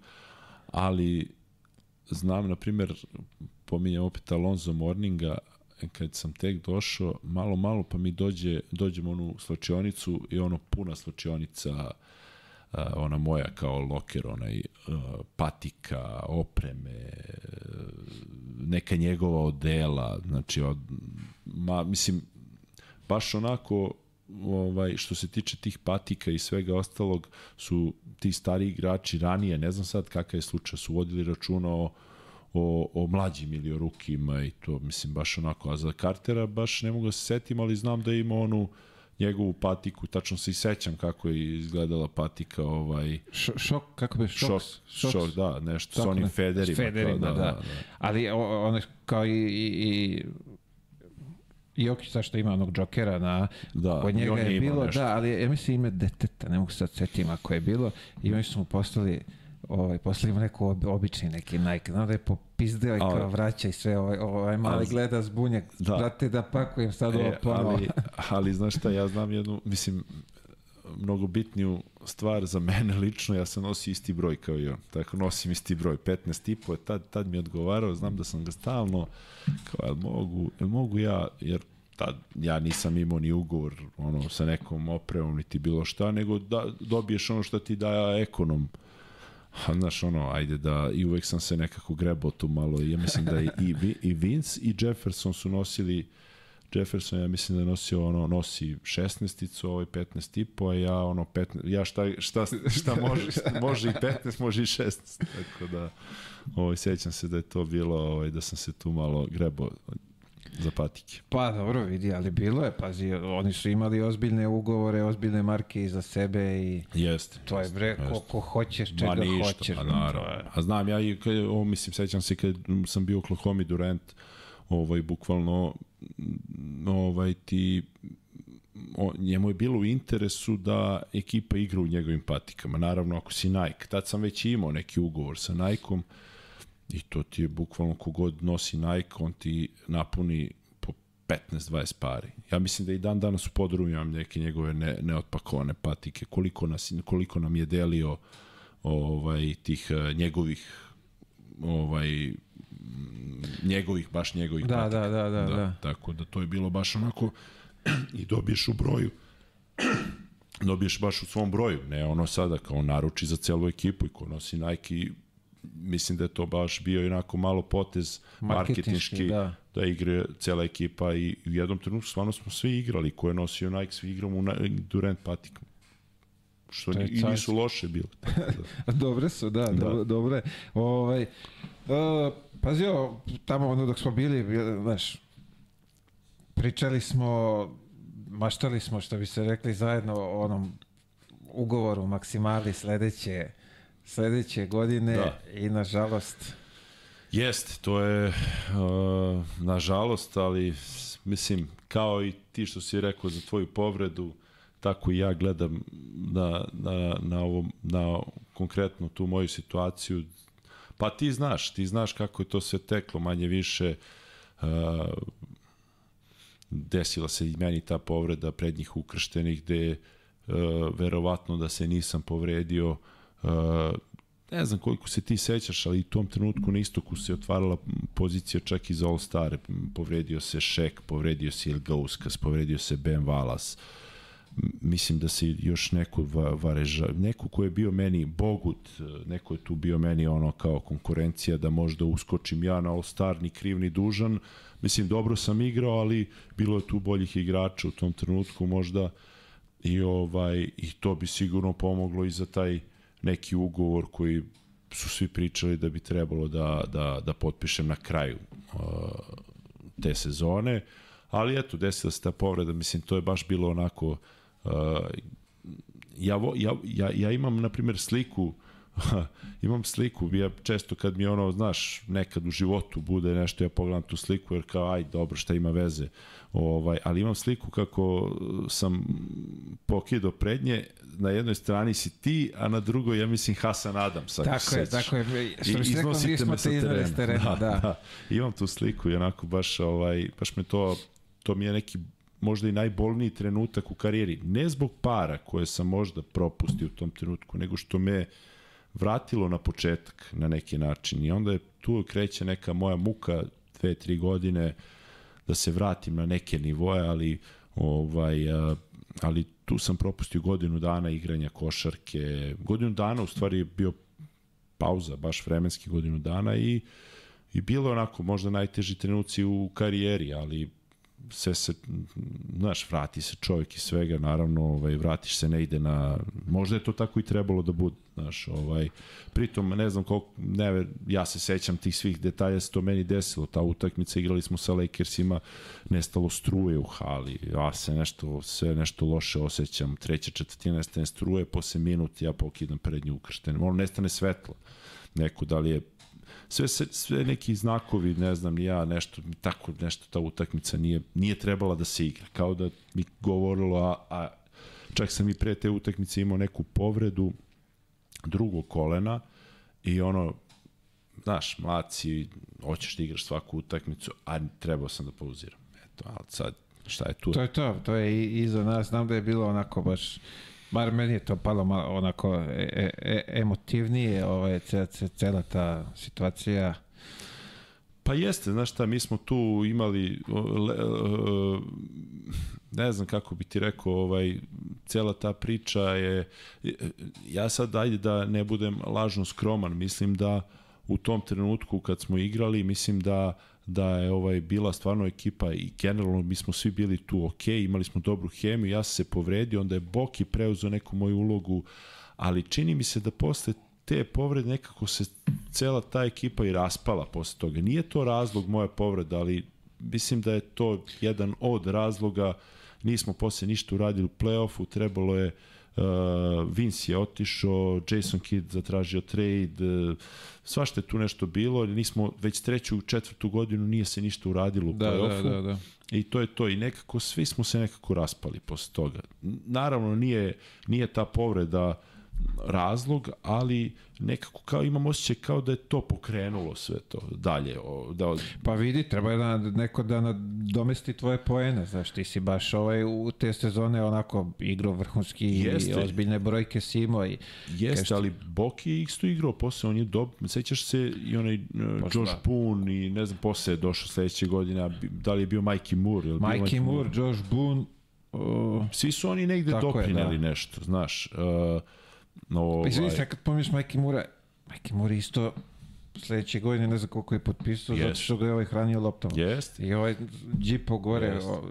ali znam, na primjer, pominjam opet Alonzo Morninga, kad sam tek došao, malo, malo, pa mi dođe, dođem onu slačionicu i ono puna slačionica, ona moja kao loker, onaj patika, opreme, neka njegova odela, znači od, ma, mislim, baš onako ovaj što se tiče tih patika i svega ostalog su ti stari igrači ranije, ne znam sad kakav je slučaj, su vodili računa o, o, o mlađim ili o rukima i to mislim baš onako, a za Cartera baš ne mogu da se setim, ali znam da ima onu njegovu patiku, tačno se i sećam kako je izgledala patika ovaj Š, šok, kako bi, šok, šok, šok, da, nešto Tako sa onim ne- federima. s federima, kao, da. Ali o- ono kao i, i, i Jokić zašto ima onog džokera na Da, kod njega je je bilo nešto. da ali ja mislim ime deteta ne mogu sad setim ako je bilo i oni su mu poslali ovaj poslali mu neku ob, obični neki Nike znam da je popizdeo i kao vraća i sve ovaj, ovaj mali Ali- gleda zbunjak Da. brate da pakujem sad ovo E, ponovo ali, ali znaš šta, ja znam jednu, mislim, mnogo bitniju stvar za mene lično, ja sam nosio isti broj kao i on. Tako nosim isti broj, 15 i po, tad, tad mi je odgovarao, znam da sam ga stalno, kao, jel mogu, jel mogu ja, jer tad ja nisam imao ni ugovor ono, sa nekom opremom, niti bilo šta, nego da dobiješ ono što ti daje ekonom. A znaš, ono, ajde da, i uvek sam se nekako grebao tu malo, ja mislim da i, i, i Vince i Jefferson su nosili Jefferson ja mislim da nosio ono nosi 16-icu, ovaj 15 i po, a ja ono 15, ja šta, šta, šta može, može i 15, može i 16. Tako da ovaj sećam se da je to bilo ovaj da sam se tu malo grebao za patike. Pa dobro, vidi, ali bilo je, pazi, oni su imali ozbiljne ugovore, ozbiljne marke iza sebe i Jeste. to je bre, Jeste. ko hoćeš, Ma čega ništa, hoćeš. pa naravno. A znam ja i kad, ovo mislim sećam se kad sam bio u Oklahoma Durant, ovaj bukvalno ovaj ti o, njemu je bilo u interesu da ekipa igra u njegovim patikama. Naravno, ako si Nike, tad sam već imao neki ugovor sa Nike-om i to ti je bukvalno kogod nosi Nike, on ti napuni po 15-20 pari. Ja mislim da i dan danas u podrumu imam neke njegove ne, neotpakovane patike. Koliko, nas, koliko nam je delio ovaj tih eh, njegovih ovaj njegovih baš njegovih Da, patika. da, da, da, da. tako da to je bilo baš onako i dobiješ u broju dobiješ baš u svom broju ne ono sada kao naruči za celu ekipu i ko nosi Nike i mislim da je to baš bio onako malo potez Marketinški, da. da igre cela ekipa i u jednom trenutku stvarno smo svi igrali ko je nosio Nike svi igramo u Durant patikama što To je ni, i nisu loše bile. dobre su, da, da. Dobre, dobre. Ovaj, uh, pazi ovo, tamo ono dok smo bili, znaš, pričali smo, maštali smo, što bi se rekli zajedno o onom ugovoru maksimali sledeće, sledeće godine Da. i nažalost Jeste, to je uh, nažalost, ali mislim, kao i ti što si rekao za tvoju povredu, tako i ja gledam na, na, na, ovo, na konkretno tu moju situaciju. Pa ti znaš, ti znaš kako je to sve teklo, manje više uh, desila se i meni ta povreda prednjih ukrštenih gde uh, verovatno da se nisam povredio uh, ne znam koliko se ti sećaš, ali u tom trenutku na istoku se otvarala pozicija čak i za All Star. Povredio se Šek, povredio se Ilgauskas, povredio se Ben Valas. M- Mislim da se još neko va, vareža, neko ko je bio meni Bogut, e, neko je tu bio meni ono kao konkurencija da možda uskočim ja na All Star, ni kriv ni dužan. Mislim, dobro sam igrao, ali bilo je tu boljih igrača u tom trenutku možda i ovaj i to bi sigurno pomoglo i za taj neki ugovor koji su svi pričali da bi trebalo da, da, da potpišem na kraju uh, te sezone, ali eto, desila se ta povreda, mislim, to je baš bilo onako, uh, ja, vo, ja, ja, ja imam, na primjer, sliku, imam sliku, ja često kad mi ono, znaš, nekad u životu bude nešto, ja pogledam tu sliku, jer kao, aj, dobro, šta ima veze, ovaj, ali imam sliku kako sam pokidao prednje, na jednoj strani si ti, a na drugoj, ja mislim, Hasan Adams. ako Tako se je, tako je. Što I bi se rekao, iznosite me sa te iznali s terena, da. Da, da. Imam tu sliku i onako baš, ovaj, baš me to, to mi je neki možda i najbolniji trenutak u karijeri. Ne zbog para koje sam možda propustio u tom trenutku, nego što me vratilo na početak na neki način. I onda je tu kreće neka moja muka dve, tri godine da se vratim na neke nivoje, ali ovaj, ali tu sam propustio godinu dana igranja košarke. Godinu dana u stvari je bio pauza, baš vremenski godinu dana i, i bilo onako možda najteži trenuci u karijeri, ali sve se, znaš, vrati se čovjek i svega, naravno, ovaj, vratiš se, ne ide na, možda je to tako i trebalo da bude, znaš, ovaj, pritom, ne znam koliko, ne, ja se sećam tih svih detalja, se to meni desilo, ta utakmica, igrali smo sa Lakersima, nestalo struje u hali, ja se nešto, sve nešto loše osjećam, treća četvrtina nestane struje, posle minut ja pokidam prednju ukršten, ono nestane svetlo, neko da li je sve, sve, sve neki znakovi, ne znam, ja, nešto, tako nešto ta utakmica nije, nije trebala da se igra. Kao da mi govorilo, a, a čak sam i pre te utakmice imao neku povredu drugog kolena i ono, znaš, mlad hoćeš da igraš svaku utakmicu, a trebao sam da pauziram. Eto, ali sad, šta je tu? To je to, to je i iza nas. Znam da je bilo onako baš, bar meni je to palo malo onako e, e, e, emotivnije, ovaj, ce, ce, cela ta situacija. Pa jeste, znaš šta, mi smo tu imali, le, ne znam kako bi ti rekao, ovaj, cela ta priča je, ja sad ajde da ne budem lažno skroman, mislim da u tom trenutku kad smo igrali, mislim da da je ovaj bila stvarno ekipa i generalno mi smo svi bili tu ok, imali smo dobru hemiju, ja se povredio, onda je Boki preuzeo neku moju ulogu, ali čini mi se da posle te povrede nekako se cela ta ekipa i raspala posle toga. Nije to razlog moje povrede, ali mislim da je to jedan od razloga. Nismo posle ništa uradili u play-offu, trebalo je uh, Vince je otišao, Jason Kidd zatražio trade, uh, svašta je tu nešto bilo, nismo već treću, četvrtu godinu nije se ništa uradilo u Da, play-offu. da, da, da. I to je to. I nekako, svi smo se nekako raspali posle toga. Naravno, nije, nije ta povreda razlog, ali nekako kao imam osjećaj kao da je to pokrenulo sve to dalje. O, da, Pa vidi, treba je da neko da nadomesti tvoje poene, znaš, ti si baš ovaj, u te sezone onako igrao vrhunski i Jeste. ozbiljne brojke si imao i Jeste, ali Boki je isto igrao posle, on je dob... Sećaš se i onaj uh, Josh. Boone i ne znam, posle je došao sledeće godine, da li je bio Mikey Moore? Je li bio Mikey Moore, Josh Boone, uh, Svi su oni negde Tako je, doprineli da. nešto, znaš. Uh, no, Pa izvini ovaj, se, kad pomisliš Mikey Moore, Mikey Moore isto sledeće godine ne znam koliko je potpisao, zato Jest. što ga je ovaj hranio loptama. Jeste. I ovaj džipo gore, Jest. o,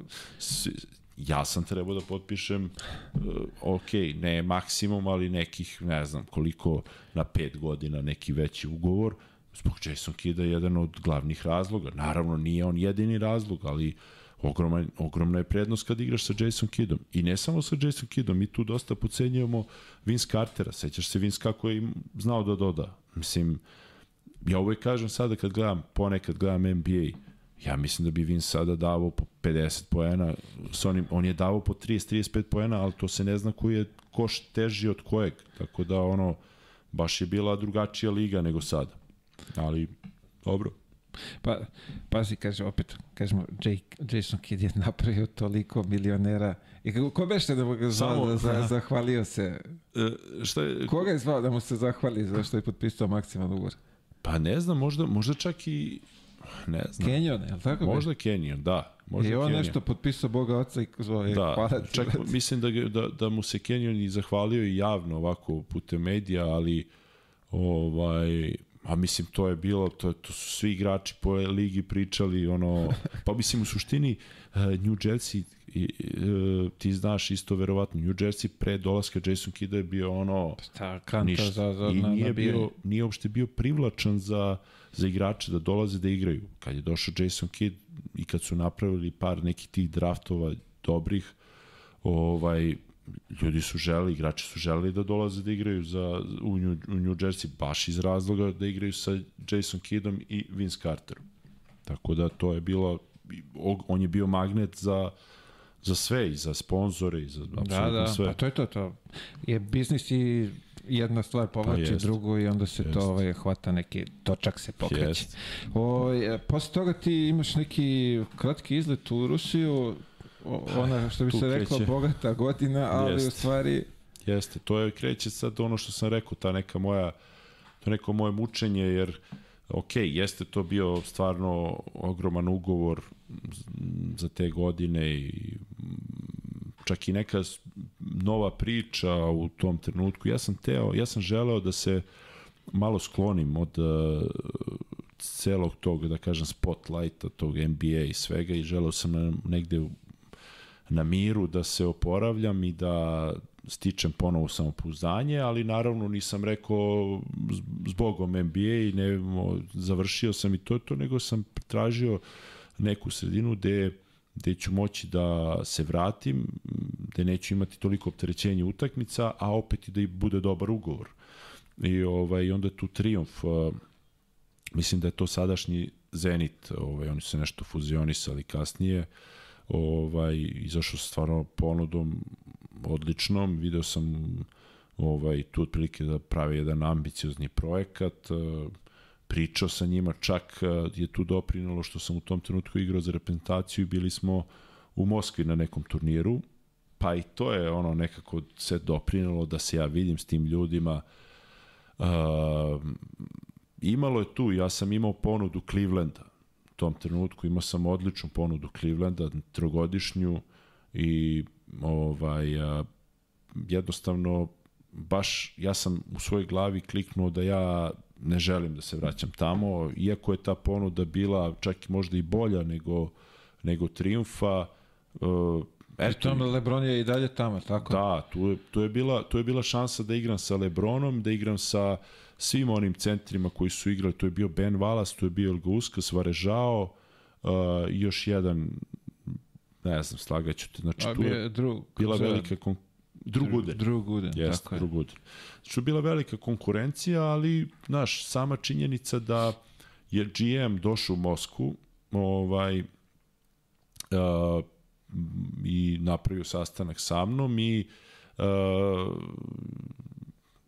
ja sam trebao da potpišem, uh, ok, ne maksimum, ali nekih, ne znam koliko, na pet godina neki veći ugovor, zbog Jason Kida je jedan od glavnih razloga. Naravno, nije on jedini razlog, ali ogromna, ogromna je prednost kad igraš sa Jason Kidom. I ne samo sa Jason Kidom, mi tu dosta pocenjujemo Vince Cartera. Sećaš se Vince kako je znao da doda. Mislim, ja uvek kažem sada kad gledam, ponekad gledam NBA, ja mislim da bi Vince sada davao po 50 poena, s onim, on je davao po 30-35 poena, ali to se ne zna koji je koš teži od kojeg, tako da ono, baš je bila drugačija liga nego sada. Ali, dobro. Pa, pazi, kaže, opet, kažemo, Jake, Jason Kidd je napravio toliko milionera. I kako, ko bešte da mu ga zvao, da, za, zahvalio se? E, šta je, Koga je zvao da mu se zahvali za što je potpisao maksimalan ugovor? pa ne znam, možda, možda čak i, ne znam, Kenyon, je li tako? možda Kenyon, da. Možda I on Kenyon. nešto potpisao Boga oca i zvao je Da, hvala ti, čak mislim da, da, da mu se Kenyon i zahvalio i javno ovako putem medija, ali ovaj, a mislim to je bilo, to, to su svi igrači po ligi pričali, ono, pa mislim u suštini uh, New Jersey, i, uh, ti znaš isto verovatno, New Jersey pre dolaska Jason Kida je bio ono, Šta, kanta ništa. za, za, I na, nije, nabijanje. bio, nije uopšte bio privlačan za, za igrače da dolaze da igraju. Kad je došao Jason Kidd i kad su napravili par nekih tih draftova dobrih, ovaj, ljudi su želi, igrači su želeli da dolaze da igraju za, u, New, u New Jersey baš iz razloga da igraju sa Jason Kiddom i Vince Carterom. Tako da to je bilo, on je bio magnet za, za sve, i za sponzore, i za Da, apsolutno da, sve. pa to je to, to. Je biznis i jedna stvar povlači jest. drugu i onda se Jest. to ovaj, hvata neki točak se pokreće. Jest. O, e, posle toga ti imaš neki kratki izlet u Rusiju, ona što bi se reklo kreće. bogata godina, ali Jest. u stvari Jeste, to je kreće sad ono što sam rekao, ta neka moja, to neko moje mučenje, jer ok, jeste to bio stvarno ogroman ugovor za te godine i čak i neka nova priča u tom trenutku. Ja sam teo, ja sam želeo da se malo sklonim od uh, celog tog, da kažem, spotlighta, tog NBA i svega i želeo sam negde na miru da se oporavljam i da stičem ponovo samopouzdanje, ali naravno nisam rekao zbogom NBA i ne, završio sam i to to, nego sam tražio neku sredinu gde gde ću moći da se vratim, gde neću imati toliko opterećenja utakmica, a opet i da i bude dobar ugovor. I ovaj onda tu triumf uh, mislim da je to sadašnji Zenit, ovaj oni su nešto fuzionisali kasnije. Ovaj izašao stvarno ponudom odličnom, video sam ovaj tu otprilike da prave jedan ambiciozni projekat. uh, Pričao sa njima, čak uh, je tu doprinalo što sam u tom trenutku igrao za reprezentaciju i bili smo u Moskvi na nekom turniru, pa i to je ono nekako se doprinalo da se ja vidim s tim ljudima. Uh, imalo je tu, ja sam imao ponudu Clevelanda tom trenutku, imao sam odličnu ponudu Clevelanda, trogodišnju i ovaj, a, jednostavno baš ja sam u svojoj glavi kliknuo da ja ne želim da se vraćam tamo, iako je ta ponuda bila čak i možda i bolja nego, nego Triumfa, uh, Eto, tome Lebron je i dalje tamo, tako? Da, tu je, tu, je bila, tu je bila šansa da igram sa Lebronom, da igram sa svim onim centrima koji su igrali. Tu je bio Ben Wallace, tu je bio Elga Uskas, Varežao, uh, još jedan, ne znam, slagaću te. Znači, A tu je drug. bila zove- velika kon... Druguden. Druguden, Jeste, tako je. Druguden. Znači, je bila velika konkurencija, ali, znaš, sama činjenica da je GM došao u Moskvu, ovaj, uh, i napravio sastanak sa mnom i uh,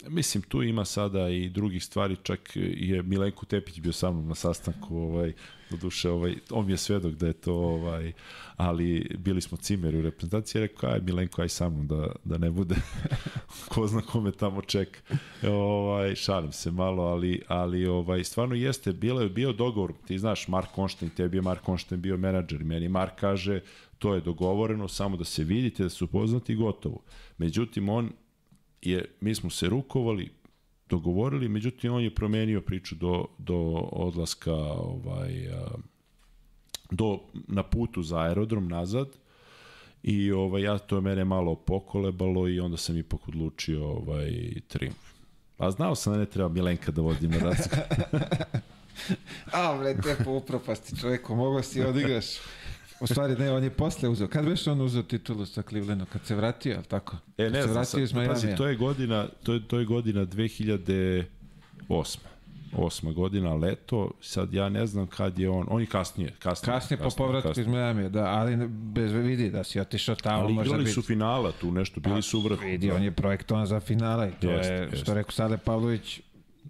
mislim tu ima sada i drugih stvari čak je Milenko Tepić bio sa mnom na sastanku ovaj do duše ovaj on je svedok da je to ovaj ali bili smo cimeri u reprezentaciji rekao aj Milenko aj sa mnom da, da ne bude ko zna kome tamo čeka. Ovaj šalim se malo ali ali ovaj stvarno jeste bilo je bio dogovor ti znaš Mark Konštain tebi je Mark Konštain bio menadžer meni Mark kaže to je dogovoreno samo da se vidite da su upoznati i gotovo. Međutim on je, mi smo se rukovali, dogovorili, međutim on je promenio priču do, do odlaska ovaj, do, na putu za aerodrom nazad I ovaj, ja to je mene malo pokolebalo i onda sam ipak odlučio ovaj, Triumf. A znao sam da ne treba Milenka da vodim na razgovor. A, bre, te po upropasti čoveku, mogo si odigraš. U stvari ne, on je posle uzeo. Kad već on uzeo titulu sa Clevelandom? Kad se vratio, ali tako? E, ne se vratio iz pazi, to je godina, to je, to je godina 2008. Osma godina, leto, sad ja ne znam kad je on, on je kasnije, kasnije. Kasnije po povratku iz Majamija, da, ali bez vidi da si otišao tamo, Ali igrali su finala tu nešto, bili su u vrhu. Vidi, on je projektovan za finale. i To Jeste, je, jeste. što rekao Sale Pavlović,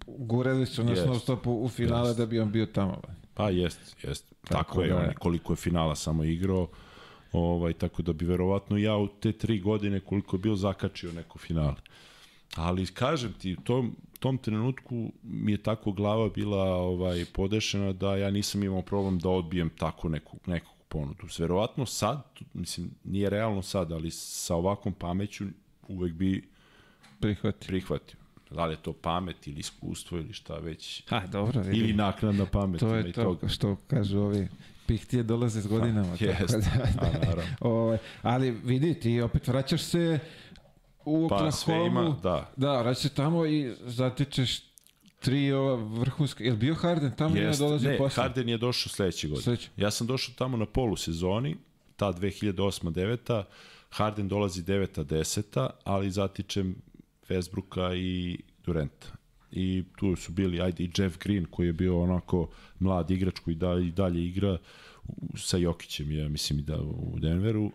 gureli su nas Jeste. non stop u finale Jeste. da bi on bio tamo. Pa jest, jest. Tako, Tako je, da- on koliko je finala samo igrao. Ovaj, tako da bi verovatno ja u te tri godine koliko je bio zakačio neko finale. Ali kažem ti, u tom, tom trenutku mi je tako glava bila ovaj podešena da ja nisam imao problem da odbijem tako neku, neku ponudu. Verovatno sad, mislim, nije realno sad, ali sa ovakvom pameću uvek bi Prihvati. prihvatio. Da li je to pamet ili iskustvo ili šta već. Ha, dobro, vidi. Ili naknadna pamet. to je to, toga. što kažu ovi pihtije dolaze s godinama. tako Jeste, da- a naravno. Ovaj, ali vidi, ti opet vraćaš se u Pa sve ima, da. Da, vraćaš se tamo i zatičeš tri ova vrhunska... Je li bio Harden tamo Jest, dolazi ne, posle? Harden je došao sledeće godine. Sledeće. Ja sam došao tamo na polusezoni, ta 2008-9, Harden dolazi 9-10, ali zatičem Westbrooka i Durenta. I tu su bili, ajde, i Jeff Green, koji je bio onako mlad igrač koji da, i dalje igra sa Jokićem, ja mislim i da u Denveru,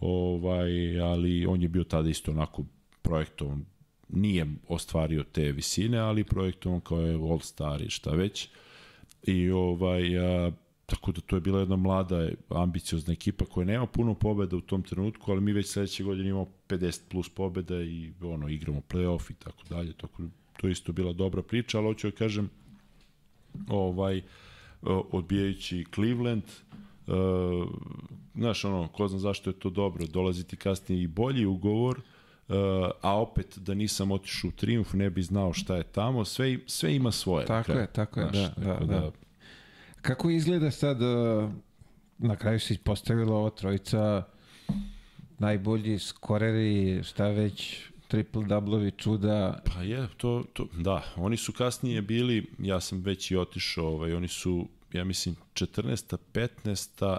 ovaj, ali on je bio tada isto onako projektovan, nije ostvario te visine, ali projektovan kao je All-Star i šta već. I ovaj, a, tako da to je bila jedna mlada, ambiciozna ekipa koja nema puno pobeda u tom trenutku, ali mi već sledeće godine imamo 50 plus pobeda i ono, igramo playoff i tako dalje, tako da to je isto bila dobra priča, ali hoću da kažem, ovaj, odbijajući Cleveland, uh, znaš, ono, ko zna zašto je to dobro, dolazi ti kasnije i bolji ugovor, uh, a opet da nisam otišao u Triumf, ne bi znao šta je tamo, sve, sve ima svoje. Tako kraju. je, tako je, da, da, tako da. Kako izgleda sad, uh, na kraju se ispostavilo ova trojica najbolji skoreri, šta već, triple doublovi čuda. Pa je, to, to, da, oni su kasnije bili, ja sam već i otišao, ovaj, oni su, ja mislim, 14. 15.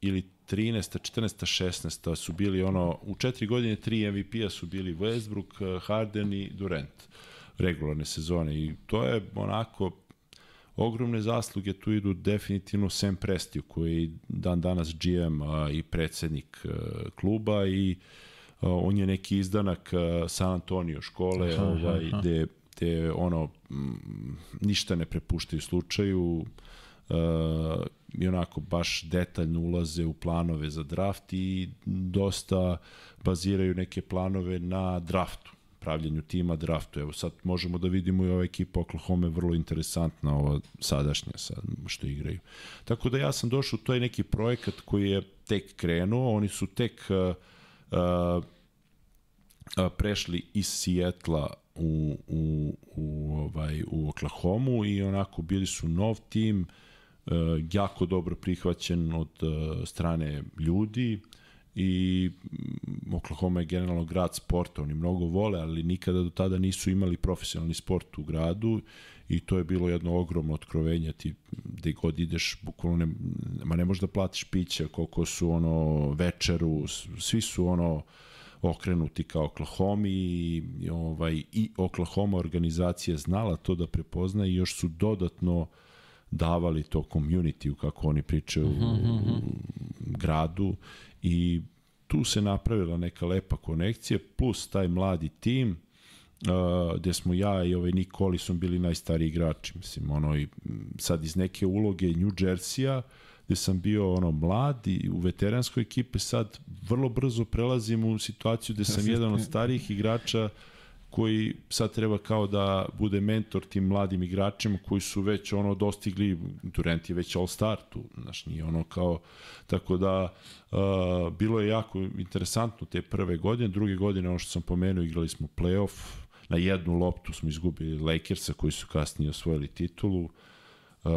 ili 13. 14. 16. su bili ono, u četiri godine tri MVP-a su bili Westbrook, Harden i Durant regularne sezone i to je onako ogromne zasluge tu idu definitivno Sam Prestiju koji je dan danas GM a, i predsednik a, kluba i a, on je neki izdanak a, San Antonio škole Aha, ovaj aha. gde, gde ono mm, ništa ne prepuštaju slučaju uh, i onako baš detaljno ulaze u planove za draft i dosta baziraju neke planove na draftu pravljenju tima, draftu. Evo sad možemo da vidimo i ova ekipa Oklahoma je vrlo interesantna, ova sadašnja sad što igraju. Tako da ja sam došao, to je neki projekat koji je tek krenuo, oni su tek uh, uh, a, prešli iz Sijetla u, u, u, ovaj, u Oklahomu i onako bili su nov tim, e, jako dobro prihvaćen od e, strane ljudi i mm, Oklahoma je generalno grad sporta, oni mnogo vole, ali nikada do tada nisu imali profesionalni sport u gradu i to je bilo jedno ogromno otkrovenje ti gde god ideš bukvalno ne, ma ne možeš da platiš piće koliko su ono večeru svi su ono okrenuti ka Oklahoma i, ovaj, i Oklahoma organizacija znala to da prepozna i još su dodatno davali to community kako oni pričaju u gradu i tu se napravila neka lepa konekcija plus taj mladi tim uh, gde smo ja i ovaj Nick Collison bili najstariji igrači mislim ono i sad iz neke uloge New Jersey-a gde sam bio ono mlad i u veteranskoj ekipi sad vrlo brzo prelazim u situaciju gde sam jedan od starijih igrača koji sad treba kao da bude mentor tim mladim igračima koji su već ono dostigli, Durant je već all star tu, znaš, nije ono kao, tako da uh, bilo je jako interesantno te prve godine, druge godine, ono što sam pomenuo, igrali smo playoff, na jednu loptu smo izgubili Lakersa koji su kasnije osvojili titulu, Uh,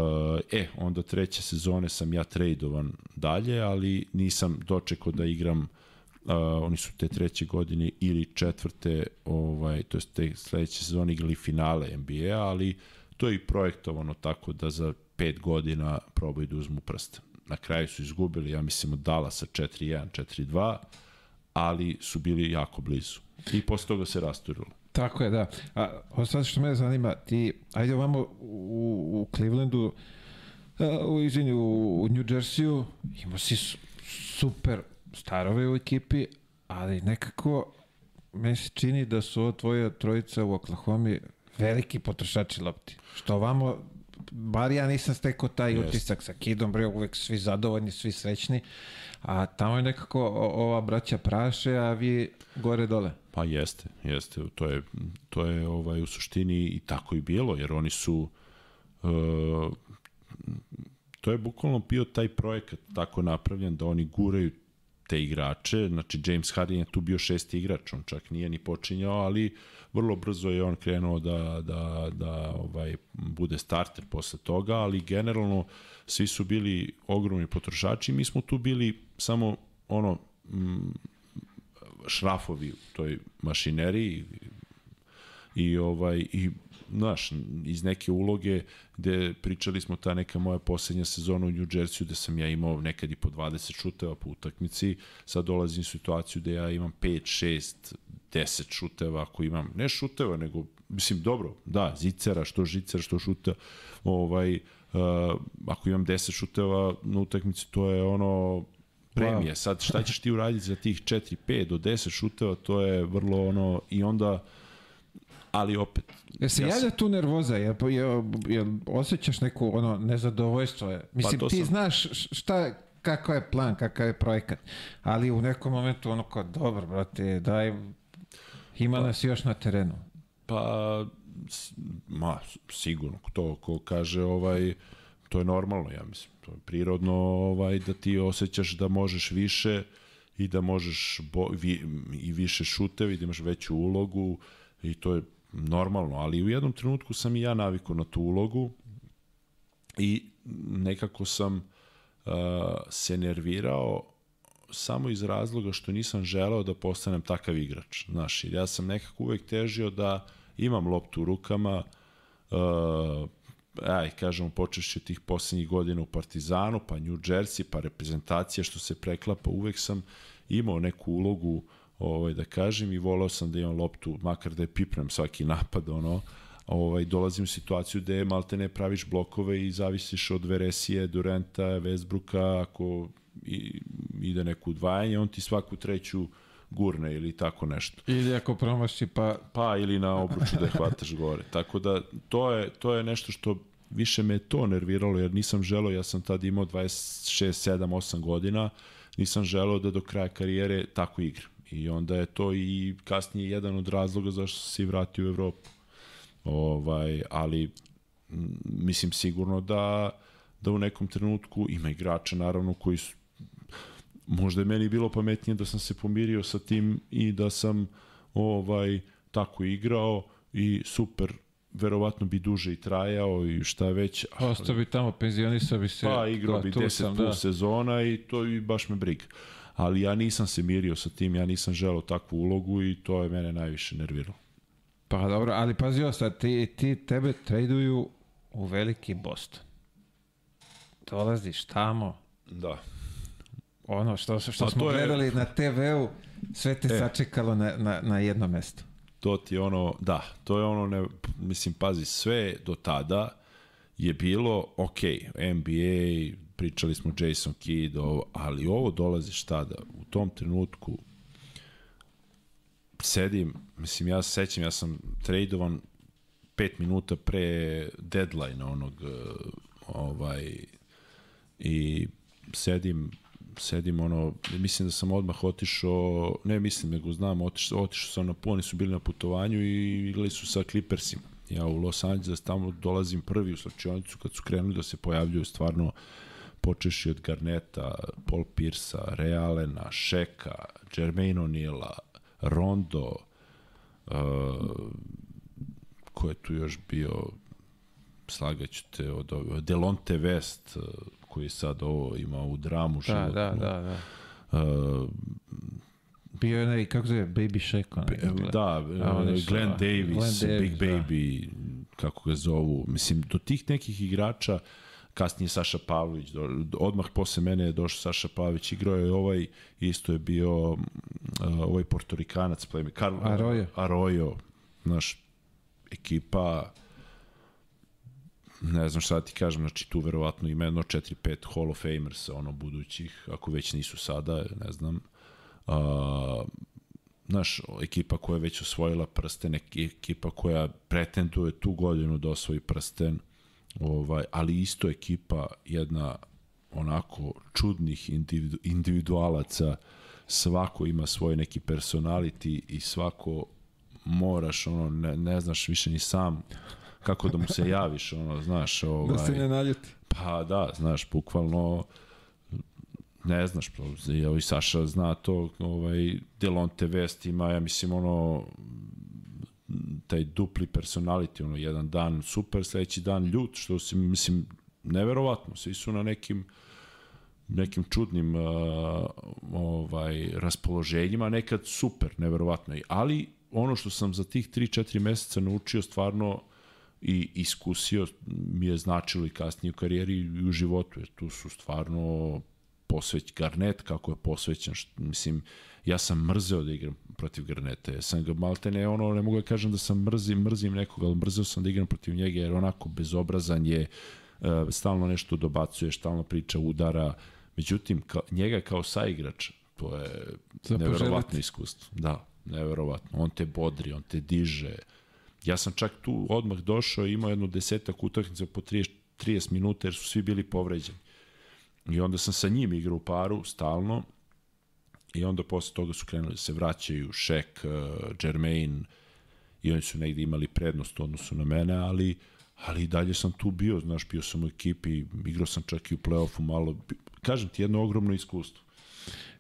e, onda treće sezone sam ja tradovan dalje, ali nisam dočekao da igram Uh, oni su te treće godine ili četvrte, ovaj, to je te sledeće sezone igrali finale NBA, ali to je i projektovano tako da za pet godina probaju da uzmu prst. Na kraju su izgubili, ja mislim, od Dallasa 4-1, 4-2, ali su bili jako blizu. I posle toga se rasturilo. Tako je, da. A ovo sad što me zanima, ti, ajde ovamo u, u Clevelandu, u, izvini, u, u New Jerseyu, imao si su, super starove u ekipi, ali nekako meni se čini da su ovo tvoja trojica u Oklahoma veliki potrošači lopti. Što ovamo, bar ja nisam stekao taj yes. utisak sa Kidom, bre, uvek svi zadovoljni, svi srećni, a tamo je nekako ova braća praše, a vi gore dole. Pa jeste, jeste, to je, to je ovaj, u suštini i tako i bilo, jer oni su uh, to je bukvalno bio taj projekat tako napravljen da oni guraju te igrače, znači James Harden je tu bio šesti igrač, on čak nije ni počinjao, ali vrlo brzo je on krenuo da, da, da ovaj, bude starter posle toga, ali generalno svi su bili ogromni potrošači, mi smo tu bili samo ono mm, šrafovi u toj mašineriji i ovaj i znaš, iz neke uloge gde pričali smo ta neka moja poslednja sezona u New Jersey gde sam ja imao nekad i po 20 šuteva po utakmici, sad dolazim u situaciju gde ja imam 5, 6, 10 šuteva ako imam, ne šuteva, nego, mislim, dobro, da, zicera, što žicera, što šuta, ovaj, uh, ako imam 10 šuteva na utakmici, to je ono, premije. Sad, šta ćeš ti uraditi za tih 4, 5 do 10 šuteva, to je vrlo ono, i onda ali opet... Ja se ja javlja tu nervoza, jel, jel, jel osjećaš neku ono, nezadovoljstvo? Je? Mislim, pa ti sam... znaš šta, kakav je plan, kakav je projekat, ali u nekom momentu ono kao, dobro, brate, daj, ima pa, nas još na terenu. Pa, ma, sigurno, to ko kaže, ovaj, to je normalno, ja mislim, to je prirodno ovaj, da ti osjećaš da možeš više i da možeš bo, vi, i više šutevi, da imaš veću ulogu i to je normalno, ali u jednom trenutku sam i ja navikao na tu ulogu i nekako sam uh, se nervirao samo iz razloga što nisam želeo da postanem takav igrač. Znaš, ja sam nekako uvek težio da imam loptu u rukama, uh, aj, kažemo, počešće tih poslednjih godina u Partizanu, pa New Jersey, pa reprezentacija što se preklapa, uvek sam imao neku ulogu uh, ovaj, da kažem, i volao sam da imam loptu, makar da je pipnem svaki napad, ono, ovaj, dolazim u situaciju gde malte ne praviš blokove i zavisiš od Veresije, Durenta, Westbrooka, ako i, ide neko udvajanje, on ti svaku treću gurne ili tako nešto. Ili ako promaši pa... Pa ili na obruču da je hvataš gore. Tako da to je, to je nešto što više me to nerviralo jer nisam želeo, ja sam tad imao 26, 7, 8 godina, nisam želeo da do kraja karijere tako igram. I onda je to i kasnije jedan od razloga zašto se vratio u Evropu. Ovaj, ali mislim sigurno da da u nekom trenutku ima igrača naravno koji su možda je meni bilo pametnije da sam se pomirio sa tim i da sam ovaj tako igrao i super verovatno bi duže i trajao i šta već. Ostao bi tamo, penzionisao bi se. Pa igrao bi 10 plus da. sezona i to i baš me briga ali ja nisam se mirio sa tim, ja nisam želeo takvu ulogu i to je mene najviše nerviralo. Pa dobro, ali pazi sad, ti, ti tebe traduju u veliki Boston. Dolaziš tamo. Da. Ono što, što pa smo gledali je... na TV-u, sve te e. sačekalo na, na, na jedno mesto. To ti ono, da, to je ono, ne, mislim, pazi, sve do tada je bilo, ok, NBA, pričali smo Jason Kidd, ovo, ali ovo dolazi šta da u tom trenutku sedim, mislim ja se sećam, ja sam tradovan 5 minuta pre deadline onog uh, ovaj i sedim sedim ono, mislim da sam odmah otišao, ne mislim nego znam, otišao, otišao sam na poni su bili na putovanju i igrali su sa Clippersima. Ja u Los Angeles tamo dolazim prvi u slačionicu kad su krenuli da se pojavljuju stvarno uh, počeši od Garneta, Paul Piersa, Realena, Šeka, Jermaine O'Neala, Rondo, uh, ko je tu još bio, slagaću te od ove, Delonte West, uh, koji sad ovo ima u dramu da, da, životnu. Da, da, da. Uh, Bio je onaj, kako zove, Baby Shaq. Onaj, Da, su, Glenn da. Davis, Glenn Big Davis, da. Baby, kako ga zovu. Mislim, do tih nekih igrača, kasnije Saša Pavlović, do, odmah posle mene je došao Saša Pavlović, igrao je ovaj, isto je bio uh, ovaj portorikanac, plemi, Karl, Arroyo. Arroyo, znaš, ekipa, ne znam šta da ti kažem, znači tu verovatno ima jedno 4-5 Hall of Famers, ono, budućih, ako već nisu sada, ne znam. Uh, znaš, ekipa koja je već osvojila prsten, ek- ekipa koja pretenduje tu godinu da osvoji prsten, ovaj, ali isto ekipa jedna onako čudnih individu, individualaca, svako ima svoj neki personality i svako moraš, ono, ne, ne znaš više ni sam kako da mu se javiš, ono, znaš, ovaj, Da se ne naljuti. Pa da, znaš, bukvalno ne znaš, pa, i Saša zna to, ovaj, Delonte West ima, ja mislim, ono, taj dupli personality, ono, jedan dan super, sledeći dan ljut, što se, mislim, neverovatno, svi su na nekim nekim čudnim uh, ovaj raspoloženjima, nekad super, neverovatno. Ali ono što sam za tih 3-4 meseca naučio stvarno i iskusio mi je značilo i kasnije u karijeri i u životu, jer tu su stvarno posveć Garnet, kako je posvećen, što, mislim, ja sam mrzeo da igram protiv Garneta, ja sam ga malte ne, ono, ne mogu da kažem da sam mrzim, mrzim nekoga, ali mrzeo sam da igram protiv njega, jer onako bezobrazan je, uh, stalno nešto dobacuje, stalno priča, udara, međutim, ka, njega kao saigrač, to je neverovatno iskustvo. Da, neverovatno. On te bodri, on te diže. Ja sam čak tu odmah došao i imao jednu desetak utakmica po 30, 30 minuta jer su svi bili povređeni. I onda sam sa njim igrao u paru stalno i onda posle toga su krenuli da se vraćaju Šek, uh, Jermaine i oni su negde imali prednost u odnosu na mene, ali ali dalje sam tu bio, znaš, bio sam u ekipi, igrao sam čak i u play-offu malo, kažem ti, jedno ogromno iskustvo.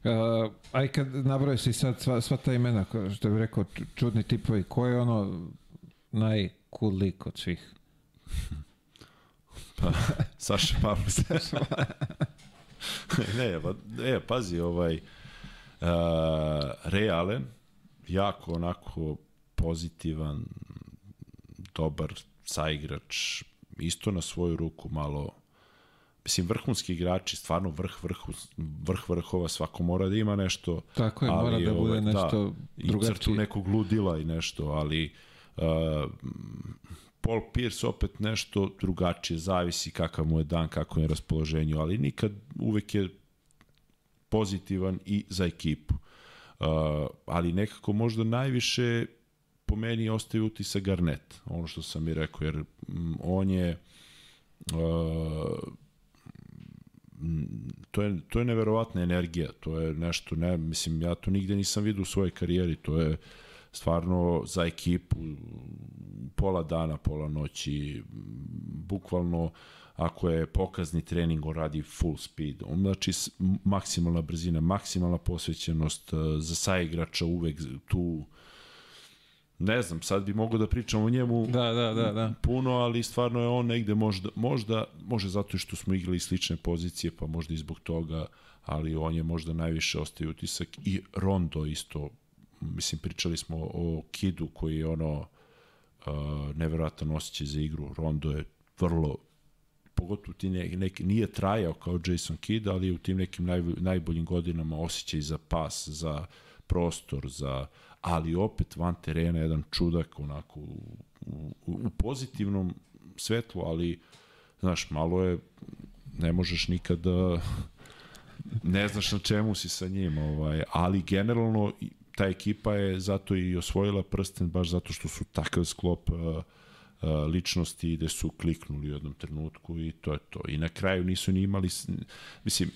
Uh, aj kad nabroje si sad sva, sva ta imena, što bih rekao, ču- čudni tipovi, ko je ono najcool lik od svih? Pa, Saša Pavlović. ne, pa, e, pazi, ovaj, uh, Ray Allen, jako onako pozitivan, dobar saigrač, isto na svoju ruku malo mislim vrhunski igrači, stvarno vrh vrh vrh vrhova, svako mora da ima nešto. Tako je, mora da bude nešto i drugačije. crtu nekog ludila i nešto, ali uh, Paul Pierce opet nešto drugačije, zavisi kakav mu je dan, kako je raspoloženju, ali nikad uvek je pozitivan i za ekipu. Uh, ali nekako možda najviše po meni ostaje utisak Garnet, ono što sam i rekao, jer mm, on je uh, to je, to je neverovatna energija, to je nešto, ne, mislim, ja to nigde nisam vidio u svojoj karijeri, to je stvarno za ekipu pola dana, pola noći, bukvalno ako je pokazni trening, on radi full speed. On, znači, maksimalna brzina, maksimalna posvećenost, eh, za saigrača uvek tu ne znam, sad bi mogao da pričam o njemu Da, da, da, da. puno, ali stvarno je on negde možda, možda, može zato što smo igrali slične pozicije, pa možda i zbog toga, ali on je možda najviše ostaje utisak i Rondo isto, mislim pričali smo o Kidu koji je ono uh, neverovatan osjećaj za igru, Rondo je vrlo pogotovo ti ne, nek, nije trajao kao Jason Kidd, ali u tim nekim naj, najboljim godinama osjećaj za pas, za prostor, za ali opet van terena jedan čudak onako u, u, u pozitivnom svetlu, ali znaš, malo je ne možeš nikad da ne znaš na čemu si sa njim, ovaj, ali generalno ta ekipa je zato i osvojila prsten baš zato što su takav sklop uh, uh, ličnosti gde su kliknuli u jednom trenutku i to je to. I na kraju nisu ni imali, mislim,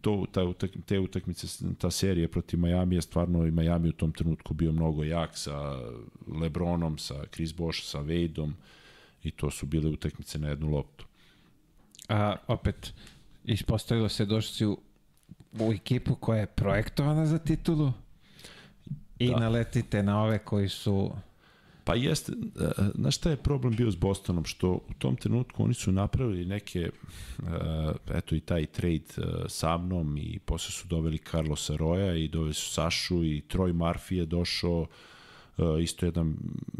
to, ta, utak, te utakmice, ta serija protiv Miami je stvarno i Miami u tom trenutku bio mnogo jak sa Lebronom, sa Chris Bosh, sa Wadeom i to su bile utakmice na jednu loptu. A opet, ispostavilo se došli u, u ekipu koja je projektovana za titulu i Da. naletite na ove koji su Pa jeste, e, znaš šta je problem bio s Bostonom, što u tom trenutku oni su napravili neke, e, eto i taj trade e, sa mnom i posle su doveli Carlosa Roja i doveli su Sašu i Troy Murphy je došao, isto jedan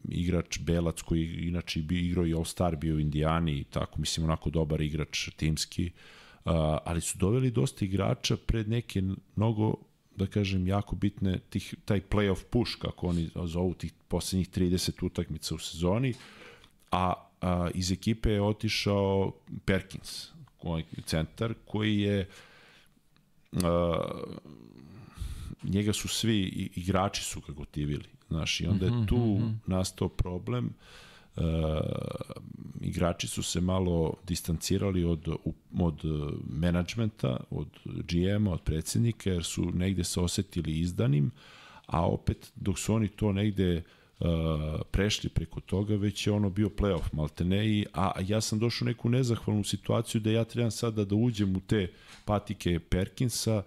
igrač Belac koji inače bi igrao i All-Star bio u Indijani i tako, mislim, onako dobar igrač timski, ali su doveli dosta igrača pred neke mnogo da kažem, jako bitne tih, taj playoff push, kako oni zovu tih poslednjih 30 utakmica u sezoni, a, a iz ekipe je otišao Perkins, koji, centar, koji je a, njega su svi igrači su ga gotivili, znaš, i onda je mhm, tu -hmm. nastao problem uh, uh, igrači su se malo distancirali od, od menadžmenta, od GM-a, od predsednika, jer su negde se osetili izdanim, a opet dok su oni to negde uh, prešli preko toga, već je ono bio playoff maltene, i, a ja sam došao u neku nezahvalnu situaciju da ja trebam sada da uđem u te patike Perkinsa,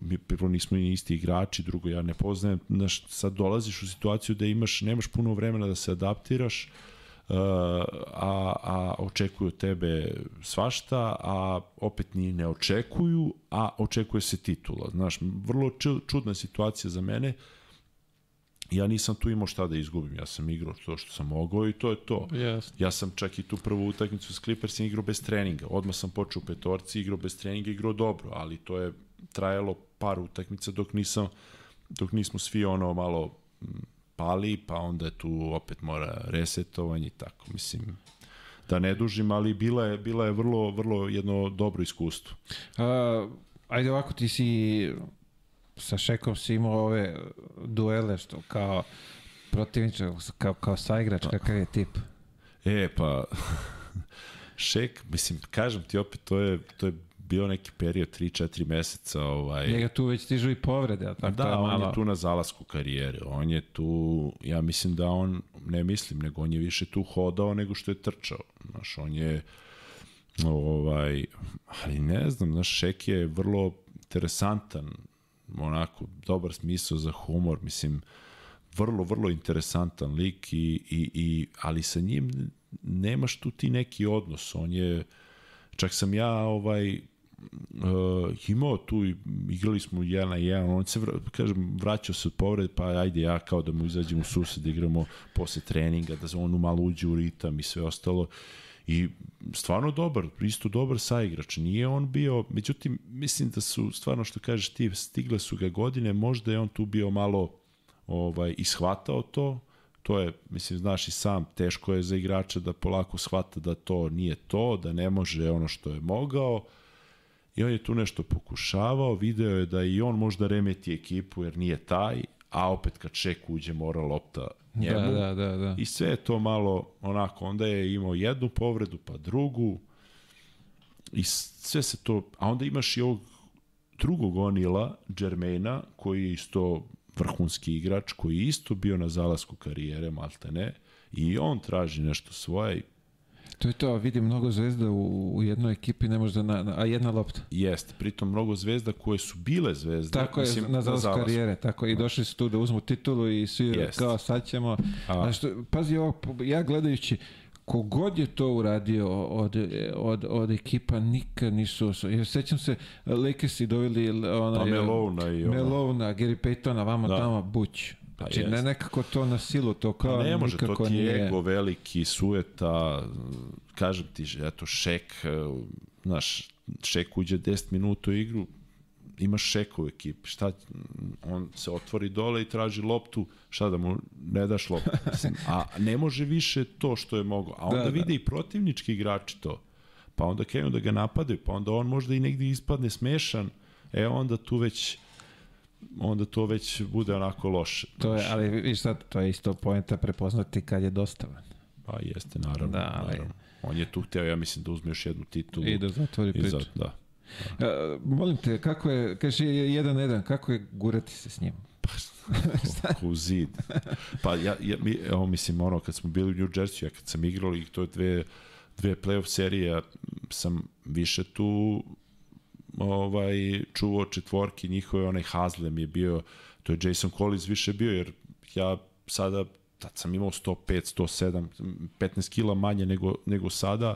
mi prvo nismo ni isti igrači, drugo ja ne poznajem, znaš, sad dolaziš u situaciju da imaš, nemaš puno vremena da se adaptiraš, uh, a, a očekuju tebe svašta, a opet ni ne očekuju, a očekuje se titula. Znaš, vrlo čudna situacija za mene. Ja nisam tu imao šta da izgubim, ja sam igrao to što sam mogao i to je to. Yes. Ja sam čak i tu prvu utakmicu s Clippersima igrao bez treninga. Odmah sam počeo u petorci, igrao bez treninga, igrao dobro, ali to je trajalo par utakmica dok nisam dok nismo svi ono malo pali, pa onda tu opet mora resetovanje i tako. Mislim, da ne dužim, ali bila je, bila je vrlo, vrlo jedno dobro iskustvo. Uh, ajde ovako, ti si sa Šekom si imao ove duele što kao protivničak, kao, kao saigrač, pa. kakav je tip? E, pa Šek, mislim, kažem ti opet, to je, to je bio neki period 3-4 meseca. Ovaj... Njega tu već stižu i povrede. Tako da, je on je tu na zalasku karijere. On je tu, ja mislim da on, ne mislim, nego on je više tu hodao nego što je trčao. Znaš, on je, ovaj, ali ne znam, znaš, Šek je vrlo interesantan, onako, dobar smisao za humor, mislim, vrlo, vrlo interesantan lik i, i, i ali sa njim nemaš tu ti neki odnos, on je, čak sam ja ovaj uh, imao tu, igrali smo jedan na jedan, on se, kažem, vraćao se od povrede, pa ajde ja kao da mu izađem u sused, da igramo posle treninga, da on malo uđe u ritam i sve ostalo. I stvarno dobar, isto dobar saigrač. Nije on bio, međutim, mislim da su, stvarno što kažeš ti, stigle su ga godine, možda je on tu bio malo ovaj, ishvatao to, to je, mislim, znaš i sam, teško je za igrača da polako shvata da to nije to, da ne može ono što je mogao, I on je tu nešto pokušavao, video je da i on možda remeti ekipu jer nije taj, a opet kad Ček uđe mora lopta njemu. Da, da, da, da. I sve je to malo onako, onda je imao jednu povredu pa drugu i sve se to, a onda imaš i ovog drugog Onila, Jermaina, koji je isto vrhunski igrač, koji je isto bio na zalasku karijere, malte ne, i on traži nešto svoje To je to, vidim mnogo zvezda u, u jednoj ekipi, ne možda na, na, a jedna lopta. Jeste, pritom mnogo zvezda koje su bile zvezde. Tako mislim, je, na zalasku karijere, tako i došli su tu da uzmu titulu i svi Jest. kao sad ćemo. A. Znaš, pazi ovo, ja gledajući, kogod je to uradio od, od, od ekipa nikad nisu jer sećam se Lakersi doveli ona, pa Melona i ona. Melona, Gary Paytona, vama da. tamo Buć Pa znači, jest. ne nekako to na silu, to pa kao pa ne može, to ti je ego veliki, sueta, kažem ti, eto, šek, e, znaš, šek uđe 10 minuta u igru, imaš šeka u ekipi, šta, on se otvori dole i traži loptu, šta da mu ne daš loptu, mislim, a ne može više to što je mogo, a onda da, vide da. i protivnički igrači to, pa onda krenu da ga napadaju, pa onda on možda i negdje ispadne smešan, e onda tu već onda to već bude onako loše. To je, ali viš sad, to je isto poenta prepoznati kad je dostavan. Pa jeste, naravno. Da, ali... naravno. On je tu hteo, ja mislim, da uzme još jednu titulu. I da zatvori priču. Za, da. da. Uh, molim te, kako je, kaže je jedan jedan, kako je gurati se s njim? Pa, u zid. Pa ja, ja mi, evo, mislim, ono, kad smo bili u New Jersey, ja kad sam igrao i to je dve, dve playoff serije, sam više tu ovaj, čuvao četvorki njihove, onaj Hazlem je bio, to je Jason Collins više bio, jer ja sada tad sam imao 105, 107, 15 kila manje nego, nego sada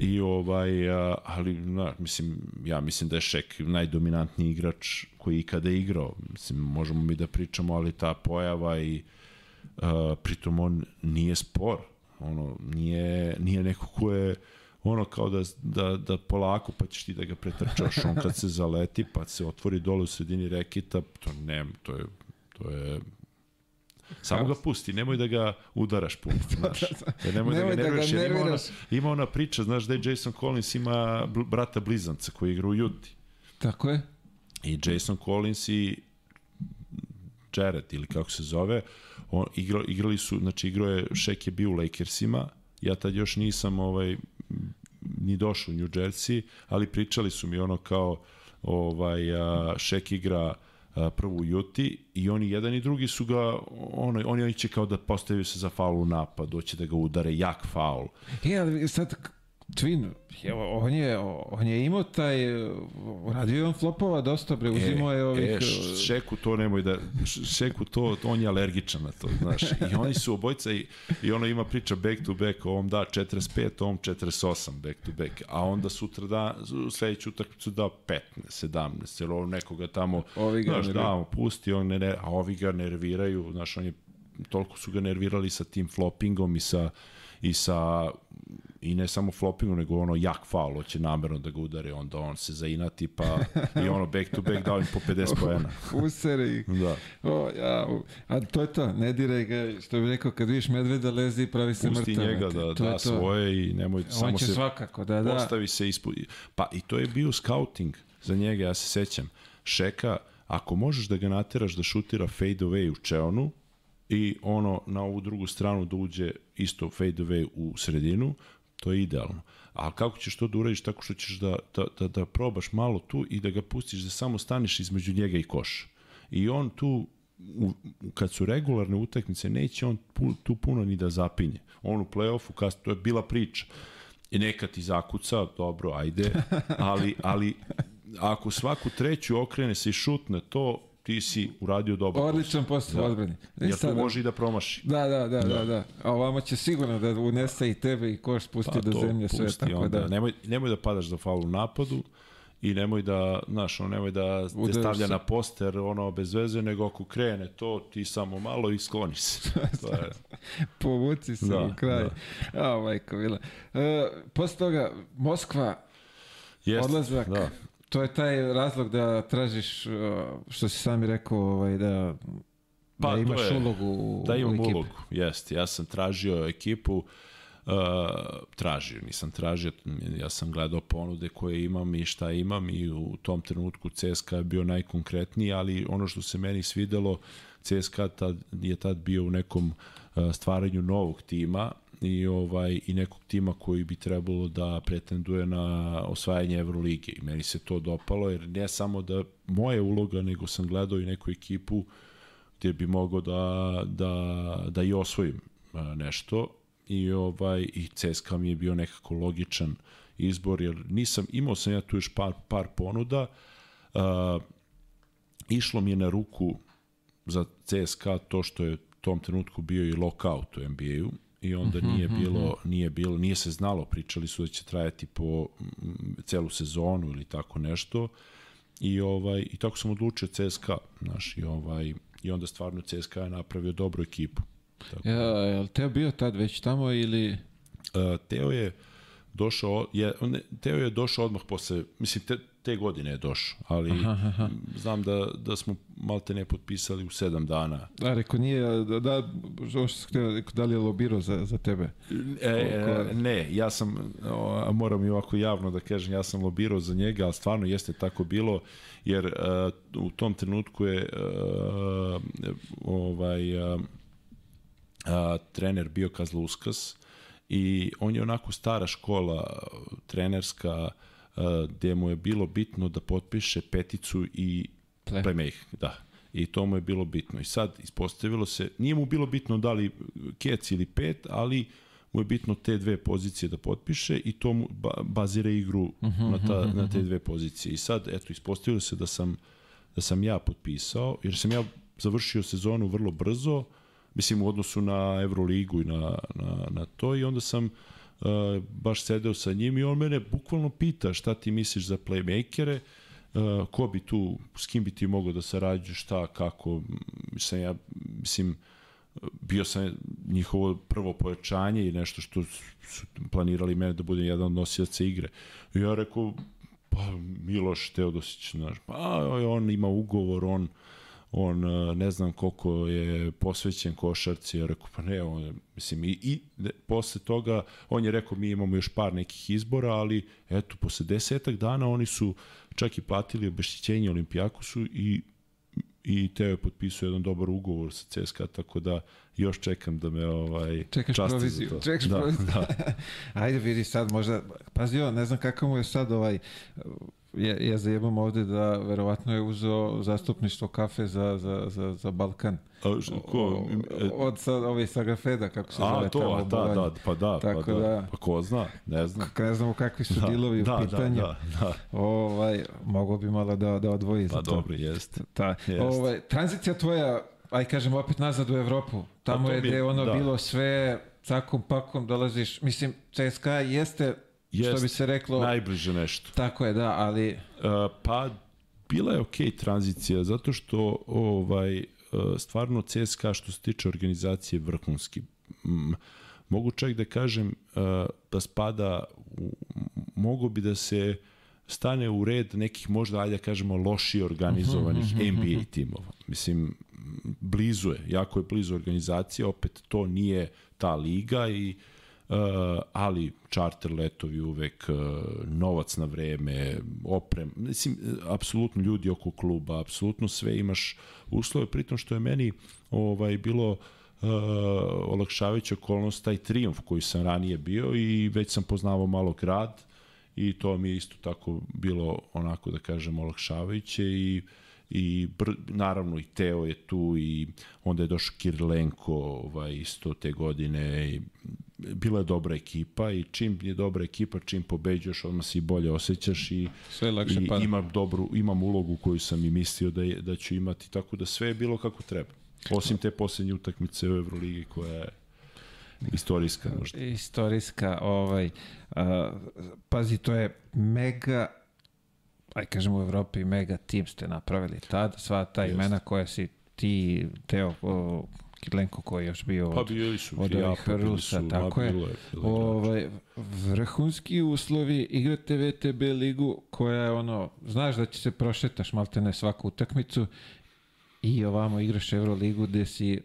i ovaj, ali na, mislim, ja mislim da je Šek najdominantniji igrač koji ikada je igrao. Mislim, možemo mi da pričamo, ali ta pojava i a, pritom on nije spor. Ono, nije, nije neko ko je ono kao da, da, da polako pa ćeš ti da ga pretrčaš, on kad se zaleti pa se otvori dole u sredini rekita, to ne, to je, to je Samo ga pusti, nemoj da ga udaraš puno, znaš. Jer nemoj, nemoj da ga nerviraš, da ga ima, ona, ima ona priča, znaš da je Jason Collins ima bl brata blizanca koji igra u Juti. Tako je. I Jason Collins i Jared, ili kako se zove, on, igra, igrali su, znači igrao je, Shaq je bio u Lakersima, ja tad još nisam ovaj, ni došao u New Jersey, ali pričali su mi ono kao ovaj, a, Shaq igra prvo u Juti i oni jedan i drugi su ga ono, oni, će kao da postavaju se za faul u napad, doće da ga udare jak faul. E, sad Twin, evo, on je, on je imao taj, radio je on flopova dosta, bre, uzimao je ovih... E, Šeku to nemoj da, Šeku to, on je alergičan na to, znaš, i oni su obojca i, i ono ima priča back to back, ovom da 45, ovom 48 back to back, a onda sutra da, sledeću utakmicu da 15, 17, jer ovo nekoga tamo, ovi ga znaš, da, pusti, on ne, a ovi ga nerviraju, znaš, on je, toliko su ga nervirali sa tim floppingom i sa i sa i ne samo floppingu, nego ono jak faul, hoće namerno da ga udare, onda on se zainati, pa i ono back to back dao im po 50 poena. Usere ih. Da. O, ja, a to je to, ne diraj ga, što bi rekao, kad vidiš medveda lezi, pravi se mrtav. Pusti njega da to da svoje i nemoj on samo se... svakako, da, da. Postavi se ispod... Pa i to je bio scouting za njega, ja se sećam. Šeka, ako možeš da ga nateraš da šutira fade away u čeonu, i ono na ovu drugu stranu da uđe isto fade away u sredinu, to je idealno. A kako ćeš to da uradiš tako što ćeš da, da, da, da probaš malo tu i da ga pustiš da samo staneš između njega i koša. I on tu, u, kad su regularne utakmice, neće on pu, tu puno ni da zapinje. On u play-offu, kas, to je bila priča. I neka ti zakuca, dobro, ajde, ali, ali ako svaku treću okrene se i šutne to, ti si uradio dobro. Odličan posao da. odbrani. E Jer tu može i da promaši. Da, da, da, da, da. da. A ovamo će sigurno da unese i tebe i koš spusti pa, do zemlje sve tako onda. da. Nemoj, nemoj da padaš za faul u napadu i nemoj da, znaš, ono, nemoj da te stavlja se. na poster ono bez veze, nego ako krene to, ti samo malo i se. to je... Povuci se da, u kraj. Da. A, majko, Vila. E, posle toga, Moskva, Jest, odlazak, da to je taj razlog da tražiš, uh, što si sami rekao, ovaj, da, pa, da imaš je, ulogu Da imam u ulogu, jest. Ja sam tražio ekipu, uh, tražio, nisam tražio, ja sam gledao ponude koje imam i šta imam i u tom trenutku CSKA je bio najkonkretniji, ali ono što se meni svidelo, CSKA tad, je tad bio u nekom uh, stvaranju novog tima i ovaj i nekog tima koji bi trebalo da pretenduje na osvajanje Evrolige. I meni se to dopalo jer ne samo da moja uloga nego sam gledao i neku ekipu gde bi mogao da, da, da i osvojim nešto. I ovaj i CSKA mi je bio nekako logičan izbor jer nisam imao sam ja tu još par par ponuda uh, išlo mi je na ruku za CSKA to što je u tom trenutku bio i lockout u NBA-u i onda mhm, nije mhm, bilo, mhm. nije bilo, nije se znalo, pričali su da će trajati po celu sezonu ili tako nešto. I ovaj i tako sam odlučio CSKA, znaš, i ovaj i onda stvarno CSKA je napravio dobru ekipu. Tako. Ja, je li Teo bio tad već tamo ili uh, Teo je došao je Teo je došao odmah posle mislim te, te godine je došao, ali aha, aha. znam da, da smo malte ne potpisali u sedam dana. Da, reko nije, da, da što sam htio, reko, da li je lobirao za, za tebe? E, e, ne, ja sam, o, moram i ovako javno da kažem, ja sam lobirao za njega, ali stvarno jeste tako bilo, jer uh, u tom trenutku je uh, ovaj uh, uh, trener bio Kazlauskas i on je onako stara škola trenerska, uh, gde mu je bilo bitno da potpiše peticu i Play. playmaker, da. I to mu je bilo bitno. I sad ispostavilo se, nije mu bilo bitno da li kec ili pet, ali mu je bitno te dve pozicije da potpiše i to mu bazira igru uh mhm, -huh, na, ta, uh mhm, -huh. na te mhm. dve pozicije. I sad, eto, ispostavilo se da sam, da sam ja potpisao, jer sam ja završio sezonu vrlo brzo, mislim u odnosu na Euroligu i na, na, na to i onda sam uh, baš sedeo sa njim i on mene bukvalno pita šta ti misliš za playmakere, uh, ko bi tu, s kim bi ti mogao da sarađuješ, šta, kako, mislim, ja, mislim, bio sam njihovo prvo pojačanje i nešto što su planirali mene da budem jedan od nosilaca igre. I ja rekao, pa Miloš Teodosić, znaš, pa on ima ugovor, on on ne znam koliko je posvećen košarci, ja rekao pa ne, on, mislim, i, i de, posle toga on je rekao mi imamo još par nekih izbora, ali eto, posle desetak dana oni su čak i platili obešćenje Olimpijakosu i i Teo je potpisao jedan dobar ugovor sa CSKA, tako da još čekam da me ovaj Čekaš proviziju, čekaš da, proviziju. Da. Ajde vidi sad možda, pazi on, ne znam kakav mu je sad ovaj, ja, ja zajebam ovde da verovatno je uzeo zastupništvo kafe za, za, za, za Balkan. A, ko? Od sa, ove Sagrafeda, kako se zove A, to, tamo. Da, da, pa da, Tako pa da. da. Pa ko zna, ne znam. Kako ne znamo kakvi su da, dilovi da, u pitanju. Da, da, da. Ovaj, mogo bi malo da, da odvoji pa, za to. Pa dobro, jeste. Ta, jest. ovaj, tranzicija tvoja, aj kažem opet nazad u Evropu. Tamo Pa je mi- gde ono da. bilo sve cakom pakom dolaziš. Mislim, CSKA jeste, što Jest. bi se reklo, Najbliže nešto. tako je da, ali Uh, pa bila je okej tranzicija zato što ovaj uh, stvarno CSKA što se tiče organizacije vrhunski. Mogu čak da kažem uh, da spada u, mogu bi da se stane u red nekih možda ajde da kažemo lošije organizovanih NBA timova. Mislim blizu je, jako je blizu organizacija, opet to nije ta liga i Uh, ali charter letovi uvek, uh, novac na vreme, oprem, mislim, apsolutno ljudi oko kluba, apsolutno sve imaš uslove, pritom što je meni ovaj bilo uh, olakšavajuća okolnost taj triumf koji sam ranije bio i već sam poznavao malo grad i to mi je isto tako bilo onako da kažem olakšavajuće i i br, naravno i Teo je tu i onda je došao Kirilenko ovaj, isto te godine i bila je dobra ekipa i čim je dobra ekipa, čim pobeđuješ, odmah se i bolje osjećaš i, sve lakše i pada. imam, dobru, imam ulogu koju sam i mislio da, je, da ću imati, tako da sve je bilo kako treba. Osim te poslednje utakmice u Euroligi koja je istorijska možda. Istorijska, ovaj, a, pazi, to je mega, aj kažemo u Evropi, mega tim ste napravili tad, sva ta imena koja si ti, Teo, o, Kidlenko koji je još bio Pa od, bili su, od ovih bili Rusa, su, tako je. bilo je Ovaj, vrhunski uslovi, igrate VTB ligu koja je ono, znaš da će se prošetaš maltene svaku utakmicu i ovamo igraš Euroligu gde si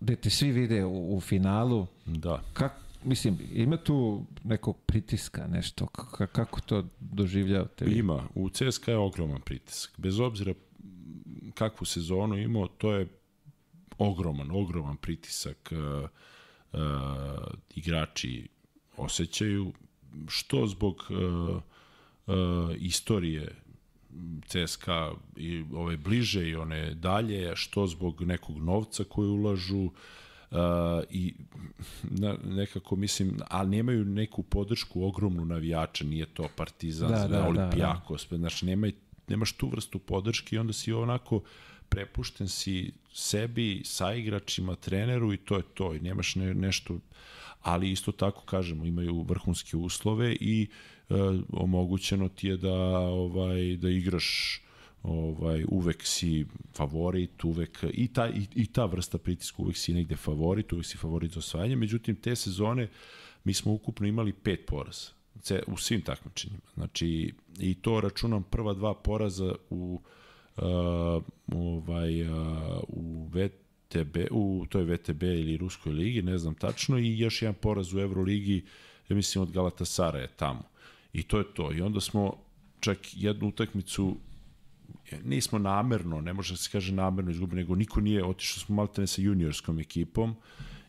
gde te svi vide u, u finalu. Da. Kak, mislim, ima tu nekog pritiska, nešto, K kako to doživljavate vi? Ima. U CSKA je ogroman pritisak. Bez obzira kakvu sezonu imao, to je ogroman, ogroman pritisak uh, uh, igrači osjećaju, što zbog uh, uh, istorije CSKA i ove bliže i one dalje, što zbog nekog novca koji ulažu, Uh, i na, nekako mislim, ali nemaju neku podršku ogromnu navijača, nije to Partizan, Da, da, da, da, Olimpijakos, da, znači nemaj, nemaš tu vrstu podrške i onda si onako prepušten si sebi, sa igračima, treneru i to je to i nemaš ne, nešto ali isto tako kažemo imaju vrhunske uslove i e, omogućeno ti je da ovaj da igraš ovaj uvek si favorit, uvek i ta i, i ta vrsta pritiska uvek si negde favorit, uvek si favorit za osvajanje. Međutim te sezone mi smo ukupno imali pet poraza u svim takmičenjima. Znači i to računam prva dva poraza u uh, ovaj uh, u VTB u toj VTB ili Ruskoj ligi, ne znam tačno i još jedan poraz u Euroligi, ja mislim od Galatasara je tamo. I to je to. I onda smo čak jednu utakmicu nismo namerno, ne može da se kaže namerno izgubili, nego niko nije, otišao smo maltene sa juniorskom ekipom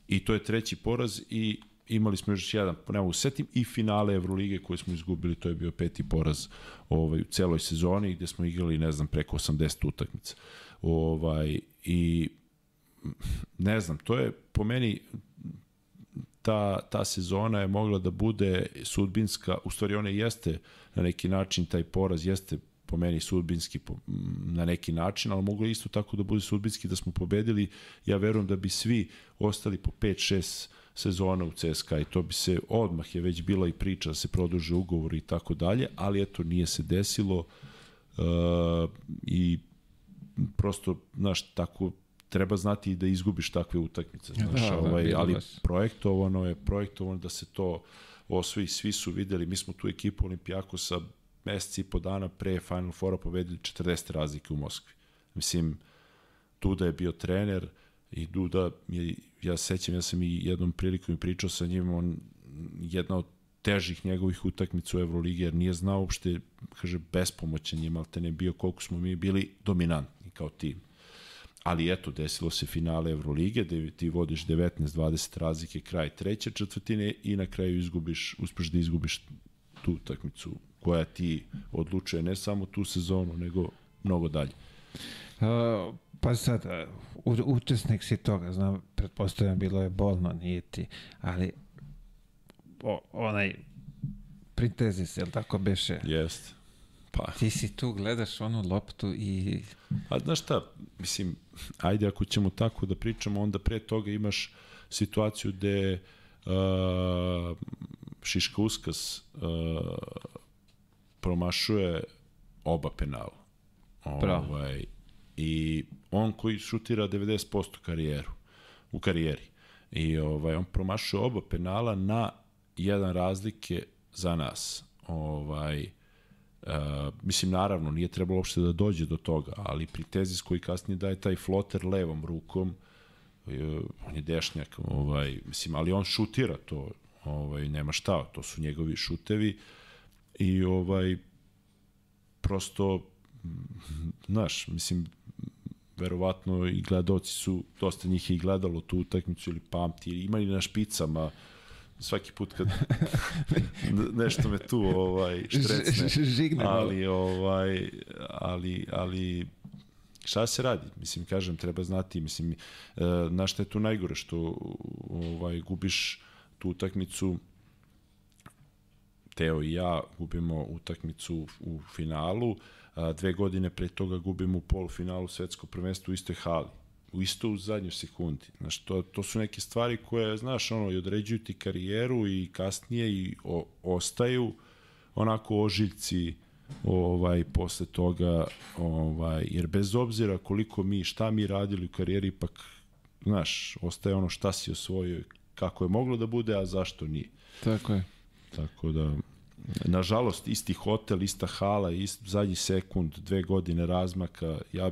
i to je treći poraz i imali smo još jedan, ne mogu setim, i finale Evrolige koje smo izgubili, to je bio peti poraz ovaj, u celoj sezoni gde smo igrali, ne znam, preko 80 utakmica. Ovaj, I ne znam, to je po meni ta, ta sezona je mogla da bude sudbinska, u stvari ona jeste na neki način taj poraz jeste po meni sudbinski po, na neki način, ali moglo isto tako da bude sudbinski da smo pobedili. Ja verujem da bi svi ostali po 5-6 sezona u CSKA i to bi se odmah je već bila i priča da se produže ugovor i tako dalje, ali eto nije se desilo uh, i prosto, znaš, tako treba znati i da izgubiš takve utakmice, znaš, Da, da, ovaj, vidim ali projektovano je, projektovano da se to osvoji, svi su videli, mi smo tu ekipu Olimpijakosa meseci i po dana pre Final Fora pobedili 40 razlike u Moskvi. Mislim, Duda je bio trener i Duda, je, ja se sećam, ja sam i jednom prilikom pričao sa njim, on jedna od težih njegovih utakmica u Euroligi, jer nije znao uopšte, kaže, bespomoćan je, ali te ne bio koliko smo mi bili dominantni kao tim. Ali eto, desilo se finale Evrolige, gde ti vodiš 19-20 razlike kraj treće četvrtine i na kraju izgubiš, uspeš da izgubiš tu utakmicu koja ti odlučuje ne samo tu sezonu, nego mnogo dalje. Uh, pa sad, u- učesnik si toga, znam, pretpostavljam bilo je bolno, nije ti, ali o, onaj printezis, jel tako beše? Jeste. Pa, Ti si tu, gledaš onu loptu i a znaš šta, mislim, ajde ako ćemo tako da pričamo, onda pre toga imaš situaciju gde uh, Šiška Uskas uh, promašuje oba penala. Bravo. Ovaj, I on koji šutira 90% karijeru, u karijeri. I ovaj, on promašuje oba penala na jedan razlike za nas. Ovaj, Uh, mislim, naravno, nije trebalo uopšte da dođe do toga, ali pri tezis koji kasnije daje taj floter levom rukom, uh, on je dešnjak, ovaj, mislim, ali on šutira to, ovaj, nema šta, to su njegovi šutevi i ovaj, prosto, znaš, mislim, verovatno i gledaoci su, dosta njih je i gledalo tu utakmicu ili pamti, imali na špicama, svaki put kad nešto me tu ovaj štrecne. žigne ali ovaj ali ali šta se radi? Mislim kažem treba znati mislim e, na šta je tu najgore što ovaj gubiš tu utakmicu? Teo i ja gubimo utakmicu u finalu, a dve godine pre toga gubimo u polufinalu svetsko prvenstvo u istoj hali u isto u zadnjoj sekundi. Znaš, to, to su neke stvari koje, znaš, ono, i određuju ti karijeru i kasnije i o, ostaju onako ožiljci ovaj posle toga ovaj jer bez obzira koliko mi šta mi radili u karijeri ipak znaš ostaje ono šta si osvojio kako je moglo da bude a zašto nije tako je. Tako da, nažalost, isti hotel, ista hala, ist, zadnji sekund, dve godine razmaka, ja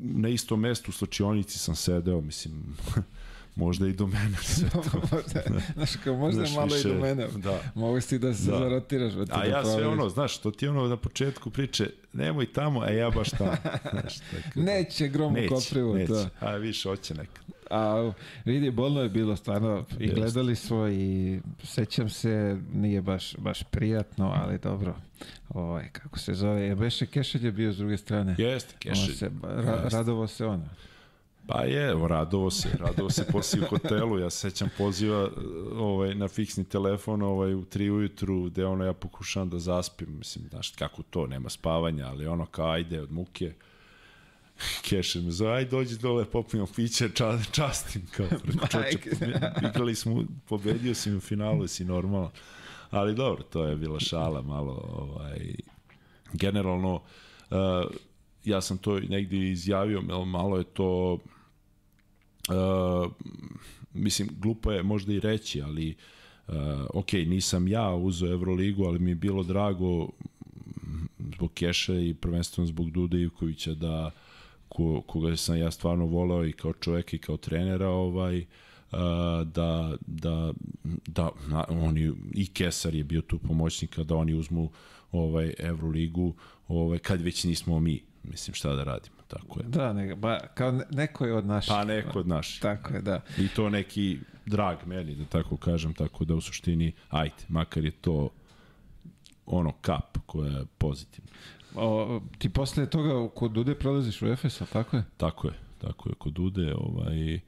na istom mestu u slučionici sam sedeo, mislim, možda i do mene sve to. možda, znaš, kao možda Znaš, malo više- i do mene. da. Mogu si da se Da. zarotiraš. Ti A da ja sve proveriš. ono, znaš, to ti ono na početku priče, nemoj tamo, a ja baš tamo. Znaš, tako da- Neće grom u koprivu, neće. to. A više, hoće nekad. A vidi, bolno je bilo stvarno i gledali smo i sećam se, nije baš, baš prijatno, ali dobro. Ovaj, kako se zove, je Beše Kešelj je bio s druge strane. Jeste, Kešelj. se, ra, Jeste. radovo se ono. Pa je, radovo se, radovo se poslije u hotelu, ja se sećam poziva ovaj, na fiksni telefon ovaj, u tri ujutru, gde ono ja pokušavam da zaspim, mislim, znaš kako to, nema spavanja, ali ono kao ajde od muke, Keše me zove, aj dođi dole, popijemo piće, ča, častim, kao, preko čoče, igrali smo, pobedio si mi u finalu, si normalno, ali dobro, to je bila šala malo, ovaj, generalno, uh, ja sam to negdje izjavio, malo je to uh, mislim, glupo je možda i reći, ali uh, ok, nisam ja uzeo Euroligu, ali mi je bilo drago zbog Keša i prvenstveno zbog Duda Ivkovića da ko, koga sam ja stvarno voleo i kao čovjeka i kao trenera ovaj da, da, da na, oni, i Kesar je bio tu pomoćnika da oni uzmu ovaj Euroligu ovaj, kad već nismo mi mislim šta da radimo tako je Da, ne, ba, kao ne- neko je od naših. pa neko od naših Tako je, da. I to neki drag meni, da tako kažem, tako da u suštini, ajde, makar je to ono kap koja je pozitivna. O, ti posle toga kod Dude prolaziš u Efes, ali tako je? Tako je, tako je, kod Ude, ovaj, e,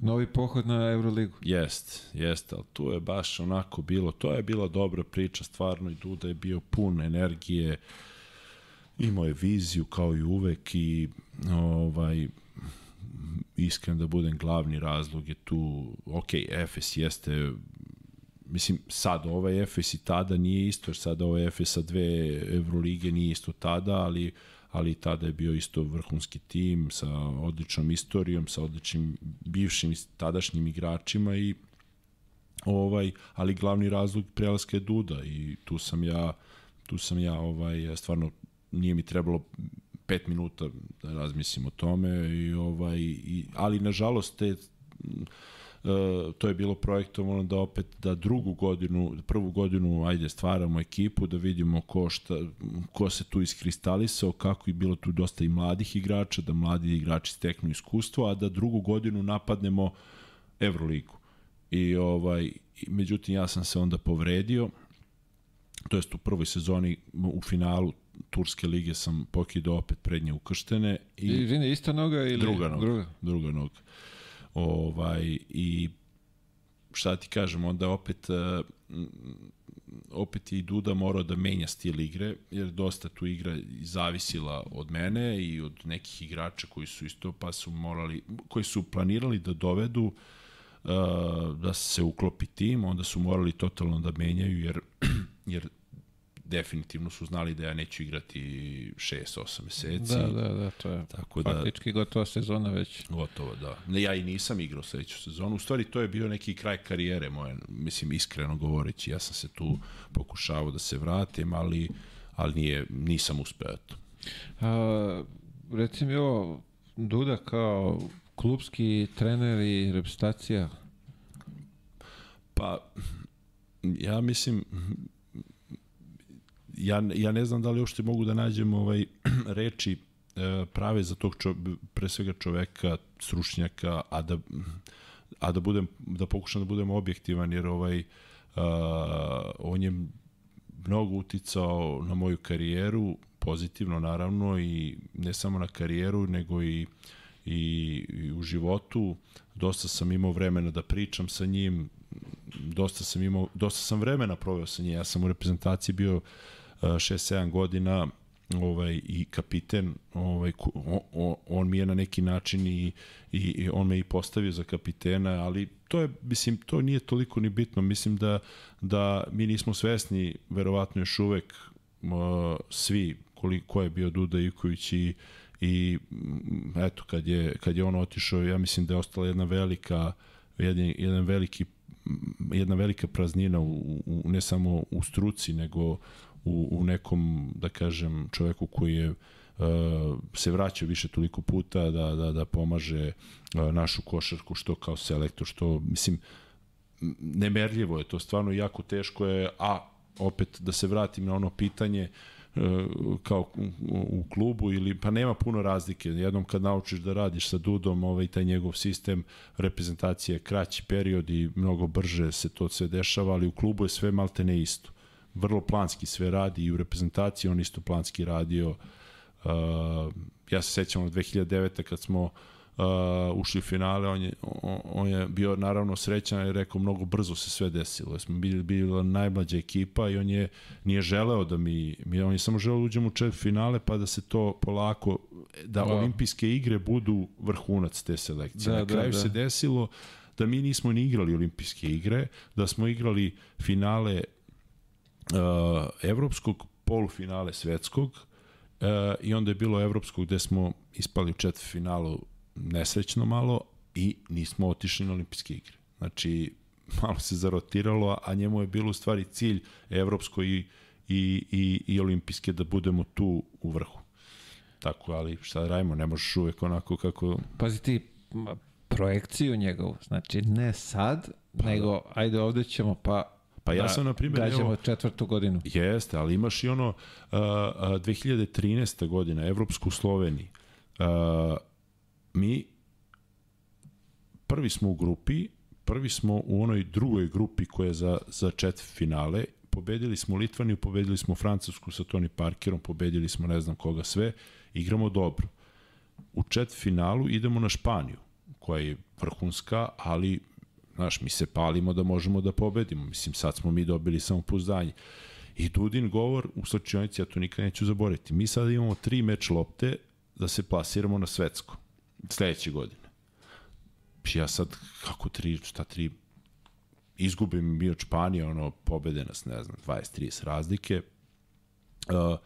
novi pohod na Euroligu. Jest, jest, ali tu je baš onako bilo, to je bila dobra priča, stvarno i Duda je bio pun energije, imao je viziju kao i uvek i ovaj, iskren da budem glavni razlog je tu, ok, Efes jeste mislim, sad ovaj Efes i tada nije isto, jer sada ovaj Efes sa dve Evrolige nije isto tada, ali ali tada je bio isto vrhunski tim sa odličnom istorijom, sa odličnim bivšim tadašnjim igračima i ovaj ali glavni razlog prelaska je Duda i tu sam ja tu sam ja ovaj stvarno nije mi trebalo 5 minuta da razmislim o tome i ovaj i ali nažalost te to je bilo projektovano da opet da drugu godinu, prvu godinu ajde stvaramo ekipu, da vidimo ko, šta, ko se tu iskristalisao, kako je bilo tu dosta i mladih igrača, da mladi igrači steknu iskustvo, a da drugu godinu napadnemo Evroligu. I ovaj, međutim ja sam se onda povredio, to jest u prvoj sezoni u finalu Turske lige sam pokidao opet prednje ukrštene. I, I vine, ista noga ili druga noga? Druga, druga noga. Ovaj, I šta ti kažem, onda opet uh, opet i Duda morao da menja stil igre, jer dosta tu igra zavisila od mene i od nekih igrača koji su isto pa su morali, koji su planirali da dovedu uh, da se uklopi tim, onda su morali totalno da menjaju jer, jer definitivno su znali da ja neću igrati 6-8 meseci. Da, da, da, to je Tako da, faktički gotova sezona već. Gotovo, da. Ne, ja i nisam igrao sledeću sezonu. U stvari, to je bio neki kraj karijere moje, mislim, iskreno govoreći. Ja sam se tu pokušavao da se vratim, ali, ali nije, nisam uspeo. A, reci mi ovo, Duda kao klubski trener i reprezentacija? Pa, ja mislim, ja, ja ne znam da li uopšte mogu da nađem ovaj reči e, prave za tog čo, pre svega čoveka, stručnjaka, a da a da budem da pokušam da budem objektivan jer ovaj uh, on je mnogo uticao na moju karijeru pozitivno naravno i ne samo na karijeru nego i i, i u životu. Dosta sam imao vremena da pričam sa njim dosta sam imao dosta sam vremena proveo sa njim. Ja sam u reprezentaciji bio 6-7 godina ovaj i kapiten ovaj on, on mi je na neki način i, i, i on me i postavio za kapitena ali to je mislim to nije toliko ni bitno. Mislim da da mi nismo svesni verovatno još uvek uh, svi koliko ko je bio Duda Ivković i i eto kad je kad je on otišao ja mislim da je ostala jedna velika jedan, jedan veliki jedna velika praznina u, u, ne samo u struci nego u, u nekom, da kažem, čoveku koji je uh, se vraća više toliko puta da, da, da pomaže uh, našu košarku što kao selektor, što mislim nemerljivo je to, stvarno jako teško je, a opet da se vratim na ono pitanje uh, kao u klubu ili pa nema puno razlike. Jednom kad naučiš da radiš sa Dudom, ovaj taj njegov sistem reprezentacije kraći period i mnogo brže se to sve dešava, ali u klubu je sve malte ne isto vrlo planski sve radi i u reprezentaciji on isto planski radio. Uh, ja se sećam od 2009. kad smo uh, ušli u finale, on je, on, on je bio naravno srećan i rekao mnogo brzo se sve desilo. Smo bili, bili najmlađa ekipa i on je nije želeo da mi, mi on je samo želeo da uđemo u čet finale pa da se to polako, da wow. olimpijske igre budu vrhunac te selekcije. Da, Na kraju da, da. se desilo da mi nismo ni igrali olimpijske igre, da smo igrali finale uh, evropskog polufinale svetskog uh, i onda je bilo evropskog gde smo ispali u četvrfinalu nesrećno malo i nismo otišli na olimpijske igre. Znači, malo se zarotiralo, a njemu je bilo u stvari cilj evropsko i, i, i, i olimpijske da budemo tu u vrhu. Tako, ali šta da radimo, ne možeš uvek onako kako... Pazi ti, projekciju njegovu, znači ne sad, pa, nego da. ajde ovde ćemo, pa Pa ja da, sam, na primjer... Gađamo evo, četvrtu godinu. Jeste, ali imaš i ono uh, uh, 2013. godina, Evropsku Sloveniji. Uh, mi prvi smo u grupi, prvi smo u onoj drugoj grupi koja je za, za četiri finale, pobedili smo Litvaniju, pobedili smo Francusku sa Tony Parkerom, pobedili smo ne znam koga sve, igramo dobro. U četiri finalu idemo na Španiju, koja je vrhunska, ali znaš, mi se palimo da možemo da pobedimo. Mislim, sad smo mi dobili samopouzdanje. I Dudin govor u slačionici, ja to nikad neću zaboraviti. Mi sada imamo tri meč lopte da se plasiramo na svetsko sledeće godine. Ja sad, kako tri, šta tri, izgubim mi od Španije, ono, pobede nas, ne znam, 20-30 razlike. Uh,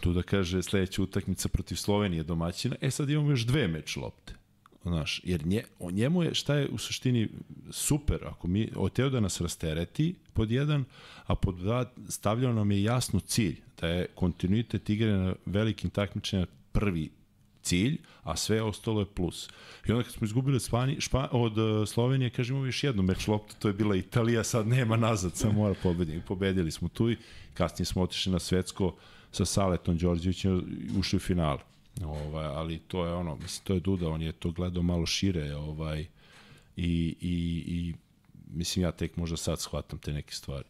tu da kaže sledeća utakmica protiv Slovenije domaćina, e sad imamo još dve meč lopte. Znaš, jer nje, o njemu je, šta je u suštini super, ako mi, oteo da nas rastereti pod jedan, a pod dva stavljao nam je jasno cilj, da je kontinuitet igre na velikim takmičenjima prvi cilj, a sve ostalo je plus. I onda kad smo izgubili Spani, špa, od uh, Slovenije, kažemo još jednu meč loptu, to je bila Italija, sad nema nazad, sad mora pobediti. Pobedili smo tu i kasnije smo otišli na svetsko sa Saletom Đorđevićem ušli u final. Ovaj, ali to je ono, mislim, to je Duda, on je to gledao malo šire, ovaj, i, i, i mislim, ja tek možda sad shvatam te neke stvari.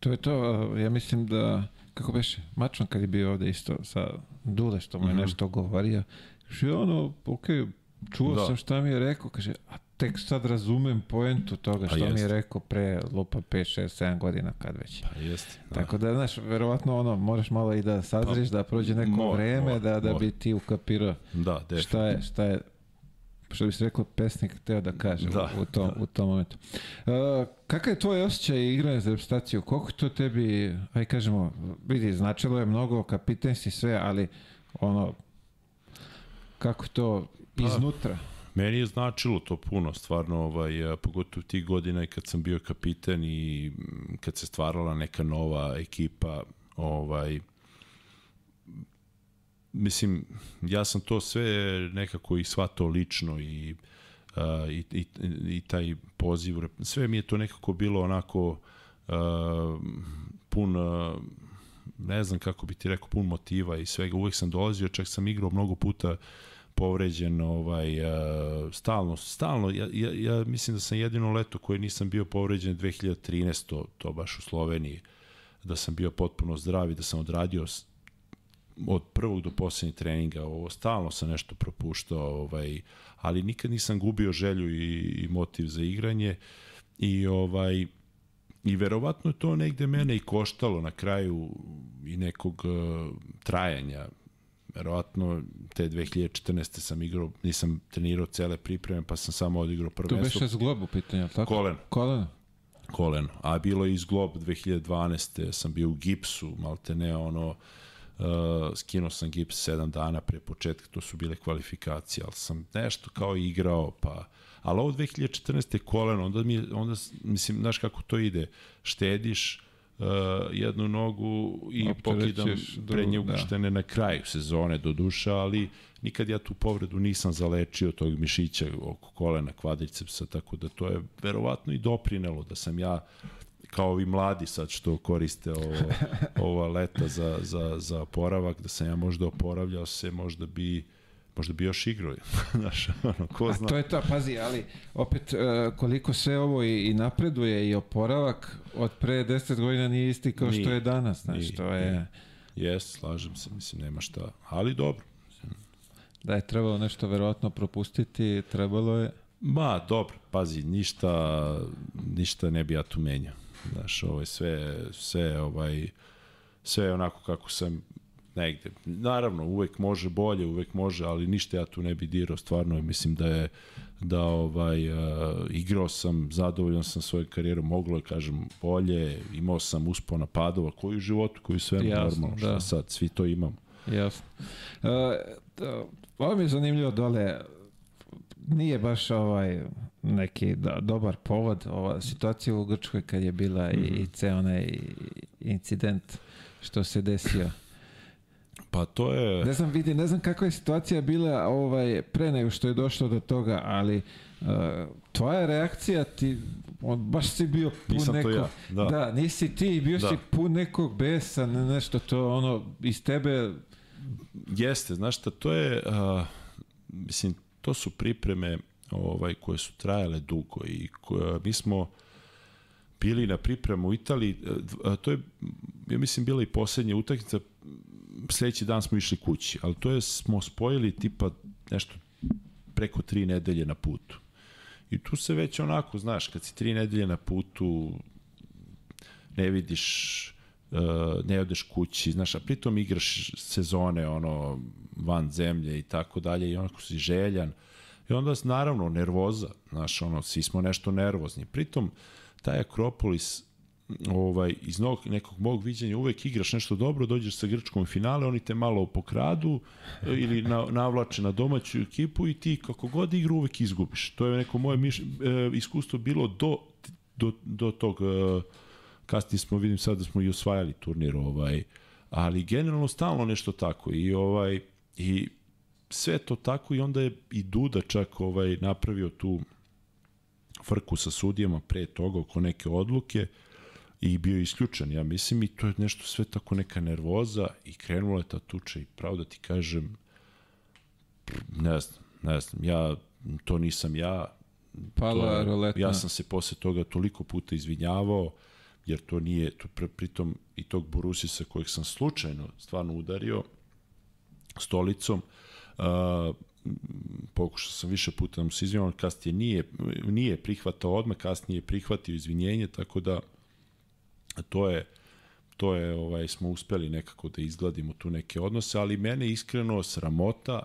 To je to, ja mislim da, kako beše, Mačan kad je bio ovde isto sa Dule, što mu je mm -hmm. nešto govorio, kaže, ono, okej, okay, čuo da. sam šta mi je rekao, kaže, a tek sad razumem poentu toga što pa mi je rekao pre lupa 5, 6, 7 godina kad već. Pa jeste. Da. Tako da, znaš, verovatno ono, moraš malo i da sazriš, pa, da prođe neko mor, vreme, mor, da, da mor. bi ti ukapirao da, šta je, šta je što bi se rekao pesnik teo da kaže da, u, tom, da. u tom momentu. Uh, kakav je tvoj osjećaj igranja za reprezentaciju? Koliko to tebi, aj kažemo, vidi, značilo je mnogo, kapiten si sve, ali ono, kako to pa, iznutra? Meni je značilo to puno, stvarno, ovaj, pogotovo tih godina kad sam bio kapiten i kad se stvarala neka nova ekipa, ovaj, mislim, ja sam to sve nekako i shvatao lično i, uh, i, i, i taj poziv, sve mi je to nekako bilo onako uh, pun, uh, ne znam kako bi ti rekao, pun motiva i svega. Uvek sam dolazio, čak sam igrao mnogo puta povređen ovaj uh, stalno stalno ja, ja, ja mislim da sam jedino leto koje nisam bio povređen 2013 to, to baš u Sloveniji da sam bio potpuno zdrav i da sam odradio od prvog do poslednjeg treninga, ovo stalno sam nešto propuštao, ovaj, ali nikad nisam gubio želju i, i motiv za igranje i ovaj i verovatno to negde mene i koštalo na kraju i nekog uh, trajanja. Verovatno te 2014. sam igrao, nisam trenirao cele pripreme, pa sam samo odigrao prvenstvo. To beše zglob u pitanju, tako? Kolen. Kolen. Kolen. A bilo je i zglob 2012. sam bio u gipsu, malte ne ono, Uh, skinuo sam gips 7 dana pre početka, to su bile kvalifikacije, ali sam nešto kao igrao, pa ali ovo 2014. koleno, onda mi onda mislim, znaš kako to ide, štediš uh, jednu nogu i pokidam prednje ukrštene da. na kraju sezone do duša, ali nikad ja tu povredu nisam zalečio tog mišića oko kolena, kvadricepsa, tako da to je verovatno i doprinelo da sam ja kao ovi mladi sad što koriste ovo, ova leta za, za, za oporavak, da sam ja možda oporavljao se, možda bi možda bi još igrao. Znaš, ono, ko zna. A to je to, pazi, ali opet uh, koliko sve ovo i, i napreduje i oporavak od pre 10 godina nije isti kao nije, što je danas, znaš, nije, to je... Jes, slažem se, mislim, nema šta, ali dobro. Da je trebalo nešto verovatno propustiti, trebalo je... Ma, dobro, pazi, ništa, ništa ne bi ja tu menjao. Znaš, ovaj, sve, sve, ovaj, sve onako kako sam negde. Naravno, uvek može bolje, uvek može, ali ništa ja tu ne bi dirao, stvarno mislim da je da ovaj uh, igrao sam, zadovoljan sam svojoj karijerom, moglo je kažem bolje, imao sam uspona padova koji u životu, koji sve normalno, da. šta sad, svi to imamo. Jasno. Uh, ovo mi je zanimljivo dole, nije baš ovaj neki do, dobar povod ova situacija u Grčkoj kad je bila mm -hmm. i, i mhm. ceo onaj incident što se desio. Pa to je... Ne znam, vidi, ne znam kakva je situacija bila ovaj, pre nego što je došlo do toga, ali uh, tvoja reakcija ti, on, baš si bio pun Nisam nekog... Ja, da. da. nisi ti, bio da. si pun nekog besa, ne, nešto to, ono, iz tebe... Jeste, znaš šta, to je, uh, mislim, to su pripreme ovaj, koje su trajale dugo i koje, mi smo bili na pripremu u Italiji, to je, ja mislim, bila i poslednja utakmica, sledeći dan smo išli kući, ali to je, smo spojili tipa nešto preko tri nedelje na putu. I tu se već onako, znaš, kad si tri nedelje na putu, ne vidiš, uh, ne odeš kući, znaš, a pritom igraš sezone, ono, van zemlje i tako dalje, i onako si željan. I onda, naravno, nervoza, znaš, ono, svi smo nešto nervozni. Pritom, taj Akropolis, ovaj, iz nog, nekog mog viđenja uvek igraš nešto dobro, dođeš sa Grčkom finale, oni te malo pokradu e, ili na, navlače na domaću ekipu i ti kako god igru uvek izgubiš. To je neko moje miš, e, iskustvo bilo do, do, do tog e, kasnije smo vidim sad da smo i osvajali turnir ovaj ali generalno stalno nešto tako i ovaj i sve to tako i onda je i Duda čak ovaj napravio tu frku sa sudijama pre toga oko neke odluke i bio je isključen, ja mislim, i to je nešto sve tako neka nervoza i krenula je ta tuča i pravo da ti kažem, ne znam, ne znam, ja, to nisam ja, Pala to, roletna. ja sam se posle toga toliko puta izvinjavao, jer to nije, to pre, pritom i tog Borusisa kojeg sam slučajno stvarno udario stolicom, uh, pokušao sam više puta da mu se izvinjavam, kasnije nije, nije prihvatao odmah, kasnije je prihvatio izvinjenje, tako da to je to je ovaj smo uspeli nekako da izgladimo tu neke odnose, ali mene iskreno sramota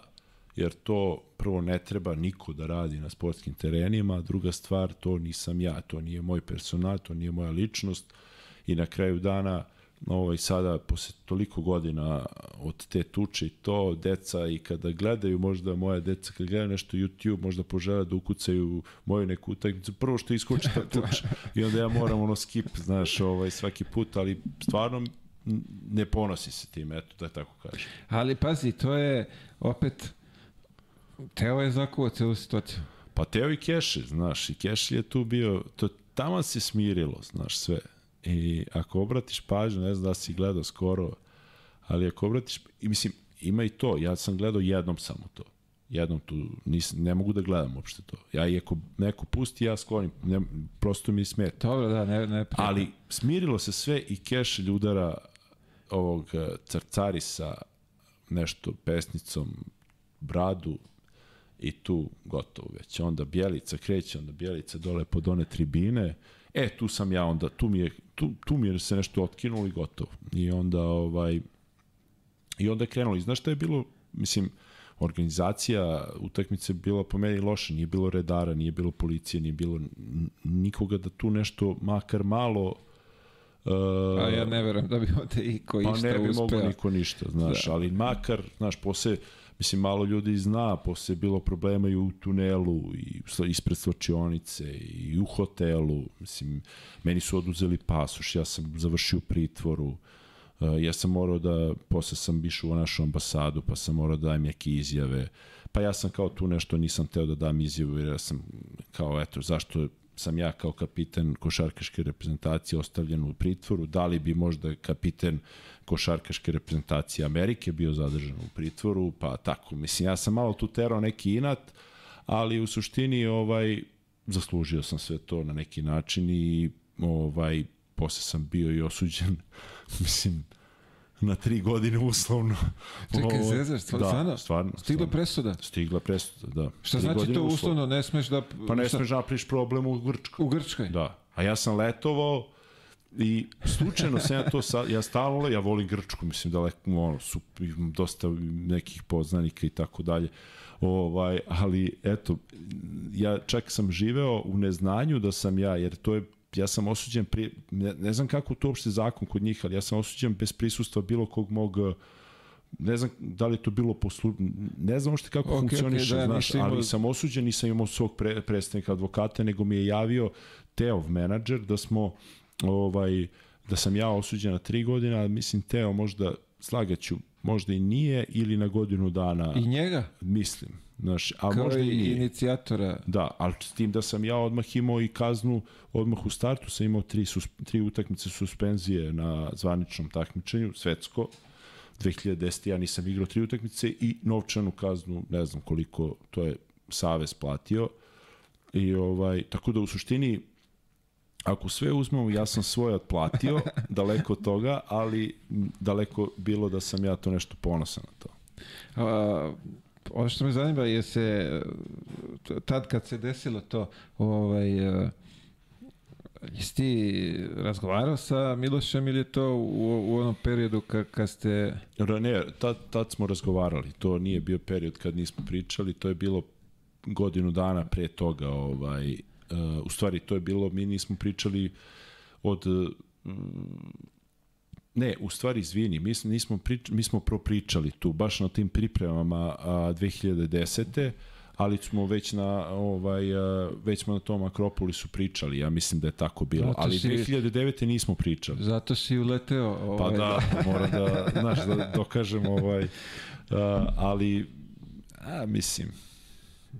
jer to prvo ne treba niko da radi na sportskim terenima, druga stvar to nisam ja, to nije moj personal, to nije moja ličnost i na kraju dana ovaj, sada, posle toliko godina od te tuče i to, deca i kada gledaju, možda moja deca kada gledaju nešto YouTube, možda požele da ukucaju moju neku utakmicu, prvo što iskoči ta tuča i onda ja moram ono skip, znaš, ovaj, svaki put, ali stvarno ne ponosi se tim, eto, da tako kažem. Ali pazi, to je opet Teo je zakuo celu situaciju. Pa Teo i Keši, znaš, i Keši je tu bio, to tamo se smirilo, znaš, sve. I ako obratiš pažnju, ne znam da si gledao skoro, ali ako obratiš, i mislim, ima i to, ja sam gledao jednom samo to. Jednom tu, nis, ne mogu da gledam uopšte to. Ja i ako neko pusti, ja sklonim, ne, prosto mi smeta. Dobro, da, ne, ne prijatno. Ali smirilo se sve i keš ljudara ovog eh, crcarisa nešto pesnicom bradu i tu gotovo već. Onda Bjelica kreće, onda Bjelica dole pod one tribine. E, tu sam ja onda, tu mi je, tu, tu mi je se nešto otkinulo i gotovo. I onda, ovaj, i onda je krenulo. I znaš šta je bilo, mislim, organizacija utakmice bila po meni loša, nije bilo redara, nije bilo policije, nije bilo nikoga da tu nešto makar malo Uh, A ja ne verujem da bi ovde i ko pa išta ne bi uspeo. mogao niko ništa, znaš, Da. ali makar, znaš, posle, mislim, malo ljudi zna, posle je bilo problema i u tunelu, i ispred slačionice, i u hotelu, mislim, meni su oduzeli pasoš, ja sam završio pritvoru, uh, ja sam morao da, posle sam išao u našu ambasadu, pa sam morao da dajem neke izjave, pa ja sam kao tu nešto nisam teo da dam izjavu, jer ja sam kao, eto, zašto sam ja kao kapiten košarkaške reprezentacije ostavljen u pritvoru, da li bi možda kapiten košarkaške reprezentacije Amerike bio zadržan u pritvoru, pa tako. Mislim, ja sam malo tu terao neki inat, ali u suštini ovaj zaslužio sam sve to na neki način i ovaj posle sam bio i osuđen mislim na tri godine uslovno. Čekaj, Ovo- zezaš, stvar- da, stvarno? stvarno. Stigla stvarno. presuda. Stigla presuda, da. Šta Tri znači to uslovno. uslovno? Ne smeš da... Pa ne šta- smeš da napraviš problem u Grčkoj. U Grčkoj? Da. A ja sam letovao i slučajno sam ja to sa, ja stalno, ja volim Grčku, mislim daleko, ono, su, dosta nekih poznanika i tako dalje. Ovaj, ali eto, ja čak sam živeo u neznanju da sam ja, jer to je ja sam osuđen pri, ne, ne znam kako to uopšte zakon kod njih, ali ja sam osuđen bez prisustva bilo kog mog eh, ne znam da li je to bilo poslu... ne znam uopšte kako Ok, okay, ok, funkcioniše, da, znaš, imao- ali sam osuđen, nisam imao svog pre, predstavnika advokata, nego mi je javio Teov menadžer da smo ovaj, da sam ja osuđen na tri godine, ali mislim Teo možda slagaću, možda i nije ili na godinu dana, I njega? mislim. Znaš, a Kao možda i nije. inicijatora. Da, ali s tim da sam ja odmah imao i kaznu, odmah u startu sam imao tri, sus, tri utakmice suspenzije na zvaničnom takmičenju, svetsko, 2010. ja nisam igrao tri utakmice i novčanu kaznu, ne znam koliko, to je Savez platio. I ovaj, tako da u suštini ako sve uzmemo, ja sam svoje otplatio, daleko od toga, ali daleko bilo da sam ja to nešto ponosan na to. A, ono što me zanima je se, tad kad se desilo to, ovaj, uh, jesi ti razgovarao sa Milošem ili je to u, u onom periodu kad, kad ste... Ne, tad, tad smo razgovarali, to nije bio period kad nismo pričali, to je bilo godinu dana pre toga, ovaj, uh, u stvari to je bilo, mi nismo pričali od Ne, u stvari, izvini, mi, nismo prič, mi smo propričali tu, baš na tim pripremama a, 2010 ali smo već na ovaj uh, već smo na tom Akropolisu pričali, ja mislim da je tako bilo, zato ali si, 2009 nismo pričali. Zato si uleteo, ovaj. Pa da, moram da, znaš, da dokažem ovaj uh, ali a mislim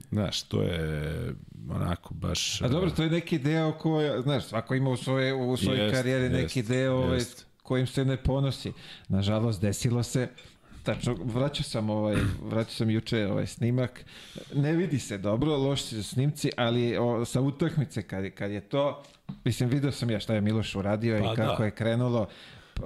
Znaš, to je onako baš... A dobro, to je neki deo koji, znaš, svako ima u svoje, u svojoj jest, karijeri neki jest, deo ovaj, kojim se ne ponosi. Nažalost, desilo se Tačno, vraćao sam ovaj, vraćao sam juče ovaj snimak. Ne vidi se dobro, loši su snimci, ali o, sa utakmice kad, kad je to, mislim video sam ja šta je Miloš uradio pa, i kako da. je krenulo. Pa,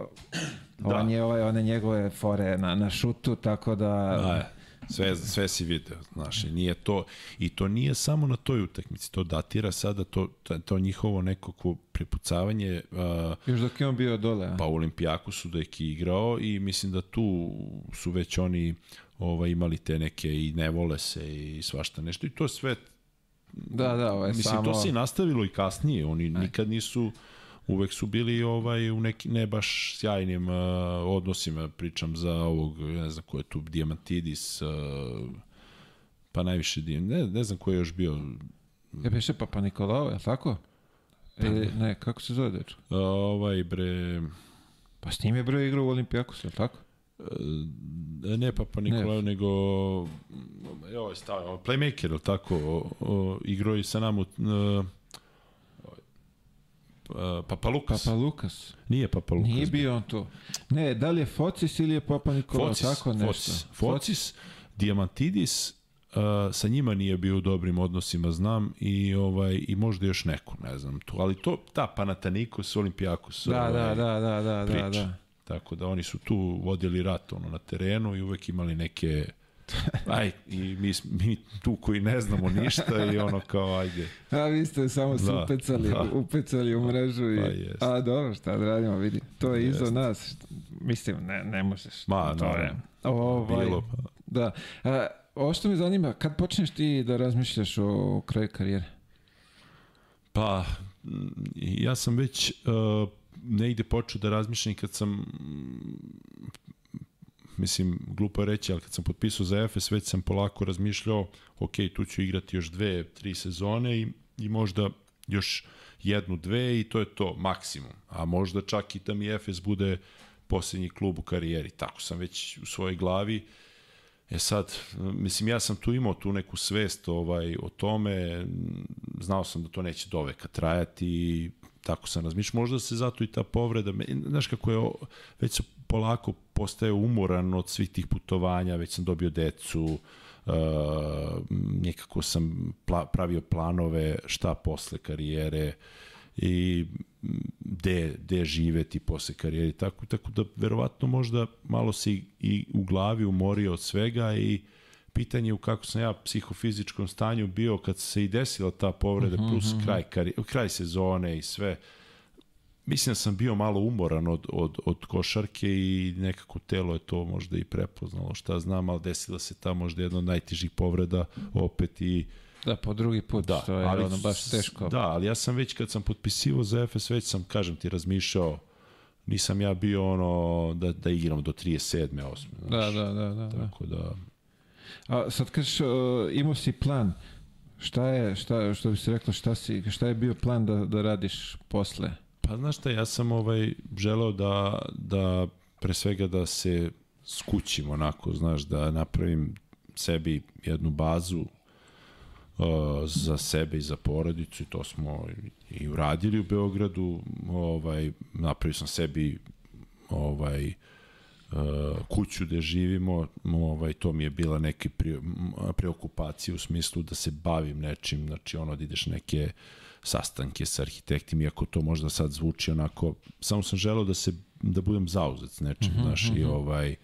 da. On je ovaj, one njegove fore na, na šutu, tako da... da Sve, sve si video, znaš, i nije to, i to nije samo na toj utakmici, to datira sada, to, to njihovo nekako prepucavanje. Uh, Još dok je on bio dole, a? Pa u Olimpijaku su da je igrao i mislim da tu su već oni ovaj, imali te neke i ne vole se i svašta nešto i to sve Da, da, ovo je Mislim, samo... to se i nastavilo i kasnije. Oni Aj. nikad nisu uvek su bili ovaj u neki ne baš sjajnim uh, odnosima, pričam za ovog, ne znam ko je tu, Diamantidis, uh, pa najviše ne, ne znam ko je još bio. Je piše Papa Nikolao, je tako? Ili, ne, kako se zove dečko? Uh, ovaj bre... Pa s njim je bre igrao u Olimpijakosu, je tako? Uh, ne Papa Nikolao, ne. nego jo, stavio, playmaker, tako, o, o, igrao i sa nama uh, Uh, Papa Lukas. Papa Lukas. Nije Papa Lukas. Nije bio on to. Ne, da li je Focis ili je Papa Nikola, Focis, tako nešto. Focis, Focis Diamantidis, uh, sa njima nije bio u dobrim odnosima, znam, i ovaj i možda još neko, ne znam tu, ali to, ta Panathinaikos, Olimpijakos, da, ovaj, da, da, da, da, da, da. Tako da oni su tu vodili rat ono, na terenu i uvek imali neke Aj, i mi, mi tu koji ne znamo ništa i ono kao, ajde. A vi ste samo se da, upecali, da. upecali u mrežu i... Pa a dobro, šta da radimo, vidi. To je iza nas. Mislim, ne, ne možeš. Ma, to no, je. Ovaj, bilo, pa. Da. A, ovo što me zanima, kad počneš ti da razmišljaš o kraju karijere? Pa, ja sam već uh, negde počeo da razmišljam kad sam mislim, glupo je reći, ali kad sam potpisao za Efes, već sam polako razmišljao, ok, tu ću igrati još dve, tri sezone i, i možda još jednu, dve i to je to, maksimum. A možda čak i da mi Efes bude poslednji klub u karijeri. Tako sam već u svojoj glavi. E sad, mislim, ja sam tu imao tu neku svest ovaj, o tome, znao sam da to neće doveka trajati tako sam razmišljao. Možda se zato i ta povreda, znaš kako je, već se polako postaje umoran od svih tih putovanja, već sam dobio decu, uh, nekako sam pla, pravio planove šta posle karijere i gde, gde živeti posle karijere tako, tako da verovatno možda malo se i, i u glavi umorio od svega i pitanje u kako sam ja psihofizičkom stanju bio kad se i desila ta povreda uh mhm, -huh, plus uh mhm. -huh. kraj, kraj sezone i sve uh, mislim da sam bio malo umoran od, od, od košarke i nekako telo je to možda i prepoznalo, šta znam, ali desila se ta možda jedna od najtežih povreda opet i Da, po drugi put, da, to je ali, ono baš teško. Da, ali ja sam već kad sam potpisivao za FS, već sam, kažem ti, razmišljao, nisam ja bio ono da, da igram do 37. 8. Znaš, da, da, da, da. Tako da... A sad kažeš, uh, imao si plan, šta je, šta, što bi se reklo, šta, si, šta je bio plan da, da radiš posle? Pa znaš šta, ja sam ovaj želeo da, da pre svega da se skućim onako, znaš, da napravim sebi jednu bazu uh, za sebe i za porodicu i to smo i uradili u Beogradu, ovaj, napravio sam sebi ovaj, uh, kuću gde živimo, ovaj, to mi je bila neke pre, preokupacije u smislu da se bavim nečim, znači ono da ideš neke uh, sastanke sa arhitektima, iako to možda sad zvuči onako, samo sam želeo da se da budem zauzet s nečim, mm -hmm, znaš, mm -hmm. i mhm. ovaj,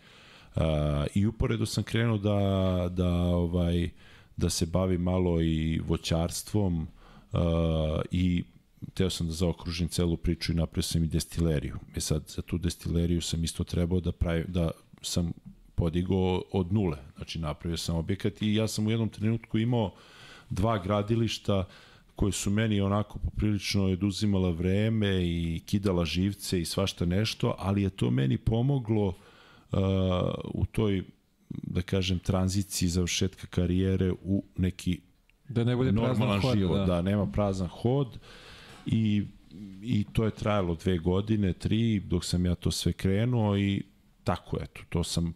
I uporedo sam krenuo da, da, ovaj, da se bavi malo i voćarstvom uh, i teo sam da zaokružim celu priču i napravio sam i destileriju. E sad, za tu destileriju sam isto trebao da, pravi, da sam podigao od nule. Znači, napravio sam objekat i ja sam u jednom trenutku imao dva gradilišta koje su meni onako poprilično oduzimala vreme i kidala živce i svašta nešto, ali je to meni pomoglo uh, u toj da kažem, tranziciji završetka karijere u neki da ne bude normalan hod, život, da. da nema prazan hod i, i to je trajalo dve godine, tri, dok sam ja to sve krenuo i tako eto, to sam,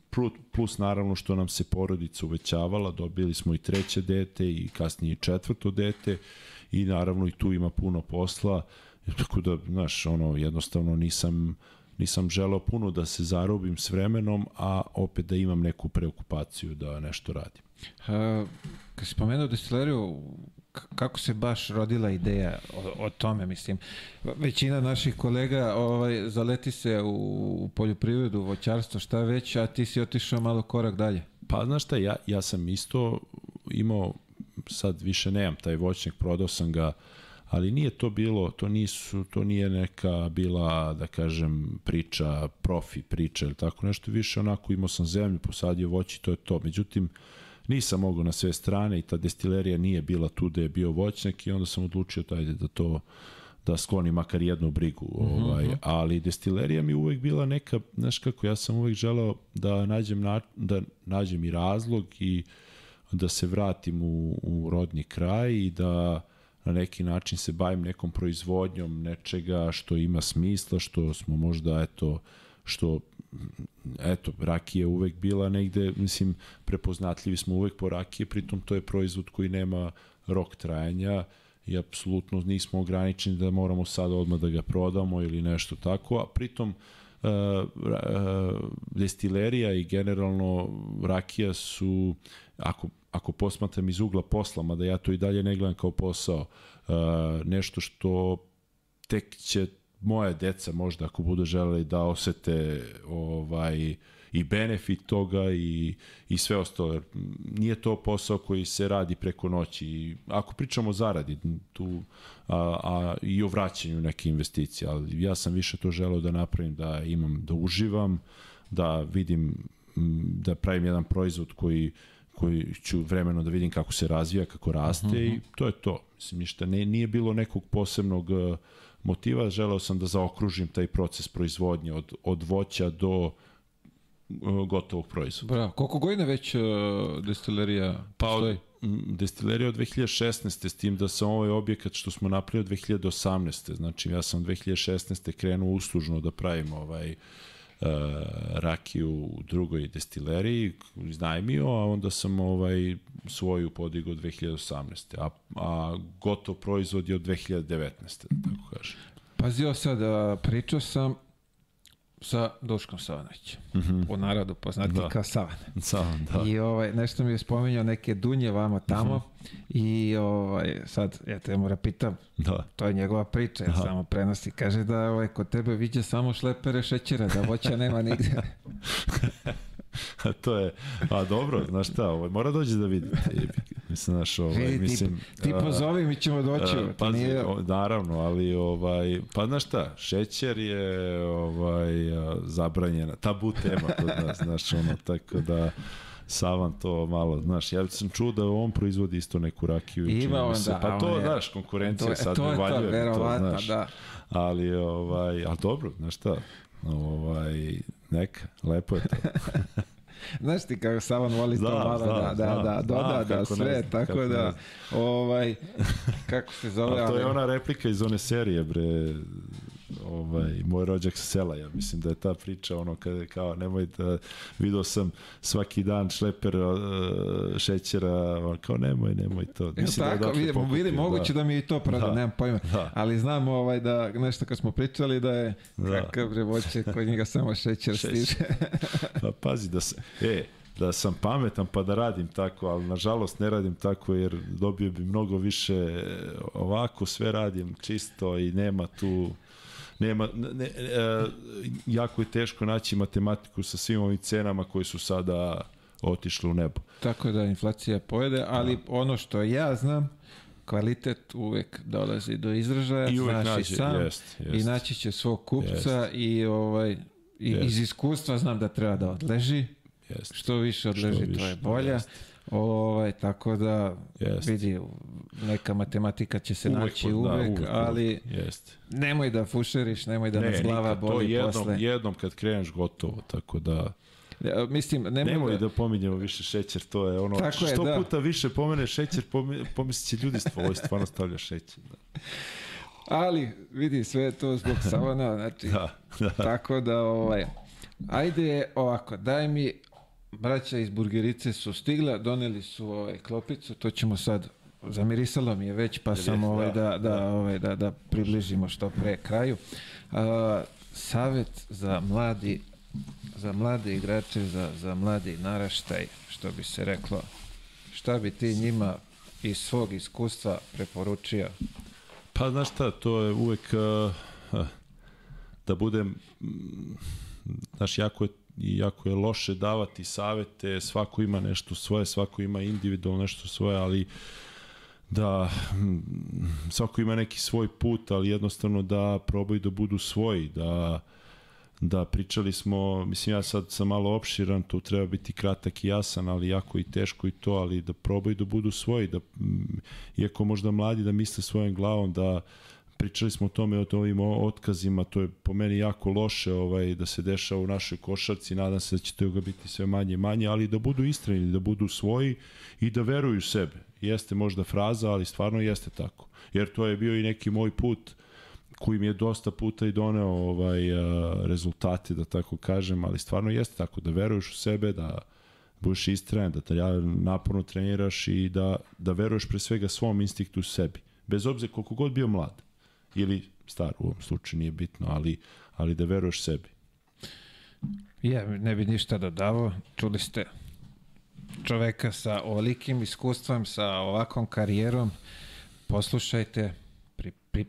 plus naravno što nam se porodica uvećavala, dobili smo i treće dete i kasnije i četvrto dete i naravno i tu ima puno posla, tako da, znaš, ono, jednostavno nisam, nisam želeo puno da se zarobim s vremenom, a opet da imam neku preokupaciju da nešto radim. Uh, kad si pomenuo destileriju, kako se baš rodila ideja o, o tome, mislim. Većina naših kolega ovaj, zaleti se u, u poljoprivredu, voćarstvo, šta već, a ti si otišao malo korak dalje. Pa znaš šta, ja, ja sam isto imao, sad više nemam taj voćnjak, prodao sam ga, ali nije to bilo, to nisu, to nije neka bila, da kažem, priča, profi priča ili tako nešto, više onako imao sam zemlju, posadio voći, to je to. Međutim, uh, nisam mogao na sve strane i ta destilerija nije bila tu da je bio voćnjak i onda sam odlučio taj da to da skloni makar jednu brigu. Mm -hmm. ovaj, mhm. ali destilerija mi uvek bila neka, znaš kako, ja sam uvek želeo da nađem, na, da nađem i razlog i da se vratim u, u rodni kraj i da na neki način se bavim nekom proizvodnjom nečega što ima smisla, što smo možda, eto, što eto, rakija uvek bila negde, mislim, prepoznatljivi smo uvek po rakije, pritom to je proizvod koji nema rok trajanja i apsolutno nismo ograničeni da moramo sad odmah da ga prodamo ili nešto tako, a pritom uh, uh, destilerija i generalno rakija su, ako, ako posmatram iz ugla posla, mada ja to i dalje ne gledam kao posao, uh, nešto što tek će moje deca možda ako budu želeli da osete ovaj i benefit toga i, i sve ostalo. Nije to posao koji se radi preko noći. I ako pričamo o zaradi tu, a, a, i o vraćanju neke investicije, ali ja sam više to želeo da napravim, da imam, da uživam, da vidim, da pravim jedan proizvod koji koji ću vremeno da vidim kako se razvija, kako raste uh -huh. i to je to. Mislim, ništa, ne, nije bilo nekog posebnog uh, motiva, želeo sam da zaokružim taj proces proizvodnje od, od voća do uh, gotovog proizvoda. Bravo. Koliko godina već uh, destilerija pa od, destilerija od 2016. s tim da sam ovaj objekat što smo napravili od 2018. Znači ja sam 2016. krenuo uslužno da pravim ovaj uh, rakiju u drugoj destileriji, iznajmio, a onda sam ovaj svoju podigao 2018. A, a gotov proizvod je od 2019. da tako kažem. Pazio sad, pričao sam sa Duškom Savanovićem. Mm -hmm. U narodu poznati da. kao Savan. Savan, da. I ovaj, nešto mi je spominjao neke dunje vamo tamo mm -hmm. i ovaj, sad ja te mora pitam, da. to je njegova priča, ja da. samo prenosi. Kaže da ovaj, kod tebe viđe samo šlepere šećera, da voća nema nigde. to je, a dobro, znaš šta, ovaj, mora dođe da vidi. Mislim, znaš, ovaj, Vidi, mislim... Ti, ti pozovi, mi ćemo doći. A, pazi, nije... o, naravno, ali, ovaj, pa znaš šta, šećer je ovaj, zabranjena, tabu tema kod nas, znaš, ono, tako da... Savan to malo, znaš, ja sam čuo da on proizvodi isto neku rakiju. Ima on, se, da. Pa to, je, znaš, konkurencija to, sad to ne valjuje. To, to, znaš, da. Ali, ovaj, ali dobro, znaš šta, ovaj, neka, lepo je to. Znaš ti kako Savan voli to malo da, da, da, da, doda, da, sve, znam, tako da, ovaj, kako se zove... A to je ona replika iz one serije, bre, ovaj, moj rođak sa sela, ja mislim da je ta priča ono kada kao nemoj da video sam svaki dan šleper uh, šećera, kao nemoj, nemoj to. Mislim ja, da tako, da vidimo, vidi, moguće da. da mi je i to pravda, da, nemam pojma. Da. Ali znam ovaj da nešto kad smo pričali da je da. kakav bre voće kod njega samo šećer, šećer. stiže. pa pazi da se, e, da sam pametan pa da radim tako, ali nažalost ne radim tako jer dobio bi mnogo više ovako sve radim čisto i nema tu nema, ne, e, jako je teško naći matematiku sa svim ovim cenama koje su sada otišle u nebo. Tako da inflacija pojede, ali da. ono što ja znam, kvalitet uvek dolazi do izražaja, I uvek znaš nađe, i sam, jest, jest. i naći će svog kupca jest. i ovaj i iz iskustva znam da treba da odleži. Jest. Što više odleži, Što više, to je bolja. Jest. Ovaj, tako da jest. vidi, neka matematika će se uvek, naći uvek, da, uvek ali jest. nemoj da fušeriš, nemoj da ne, nas glava boli jednom, posle. jednom kad kreneš gotovo, tako da... Ja, mislim, nemoj, nemoj da... da pominjemo više šećer, to je ono, Tako što je, da. puta više pomene šećer, pomislit će ljudi, ovo stvarno stavlja šećer. Da. Ali, vidi, sve je to zbog savana, znači, da, da. tako da, ovaj, ajde ovako, daj mi, braća iz burgerice su stigla, doneli su ovaj, klopicu, to ćemo sad, zamirisalo mi je već, pa sam ovaj, da, da, da, ovaj, da, da približimo što pre kraju. A, savet za mladi za mlade igrače, za, za mladi naraštaj, što bi se reklo. Šta bi ti njima iz svog iskustva preporučio? Pa znaš šta, to je uvek uh, da budem znaš, jako je jako je loše davati savete, svako ima nešto svoje, svako ima individualno nešto svoje, ali da svako ima neki svoj put, ali jednostavno da probaju da budu svoji, da Da, pričali smo, mislim ja sad sam malo opširan, tu treba biti kratak i jasan, ali jako i teško i to, ali da probaju da budu svoji, da, iako možda mladi da misle svojom glavom, da pričali smo o tome, o ovim otkazima, to je po meni jako loše ovaj, da se dešava u našoj košarci, nadam se da će toga biti sve manje i manje, ali da budu istreni, da budu svoji i da veruju sebe. Jeste možda fraza, ali stvarno jeste tako. Jer to je bio i neki moj put, koji mi je dosta puta i doneo ovaj, rezultate, da tako kažem, ali stvarno jeste tako, da veruješ u sebe, da budeš istrajan, da te naporno treniraš i da, da veruješ pre svega svom instinktu u sebi. Bez obzira koliko god bio mlad ili star u ovom slučaju, nije bitno, ali, ali da veruješ sebi. Ja ne bi ništa dodavao, čuli ste čoveka sa ovolikim iskustvom, sa ovakvom karijerom, poslušajte, pri, pri,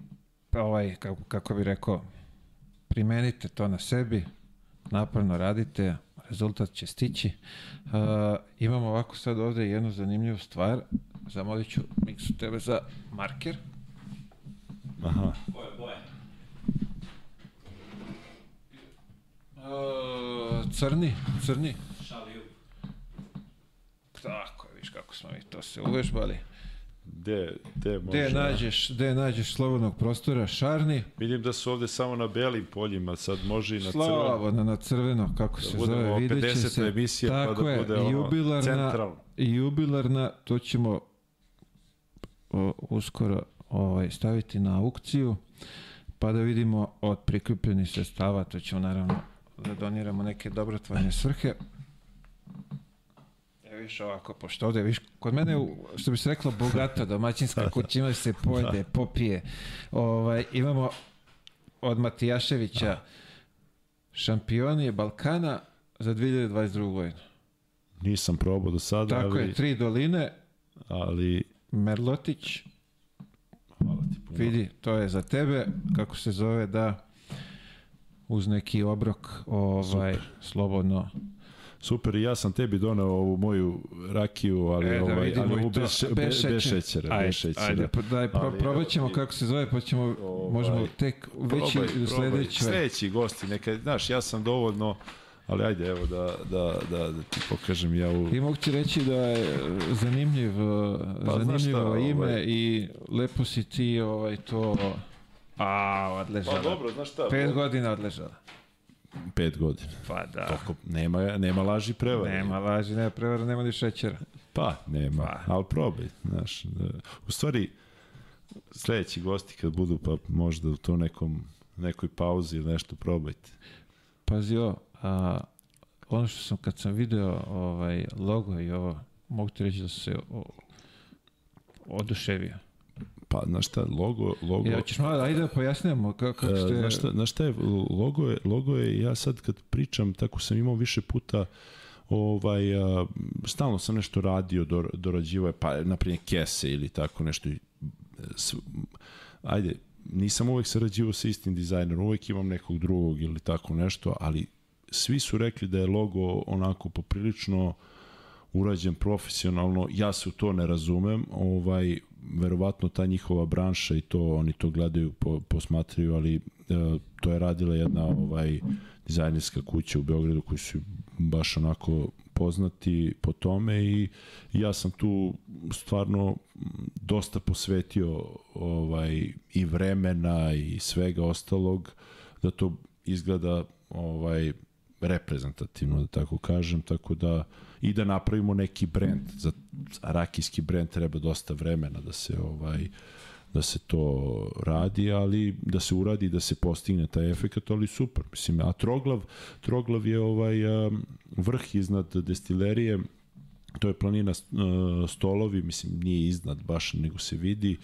ovaj, kako, kako bi rekao, primenite to na sebi, napravno radite, rezultat će stići. Uh, imamo ovako sad ovde jednu zanimljivu stvar. Zamolit ću Miksu tebe za marker. Aha. Boje, boje. Uh, crni, crni. Šaliju. Tako, viš kako smo mi to se uvežbali. Gde, gde, može... Gde nađeš, gde nađeš slobodnog prostora, šarni? Vidim da su ovde samo na belim poljima, sad može i na crveno. Slobodno, na crveno, kako da se zove, vidjet će se. emisija, pa Tako pa da bude je, ono jubilarna, centralno. Jubilarna, to ćemo o, uskoro ovaj, staviti na aukciju, pa da vidimo od prikupljenih sredstava, to ćemo naravno da doniramo neke dobrotvorne svrhe viš ovako, pošto ovde, viš, kod mene, što bi se reklo, bogata domaćinska kuća, ima se pojede, da. popije. Ovaj, imamo od Matijaševića da. šampioni Balkana za 2022. godinu. Nisam probao do sada, Tako ali... je, tri doline, ali... Merlotić, Hvala ti puno. Vidi, to je za tebe, kako se zove, da uz neki obrok ovaj, Super. slobodno Super, i ja sam tebi donao ovu moju rakiju, ali, e, da ovaj, ali u bez, bez, bez šećera. Ajde, bez šećera. Ajde, pa daj, pro, ali, probat ćemo kako se zove, pa ćemo, ovaj, možemo tek veći probaj, sledeći. Sledeći gosti, neka, znaš, ja sam dovoljno, ali ajde, evo da, da, da, da ti pokažem ja u... I mogu ti reći da je zanimljiv, pa, zanimljivo šta, ime ovaj... i lepo si ti ovaj, to... A, odležala. Pa dobro, znaš šta? Pet godina odležala. Pet godina. Pa da. Toko, nema, nema laži prevara. Nema laži, nema prevara, nema ni šećera. Pa, nema, pa. ali probaj. Znaš, da, u stvari, sledeći gosti kad budu, pa možda u to nekom, nekoj pauzi ili nešto probajte. Pazi ovo, a, ono što sam, kad sam video ovaj, logo i ovo, mogu ti reći da se o, oduševio. Pa, znaš šta, logo... logo ja, ćeš malo, ajde da pojasnimo kako, kako ste... Znaš šta, znaš šta je, logo je, logo je, ja sad kad pričam, tako sam imao više puta, ovaj, a, stalno sam nešto radio, dor, dorađivo je, pa, naprimjer, kese ili tako nešto. S, ajde, nisam uvek sarađivao sa istim dizajnerom, uvek imam nekog drugog ili tako nešto, ali svi su rekli da je logo onako poprilično urađen profesionalno, ja se u to ne razumem, ovaj, verovatno ta njihova branša i to oni to gledaju, po, posmatraju, ali e, to je radila jedna ovaj dizajnerska kuća u Beogradu koji su baš onako poznati po tome i ja sam tu stvarno dosta posvetio ovaj i vremena i svega ostalog da to izgleda ovaj reprezentativno da tako kažem tako da i da napravimo neki brend. Za rakijski brend treba dosta vremena da se ovaj da se to radi, ali da se uradi, da se postigne taj efekt, ali super. Mislim, a Troglav, Troglav je ovaj vrh iznad destilerije, to je planina stolovi, mislim, nije iznad baš, nego se vidi.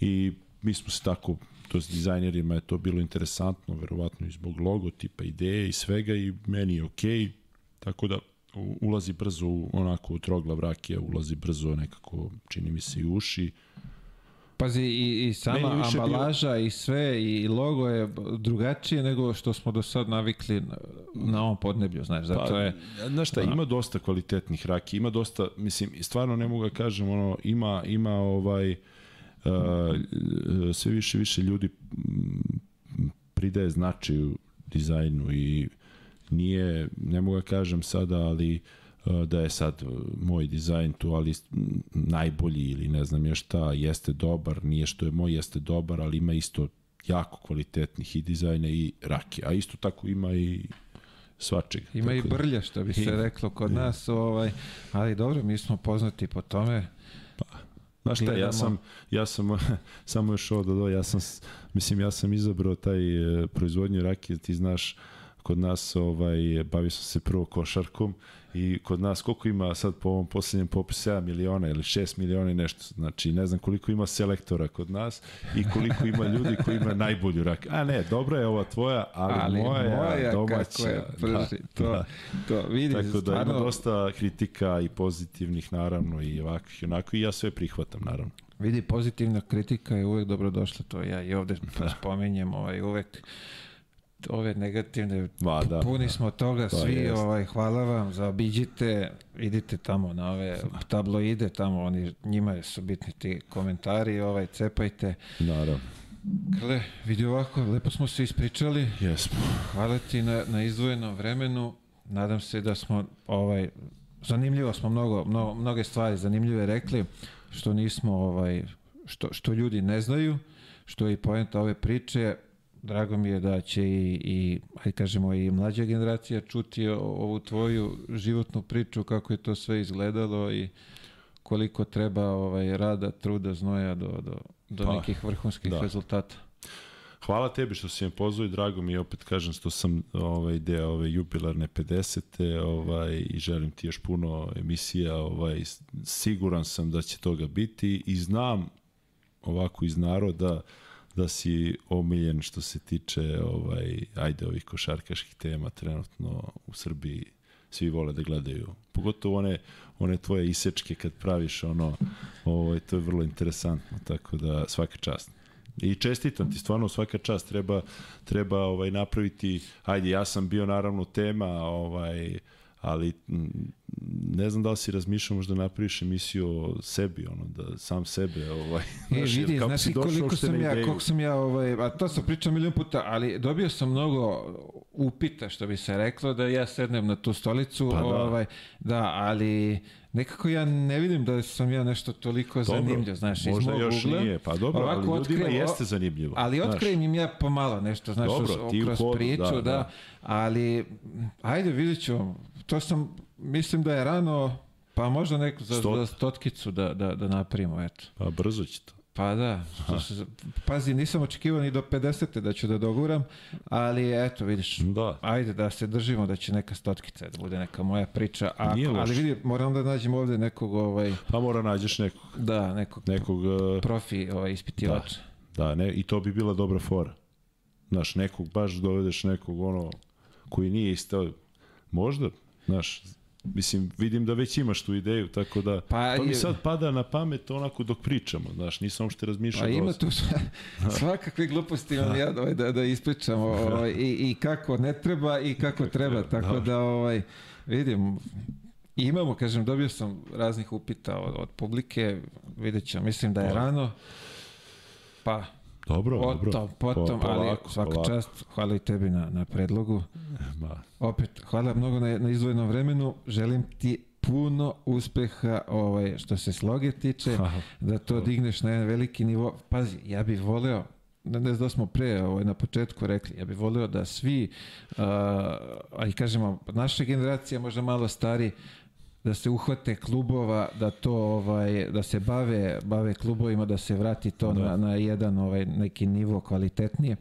I mi smo se tako to s dizajnerima je to bilo interesantno, verovatno i zbog logotipa, ideje i svega i meni je okej, okay, tako da ulazi brzo u, onako u troglav rakija, ulazi brzo nekako, čini mi se i uši, Pazi, i, i sama ambalaža bio... i sve, i logo je drugačije nego što smo do sad navikli na, na ovom podneblju, znaš, zato pa, je... Znaš šta, ima dosta kvalitetnih raki, ima dosta, mislim, stvarno ne mogu da kažem, ono, ima, ima ovaj, uh, sve više više ljudi pridaje značaju dizajnu i nije, ne mogu da kažem sada, ali E, da je sad e, moj dizajn tu, ali najbolji ili ne znam je šta, jeste dobar, nije što je moj, jeste dobar, ali ima isto jako kvalitetnih i dizajna i rake, a isto tako ima i svačega. Ima tako i da- brlja, što bi se reklo kod i, nas, ovaj, ali dobro, mi smo poznati po tome. Znaš šta, ja sam, ja sam, samo još ovo da do, ja sam, mislim, ja sam izabrao taj e, proizvodnju rakije, ti znaš, kod nas ovaj, bavio sam se prvo košarkom I kod nas, koliko ima sad po ovom posljednjem popisu 7 miliona ili 6 miliona i nešto. Znači, ne znam koliko ima selektora kod nas i koliko ima ljudi koji ima najbolju rak. A ne, dobra je ova tvoja, ali, ali moja, moja domaća. Je prži, da, to, da. to vidi, Tako da stvarno... ima dosta kritika i pozitivnih, naravno, i ovakvih i onako. I ja sve prihvatam, naravno. Vidi, pozitivna kritika je uvek dobrodošla, to ja i ovde da. spomenjem, ovaj, uvek ove negativne, Ma, da, puni smo toga, to svi, jest. ovaj, hvala vam, zaobiđite, idite tamo na ove tabloide, tamo oni, njima su bitni ti komentari, ovaj, cepajte. Naravno. Gle, vidi ovako, lepo smo se ispričali. Jesmo. Hvala ti na, na izdvojenom vremenu. Nadam se da smo, ovaj, zanimljivo smo mnogo, mnogo, mnoge stvari zanimljive rekli, što nismo, ovaj, što, što ljudi ne znaju, što je i poenta ove priče, drago mi je da će i, i aj kažemo, i mlađa generacija čuti ovu tvoju životnu priču, kako je to sve izgledalo i koliko treba ovaj, rada, truda, znoja do, do, do pa, nekih vrhunskih da. rezultata. Hvala tebi što si me pozvao i drago mi je opet kažem što sam ovaj deo ove jubilarne 50. ovaj i želim ti još puno emisija, ovaj siguran sam da će toga biti i znam ovako iz naroda da si omiljen što se tiče ovaj ajde ovih košarkaških tema trenutno u Srbiji svi vole da gledaju. Pogotovo one one tvoje isečke kad praviš ono ovaj to je vrlo interesantno tako da svaka čast. I čestitam ti, stvarno svaka čast treba treba ovaj napraviti. Ajde, ja sam bio naravno tema, ovaj ali ne znam da li si razmišljao možda napraviš emisiju o sebi, ono, da sam sebe, ovaj, e, znaš, vidi, kako znaš si koliko sam ja, koliko sam ja, ovaj, a to sam pričao milion puta, ali dobio sam mnogo upita, što bi se reklo, da ja sednem na tu stolicu, pa da. ovaj, da, ali nekako ja ne vidim da sam ja nešto toliko dobro, zanimljiv, znaš, iz mog još ugla. nije, pa dobro, ali ljudima otkrijem, jeste zanimljivo. Ali otkrijem im ja pomalo nešto, znaš, dobro, kroz priču, da, da, da, ali ajde, vidjet ću, to sam, mislim da je rano, pa možda neku za, Stot. za stotkicu da, da, da napravimo, eto. Pa brzo će to. Pa da, se, pazi, nisam očekivao ni do 50. da ću da doguram, ali eto, vidiš, da. ajde da se držimo da će neka stotkica da bude neka moja priča, a, ali vidi, moram da nađem ovde nekog, ovaj... Pa mora nađeš nekog. Da, nekog, nekog uh, profi ovaj, ispitivača. Da, da ne, i to bi bila dobra fora. Znaš, nekog, baš dovedeš nekog, ono, koji nije isto, možda, znaš, Mislim, vidim da već imaš tu ideju, tako da Pa to mi sad pada na pamet onako dok pričamo, znaš, nisam uopšte razmišljao. Pa ima dosta. tu sva- svakakve gluposti imam ja ovaj, da, da ispričam ovaj, i, i kako ne treba i kako treba, tako Dobro. da ovaj, vidim, imamo, kažem, dobio sam raznih upita od, od publike, vidjet ćemo, mislim da je rano, pa Dobro, dobro. potom, Po- ali polako, svaka polako. čast, hvala i tebi na, na predlogu. Ma, Opet, hvala mnogo na, na izdvojenom vremenu. Želim ti puno uspeha ovaj, što se sloge tiče, Hvala. da to digneš na jedan veliki nivo. Pazi, ja bih voleo, ne znam da smo pre ovaj, na početku rekli, ja bih voleo da svi, uh, a i kažemo, naša generacija, možda malo stari, da se uhvate klubova, da to ovaj da se bave bave klubovima, da se vrati to Da. na, na jedan ovaj neki nivo kvalitetnije,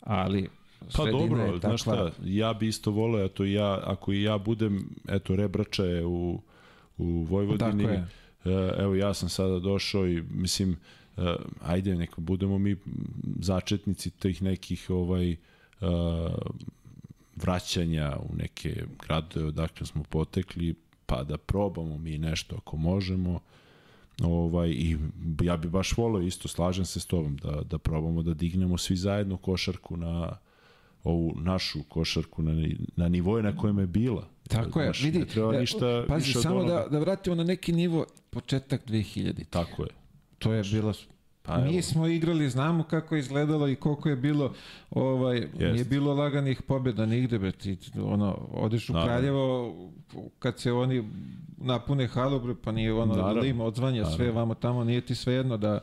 ali Pa dobro, je znaš šta, ja bi isto voleo, eto ja, ako i ja budem, eto Rebrača je u, u Vojvodini, Tako je. e, evo ja sam sada došao i mislim, e, ajde neka budemo mi začetnici tih nekih ovaj e, vraćanja u neke gradove odakle smo potekli, pa da probamo mi nešto ako možemo. Ovaj, I ja bi baš volio isto, slažem se s tobom, da, da probamo da dignemo svi zajedno košarku na ovu našu košarku na, na nivoje na kojem je bila. Tako je, Znaš, vidi, Ne treba e, ništa pazi, više samo da, da vratimo na neki nivo početak 2000. Tako je. To je bilo Pa evo. Mi smo igrali, znamo kako je izgledalo i koliko je bilo, ovaj, nije bilo laganih pobjeda nigde, bre, ti, ono, odeš u Naravno. Kraljevo, kad se oni napune halu, bre, pa nije ono, Naravno. lim odzvanja sve vamo tamo, nije ti svejedno da,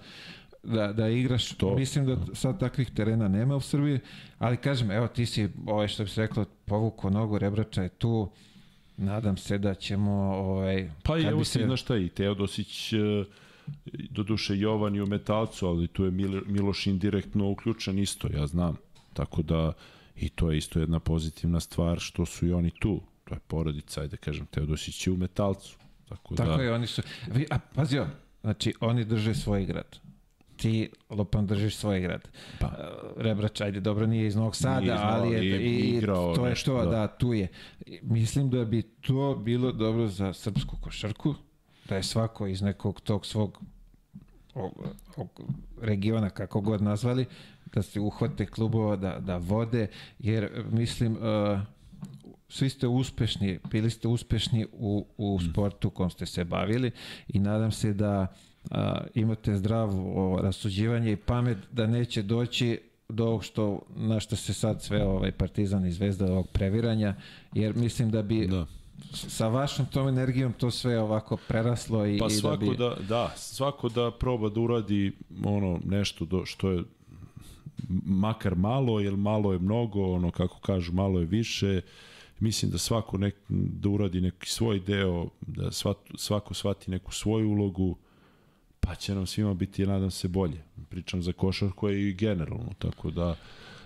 da, da igraš. To. Mislim da sad takvih terena nema u Srbiji, ali kažem, evo ti si, ovaj, što bi se reklo, povuko nogu, Rebrača je tu, nadam se da ćemo, ovaj, Pa i evo se, znaš šta, i Teodosić, e, doduše Jovan i u Metalcu, ali tu je Mil, Miloš indirektno uključen isto, ja znam. Tako da, i to je isto jedna pozitivna stvar što su i oni tu. To je porodica, ajde kažem, Teodosić je u Metalcu. Tako, Tako da, je, oni su... A, pazio, znači, oni drže svoj grad. Ti, Lopan, držiš svoj grad. Pa. Uh, Rebrač, ajde, dobro, nije iz Novog Sada, Nije Novog, ali je, i- igrao to je nešto, to, da. da. tu je. Mislim da bi to bilo dobro za srpsku košarku, da je svako iz nekog tog svog o- o- regiona, kako god nazvali, da se uhvate klubova, da, da vode, jer mislim, uh, svi ste uspešni, bili ste uspešni u, u sportu kom ste se bavili i nadam se da a, imate zdravo rasuđivanje i pamet da neće doći do ovog što, na što se sad sve ovaj Partizan i Zvezda ovog previranja, jer mislim da bi Da. Sa vašom tom energijom to sve ovako preraslo i, Pa i svako da bi... da, da, svako da proba da uradi ono nešto do, što je makar malo, jer malo je mnogo, ono kako kažu, malo je više. Mislim da svako nek, da uradi neki svoj deo, da svat, svako shvati neku svoju ulogu, pa će nam svima biti, nadam se, bolje. Pričam za košarku i generalno, tako da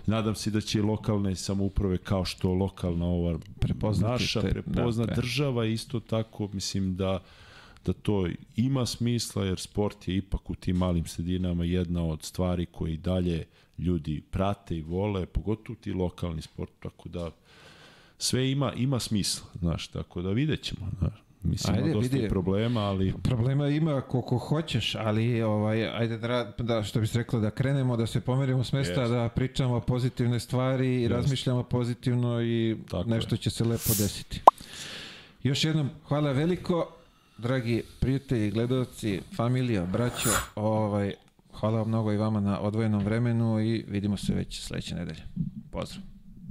nadam se da će lokalne samouprave kao što lokalna ova Prepoznati naša te- prepozna da, da. država isto tako mislim da da to ima smisla jer sport je ipak u tim malim sredinama jedna od stvari koje i dalje ljudi prate i vole, pogotovo ti lokalni sport, tako da sve ima ima smisla, znaš, tako da vidjet ćemo, znaš. Mislim, Ajde, ima dosta vidi. problema, ali Problema ima koliko hoćeš, ali ovaj, ajde da, da što bi se reklo, da krenemo, da se pomerimo s mesta, Jeste. da pričamo pozitivne stvari i razmišljamo pozitivno i Tako nešto je. će se lepo desiti. Još jednom, hvala veliko, dragi prijatelji, gledalci, familija, braćo, ovaj, hvala mnogo i vama na odvojenom vremenu i vidimo se već sledeće nedelje. Pozdrav!